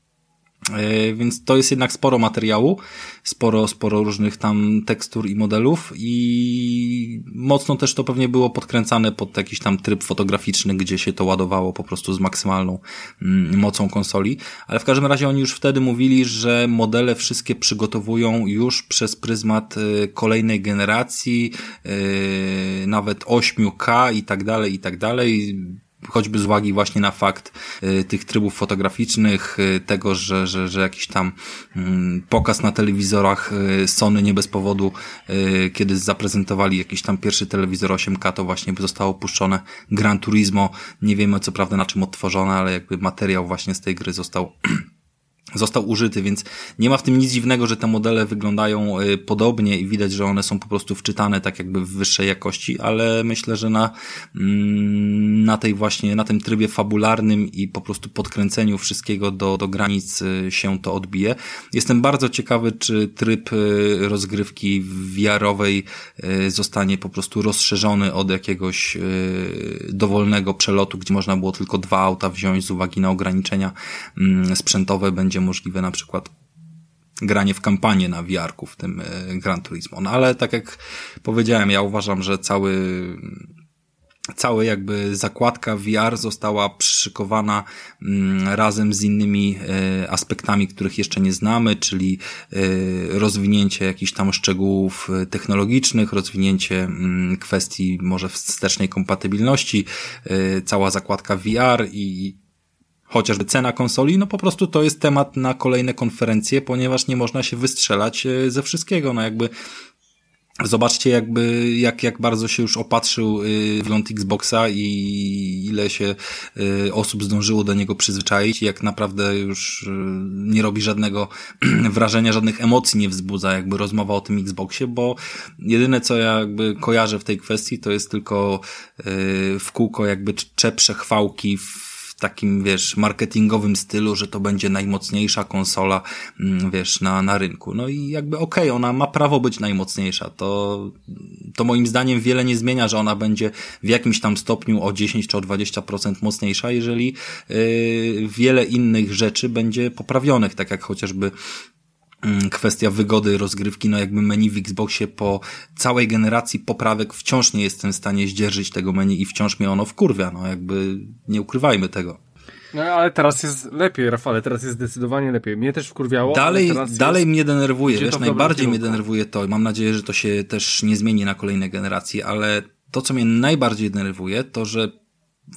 E, więc to jest jednak sporo materiału, sporo, sporo różnych tam tekstur i modelów i mocno też to pewnie było podkręcane pod jakiś tam tryb fotograficzny, gdzie się to ładowało po prostu z maksymalną mm, mocą konsoli, ale w każdym razie oni już wtedy mówili, że modele wszystkie przygotowują już przez pryzmat e, kolejnej generacji, e, nawet 8K i tak dalej, i tak dalej choćby z uwagi właśnie na fakt y, tych trybów fotograficznych, y, tego, że, że, że jakiś tam mm, pokaz na telewizorach y, Sony nie bez powodu, kiedy zaprezentowali jakiś tam pierwszy telewizor 8K, to właśnie zostało opuszczone Gran Turismo. Nie wiemy co prawda na czym odtworzone, ale jakby materiał właśnie z tej gry został został użyty, więc nie ma w tym nic dziwnego, że te modele wyglądają y, podobnie i widać, że one są po prostu wczytane tak jakby w wyższej jakości, ale myślę, że na, mm, na tej właśnie, na tym trybie fabularnym i po prostu podkręceniu wszystkiego do, do granic y, się to odbije. Jestem bardzo ciekawy, czy tryb y, rozgrywki wiarowej zostanie po prostu rozszerzony od jakiegoś dowolnego przelotu, gdzie można było tylko dwa auta wziąć z uwagi na ograniczenia mm, sprzętowe, będzie możliwe na przykład granie w kampanię na VR-ku w tym e, Gran Turismo. No ale tak jak powiedziałem, ja uważam, że cały cała jakby zakładka VR została przyszykowana mm, razem z innymi e, aspektami, których jeszcze nie znamy, czyli e, rozwinięcie jakichś tam szczegółów technologicznych, rozwinięcie mm, kwestii może wstecznej kompatybilności, cała zakładka VR i chociażby cena konsoli, no po prostu to jest temat na kolejne konferencje, ponieważ nie można się wystrzelać e, ze wszystkiego, no jakby Zobaczcie jakby, jak, jak bardzo się już opatrzył y, wygląd Xboxa i ile się y, osób zdążyło do niego przyzwyczaić. Jak naprawdę już nie robi żadnego wrażenia, żadnych emocji nie wzbudza jakby rozmowa o tym Xboxie, bo jedyne co ja jakby kojarzę w tej kwestii to jest tylko w kółko jakby czeprze chwałki w takim, wiesz, marketingowym stylu, że to będzie najmocniejsza konsola, mm, wiesz, na, na rynku. No i jakby okej, okay, ona ma prawo być najmocniejsza. To, to moim zdaniem wiele nie zmienia, że ona będzie w jakimś tam stopniu o 10 czy o 20% mocniejsza, jeżeli yy, wiele innych rzeczy będzie poprawionych, tak jak chociażby kwestia wygody rozgrywki, no jakby menu w Xboxie po całej generacji poprawek wciąż nie jestem w stanie zdzierżyć tego menu i wciąż mnie ono wkurwia, no jakby nie ukrywajmy tego. No ale teraz jest lepiej, Rafale, teraz jest zdecydowanie lepiej. Mnie też wkurwiało. Dalej, dalej jest... mnie denerwuje, wiesz, najbardziej mnie denerwuje to, mam nadzieję, że to się też nie zmieni na kolejne generacje, ale to, co mnie najbardziej denerwuje, to, że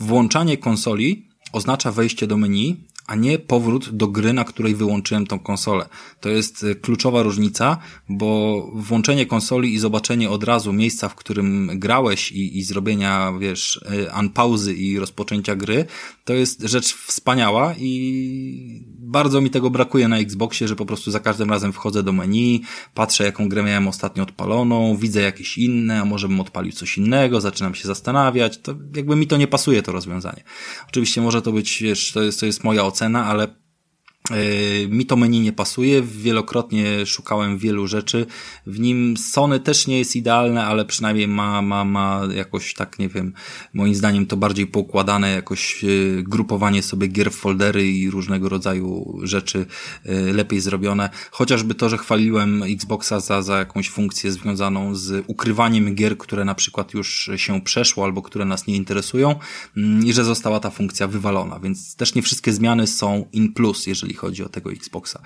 włączanie konsoli oznacza wejście do menu, a nie powrót do gry, na której wyłączyłem tą konsolę. To jest e, kluczowa różnica, bo włączenie konsoli i zobaczenie od razu miejsca, w którym grałeś i, i zrobienia, wiesz, e, unpauzy i rozpoczęcia gry, to jest rzecz wspaniała i bardzo mi tego brakuje na Xboxie, że po prostu za każdym razem wchodzę do menu, patrzę jaką grę miałem ostatnio odpaloną, widzę jakieś inne, a może bym odpalił coś innego, zaczynam się zastanawiać, to jakby mi to nie pasuje to rozwiązanie. Oczywiście może to być, wiesz, to jest, to jest moja ocena, ale E, mi to menu nie pasuje, wielokrotnie szukałem wielu rzeczy. W nim Sony też nie jest idealne, ale przynajmniej ma, ma, ma jakoś tak, nie wiem, moim zdaniem to bardziej poukładane, jakoś e, grupowanie sobie gier w foldery i różnego rodzaju rzeczy e, lepiej zrobione. Chociażby to, że chwaliłem Xboxa za, za jakąś funkcję związaną z ukrywaniem gier, które na przykład już się przeszło albo które nas nie interesują mm, i że została ta funkcja wywalona, więc też nie wszystkie zmiany są in plus, jeżeli chodzi o tego Xboxa.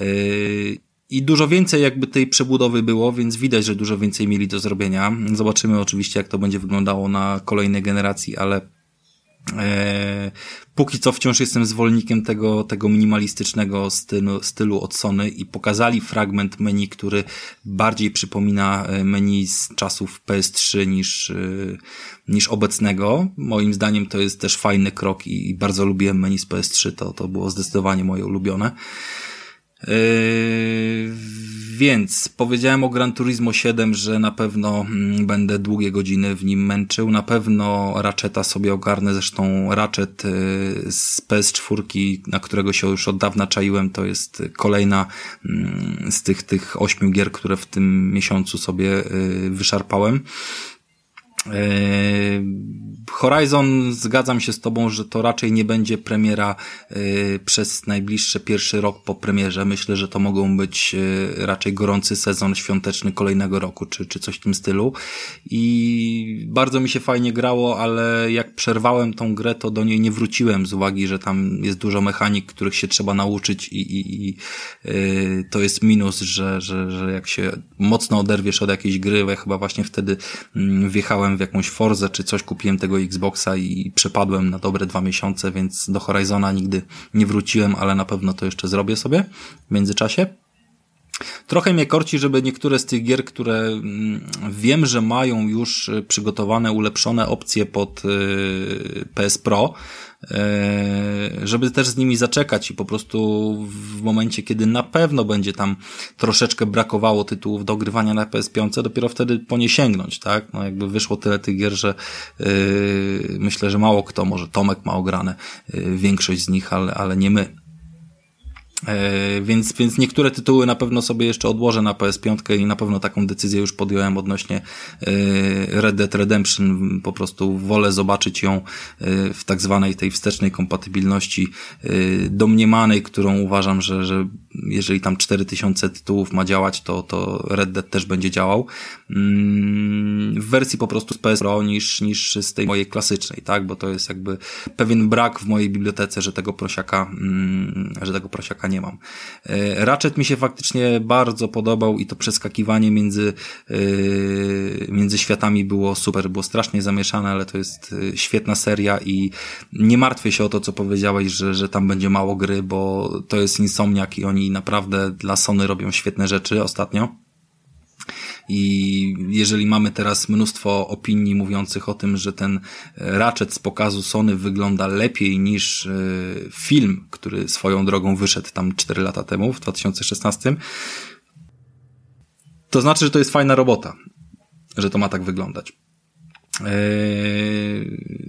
Yy, I dużo więcej jakby tej przebudowy było, więc widać, że dużo więcej mieli do zrobienia. Zobaczymy oczywiście, jak to będzie wyglądało na kolejnej generacji, ale póki co wciąż jestem zwolennikiem tego, tego minimalistycznego stylu, stylu od Sony i pokazali fragment menu, który bardziej przypomina e, menu z czasów PS3 niż, e, niż obecnego. Moim zdaniem to jest też fajny krok i, i bardzo lubiłem menu z PS3, to, to było zdecydowanie moje ulubione. Yy, więc powiedziałem o Gran Turismo 7, że na pewno mm, będę długie godziny w nim męczył. Na pewno Ratcheta sobie ogarnę. Zresztą Ratchet yy, z PS4, na którego się już od dawna czaiłem, to jest kolejna mm, z tych, tych ośmiu gier, które w tym miesiącu sobie yy, wyszarpałem. Horizon, zgadzam się z tobą, że to raczej nie będzie premiera y, przez najbliższy pierwszy rok po premierze. Myślę, że to mogą być y, raczej gorący sezon świąteczny kolejnego roku, czy, czy coś w tym stylu. I bardzo mi się fajnie grało, ale jak przerwałem tą grę, to do niej nie wróciłem z uwagi, że tam jest dużo mechanik, których się trzeba nauczyć i, i, i to jest minus, że, że, że jak się mocno oderwiesz od jakiejś gry, ja chyba właśnie wtedy mm, wjechałem w jakąś Forzę, czy coś, kupiłem tego Xboxa i przepadłem na dobre dwa miesiące, więc do Horizona nigdy nie wróciłem, ale na pewno to jeszcze zrobię sobie w międzyczasie. Trochę mnie korci, żeby niektóre z tych gier, które mm, wiem, że mają już przygotowane, ulepszone opcje pod y, PS Pro, żeby też z nimi zaczekać i po prostu w momencie, kiedy na pewno będzie tam troszeczkę brakowało tytułów do grywania na PS5, dopiero wtedy po nie sięgnąć, tak? No jakby wyszło tyle tych gier, że yy, myślę, że mało kto, może Tomek ma ograne yy, większość z nich, ale, ale nie my. E, więc, więc niektóre tytuły na pewno sobie jeszcze odłożę na PS5 i na pewno taką decyzję już podjąłem odnośnie e, Red Dead Redemption. Po prostu wolę zobaczyć ją e, w tak zwanej tej wstecznej kompatybilności domniemanej, którą uważam, że, że jeżeli tam 4000 tytułów ma działać, to, to Red Dead też będzie działał. Mm, w wersji po prostu z PS Pro niż, niż z tej mojej klasycznej, tak? Bo to jest jakby pewien brak w mojej bibliotece, że tego prosiaka, mm, że tego prosiaka nie mam. E, Ratchet mi się faktycznie bardzo podobał i to przeskakiwanie między, e, między światami było super, było strasznie zamieszane, ale to jest e, świetna seria i nie martwię się o to, co powiedziałeś, że, że tam będzie mało gry, bo to jest Insomniak i oni naprawdę dla Sony robią świetne rzeczy ostatnio. I jeżeli mamy teraz mnóstwo opinii mówiących o tym, że ten Ratchet z pokazu Sony wygląda lepiej niż e, film, który swoją drogą wyszedł tam 4 lata temu, w 2016, to znaczy, że to jest fajna robota, że to ma tak wyglądać. Yy,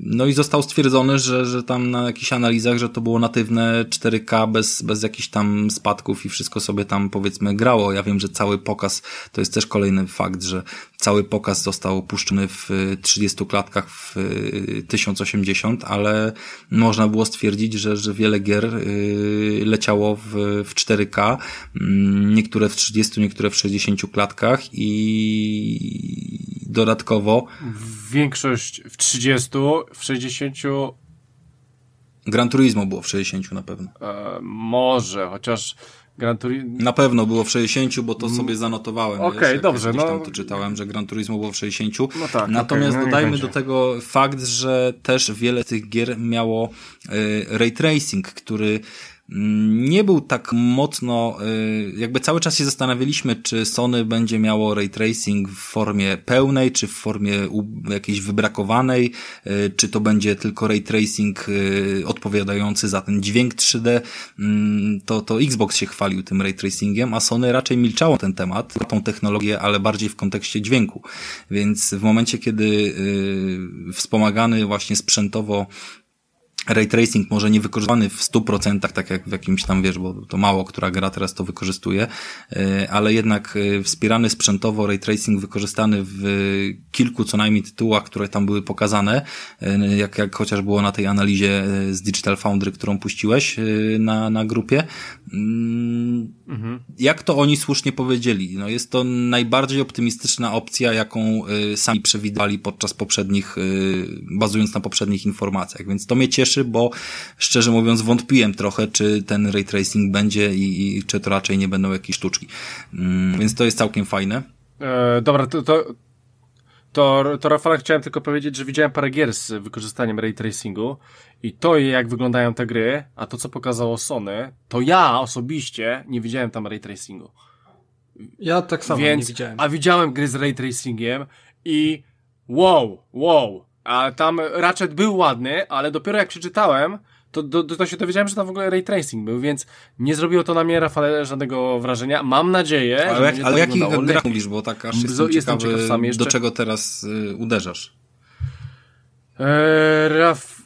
no i został stwierdzony, że, że tam na jakichś analizach, że to było natywne 4K bez, bez jakichś tam spadków i wszystko sobie tam powiedzmy grało. Ja wiem, że cały pokaz, to jest też kolejny fakt, że cały pokaz został opuszczony w 30 klatkach w 1080, ale można było stwierdzić, że, że wiele gier yy, leciało w, w 4K, mm, niektóre w 30, niektóre w 60 klatkach i dodatkowo. Większość w 30, w 60. Gran Turismo było w 60 na pewno. E, może, chociaż Gran Turismo... Na pewno było w 60, bo to sobie zanotowałem. Okej, okay, dobrze. No... tam to czytałem, że Gran Turismo było w 60. No tak, Natomiast okay, no dodajmy do tego fakt, że też wiele tych gier miało y, ray tracing, który nie był tak mocno, y, jakby cały czas się zastanawialiśmy, czy Sony będzie miało ray tracing w formie pełnej, czy w formie jakiejś wybrakowanej, y, czy to będzie tylko ray tracing y, odpowiadający za ten dźwięk 3D, mm, to, to Xbox się chwalił tym ray tracingiem, a Sony raczej milczało ten temat, tą technologię, ale bardziej w kontekście dźwięku. Więc w momencie, kiedy wspomagany właśnie sprzętowo ray tracing może nie wykorzystany w 100%, tak jak w jakimś tam, wiesz, bo to mało która gra teraz to wykorzystuje, e, ale jednak e, wspierany sprzętowo ray tracing wykorzystany w kilku co najmniej tytułach, które tam były pokazane, e, jak, jak chociaż było na tej analizie z Digital Foundry, którą puściłeś na, na grupie. Jak to oni słusznie powiedzieli? No jest to najbardziej optymistyczna opcja, jaką sami przewidywali podczas poprzednich, bazując na poprzednich informacjach, więc to mnie cieszy, cieszy, bo szczerze mówiąc wątpiłem trochę, czy ten ray tracing będzie i, i czy to raczej nie będą jakieś sztuczki. Mm, więc to jest całkiem fajne. E, dobra, to, to, to, to Rafale chciałem tylko powiedzieć, że widziałem parę gier z wykorzystaniem ray tracingu i to jak wyglądają te gry, a to co pokazało Sony, to ja osobiście nie widziałem tam ray tracingu. Ja tak samo Więc, nie widziałem. A widziałem gry z ray tracingiem i wow, wow, a tam Ratchet był ładny, ale dopiero jak przeczytałem, to, to, to się dowiedziałem, że tam w ogóle ray tracing był, więc nie zrobiło to na mnie, Rafale, żadnego wrażenia. Mam nadzieję, ale jak, Ale jakich grach mówisz, bo tak aż jestem, jestem ciekawy, ciekaw sam jeszcze. do czego teraz y, uderzasz? E, Raf,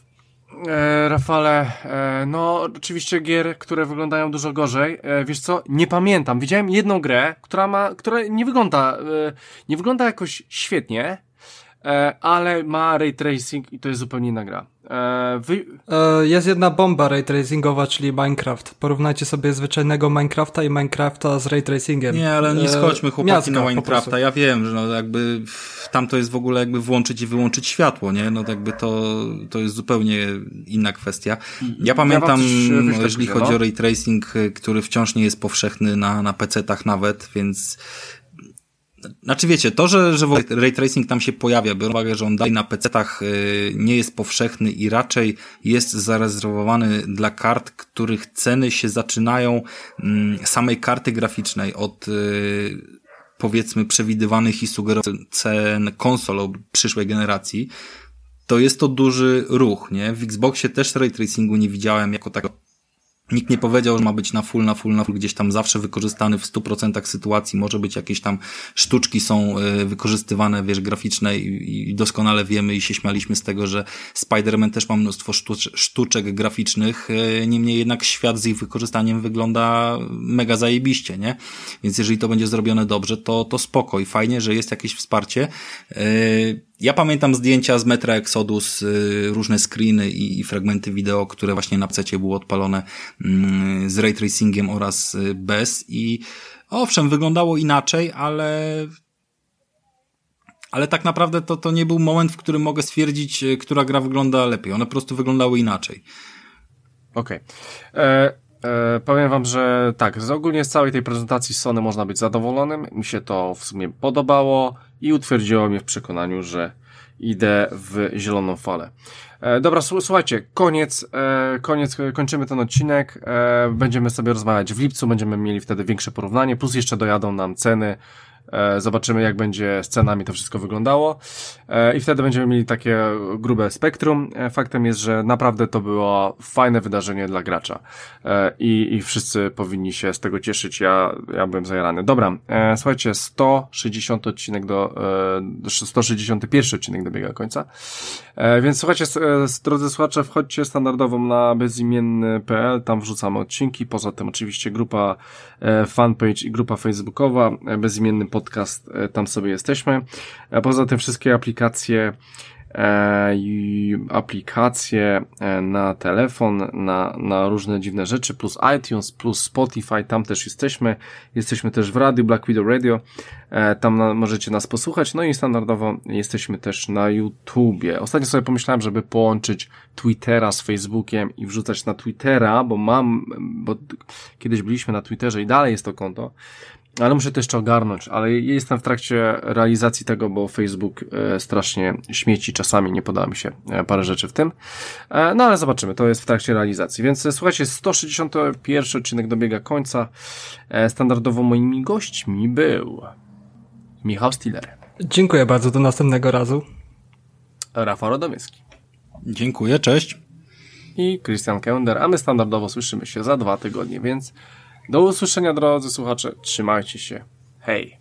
e, Rafale, e, no oczywiście gier, które wyglądają dużo gorzej. E, wiesz co, nie pamiętam. Widziałem jedną grę, która ma, która nie wygląda, e, nie wygląda jakoś świetnie, ale ma ray tracing i to jest zupełnie inna gra. E, wy... e, jest jedna bomba ray tracingowa, czyli Minecraft. Porównajcie sobie zwyczajnego Minecrafta i Minecrafta z ray tracingiem. Nie, ale nie e, schodźmy chłopaki Miacka, na Minecrafta. Ja wiem, że no jakby tam to jest w ogóle jakby włączyć i wyłączyć światło, nie? No jakby to, to jest zupełnie inna kwestia. Ja pamiętam, ja jeżeli chodzi no? o ray tracing, który wciąż nie jest powszechny na, na PC-tach nawet, więc znaczy wiecie, to, że, że ray tracing tam się pojawia, biorąc uwagę, że on dalej na PC-tach y, nie jest powszechny i raczej jest zarezerwowany dla kart, których ceny się zaczynają mm, samej karty graficznej od y, powiedzmy przewidywanych i sugerowanych cen konsol przyszłej generacji, to jest to duży ruch, nie? W Xboxie też ray tracingu nie widziałem jako takiego Nikt nie powiedział, że ma być na full, na full, na full, gdzieś tam zawsze wykorzystany w 100% sytuacji. Może być jakieś tam sztuczki są e, wykorzystywane, wiesz, graficzne i, doskonale wiemy i się śmialiśmy z tego, że Spider-Man też ma mnóstwo sztuczek graficznych. E, niemniej jednak świat z ich wykorzystaniem wygląda mega zajebiście, nie? Więc jeżeli to będzie zrobione dobrze, to, to spoko i fajnie, że jest jakieś wsparcie. E, ja pamiętam zdjęcia z Metra Exodus, y, różne screeny i, i fragmenty wideo, które właśnie na PC były odpalone mm, z ray tracingiem oraz y, bez i owszem, wyglądało inaczej, ale ale tak naprawdę to, to nie był moment, w którym mogę stwierdzić, y, która gra wygląda lepiej. One po prostu wyglądały inaczej. Okej. Okay. E, powiem wam, że tak, z ogólnie z całej tej prezentacji Sony można być zadowolonym. Mi się to w sumie podobało i utwierdziło mnie w przekonaniu, że idę w zieloną falę. E, dobra, słuchajcie, koniec, e, koniec, kończymy ten odcinek. E, będziemy sobie rozmawiać w lipcu, będziemy mieli wtedy większe porównanie, plus jeszcze dojadą nam ceny zobaczymy, jak będzie z cenami to wszystko wyglądało. E, I wtedy będziemy mieli takie grube spektrum. E, faktem jest, że naprawdę to było fajne wydarzenie dla gracza. I, i wszyscy powinni się z tego cieszyć. Ja, ja byłem zajarany. Dobra, słuchajcie, 160 odcinek do, 161 odcinek dobiega końca. Więc słuchajcie, drodzy słuchacze, wchodźcie standardowo na bezimienny.pl, tam wrzucamy odcinki. Poza tym oczywiście grupa fanpage i grupa facebookowa bezimienny podcast, e, tam sobie jesteśmy. A poza tym wszystkie aplikacje e, i aplikacje e, na telefon, na, na różne dziwne rzeczy, plus iTunes, plus Spotify, tam też jesteśmy. Jesteśmy też w radiu, Black Widow Radio, tam na, możecie nas posłuchać, no i standardowo jesteśmy też na YouTubie. Ostatnio sobie pomyślałem, żeby połączyć Twittera z Facebookiem i wrzucać na Twittera, bo mam, bo kiedyś byliśmy na Twitterze i dalej jest to konto, ale muszę to jeszcze ogarnąć, ale jestem w trakcie realizacji tego, bo Facebook e, strasznie śmieci czasami, nie podoba mi się e, parę rzeczy w tym. E, no ale zobaczymy, to jest w trakcie realizacji. Więc słuchajcie, 161 odcinek dobiega końca. Standardowo moimi gośćmi był Michał Stiller. Dziękuję bardzo, do następnego razu. Rafał Radomyski. Dziękuję, cześć. I Christian Kender, a my standardowo słyszymy się za dwa tygodnie, więc do usłyszenia, drodzy słuchacze. Trzymajcie się. Hej.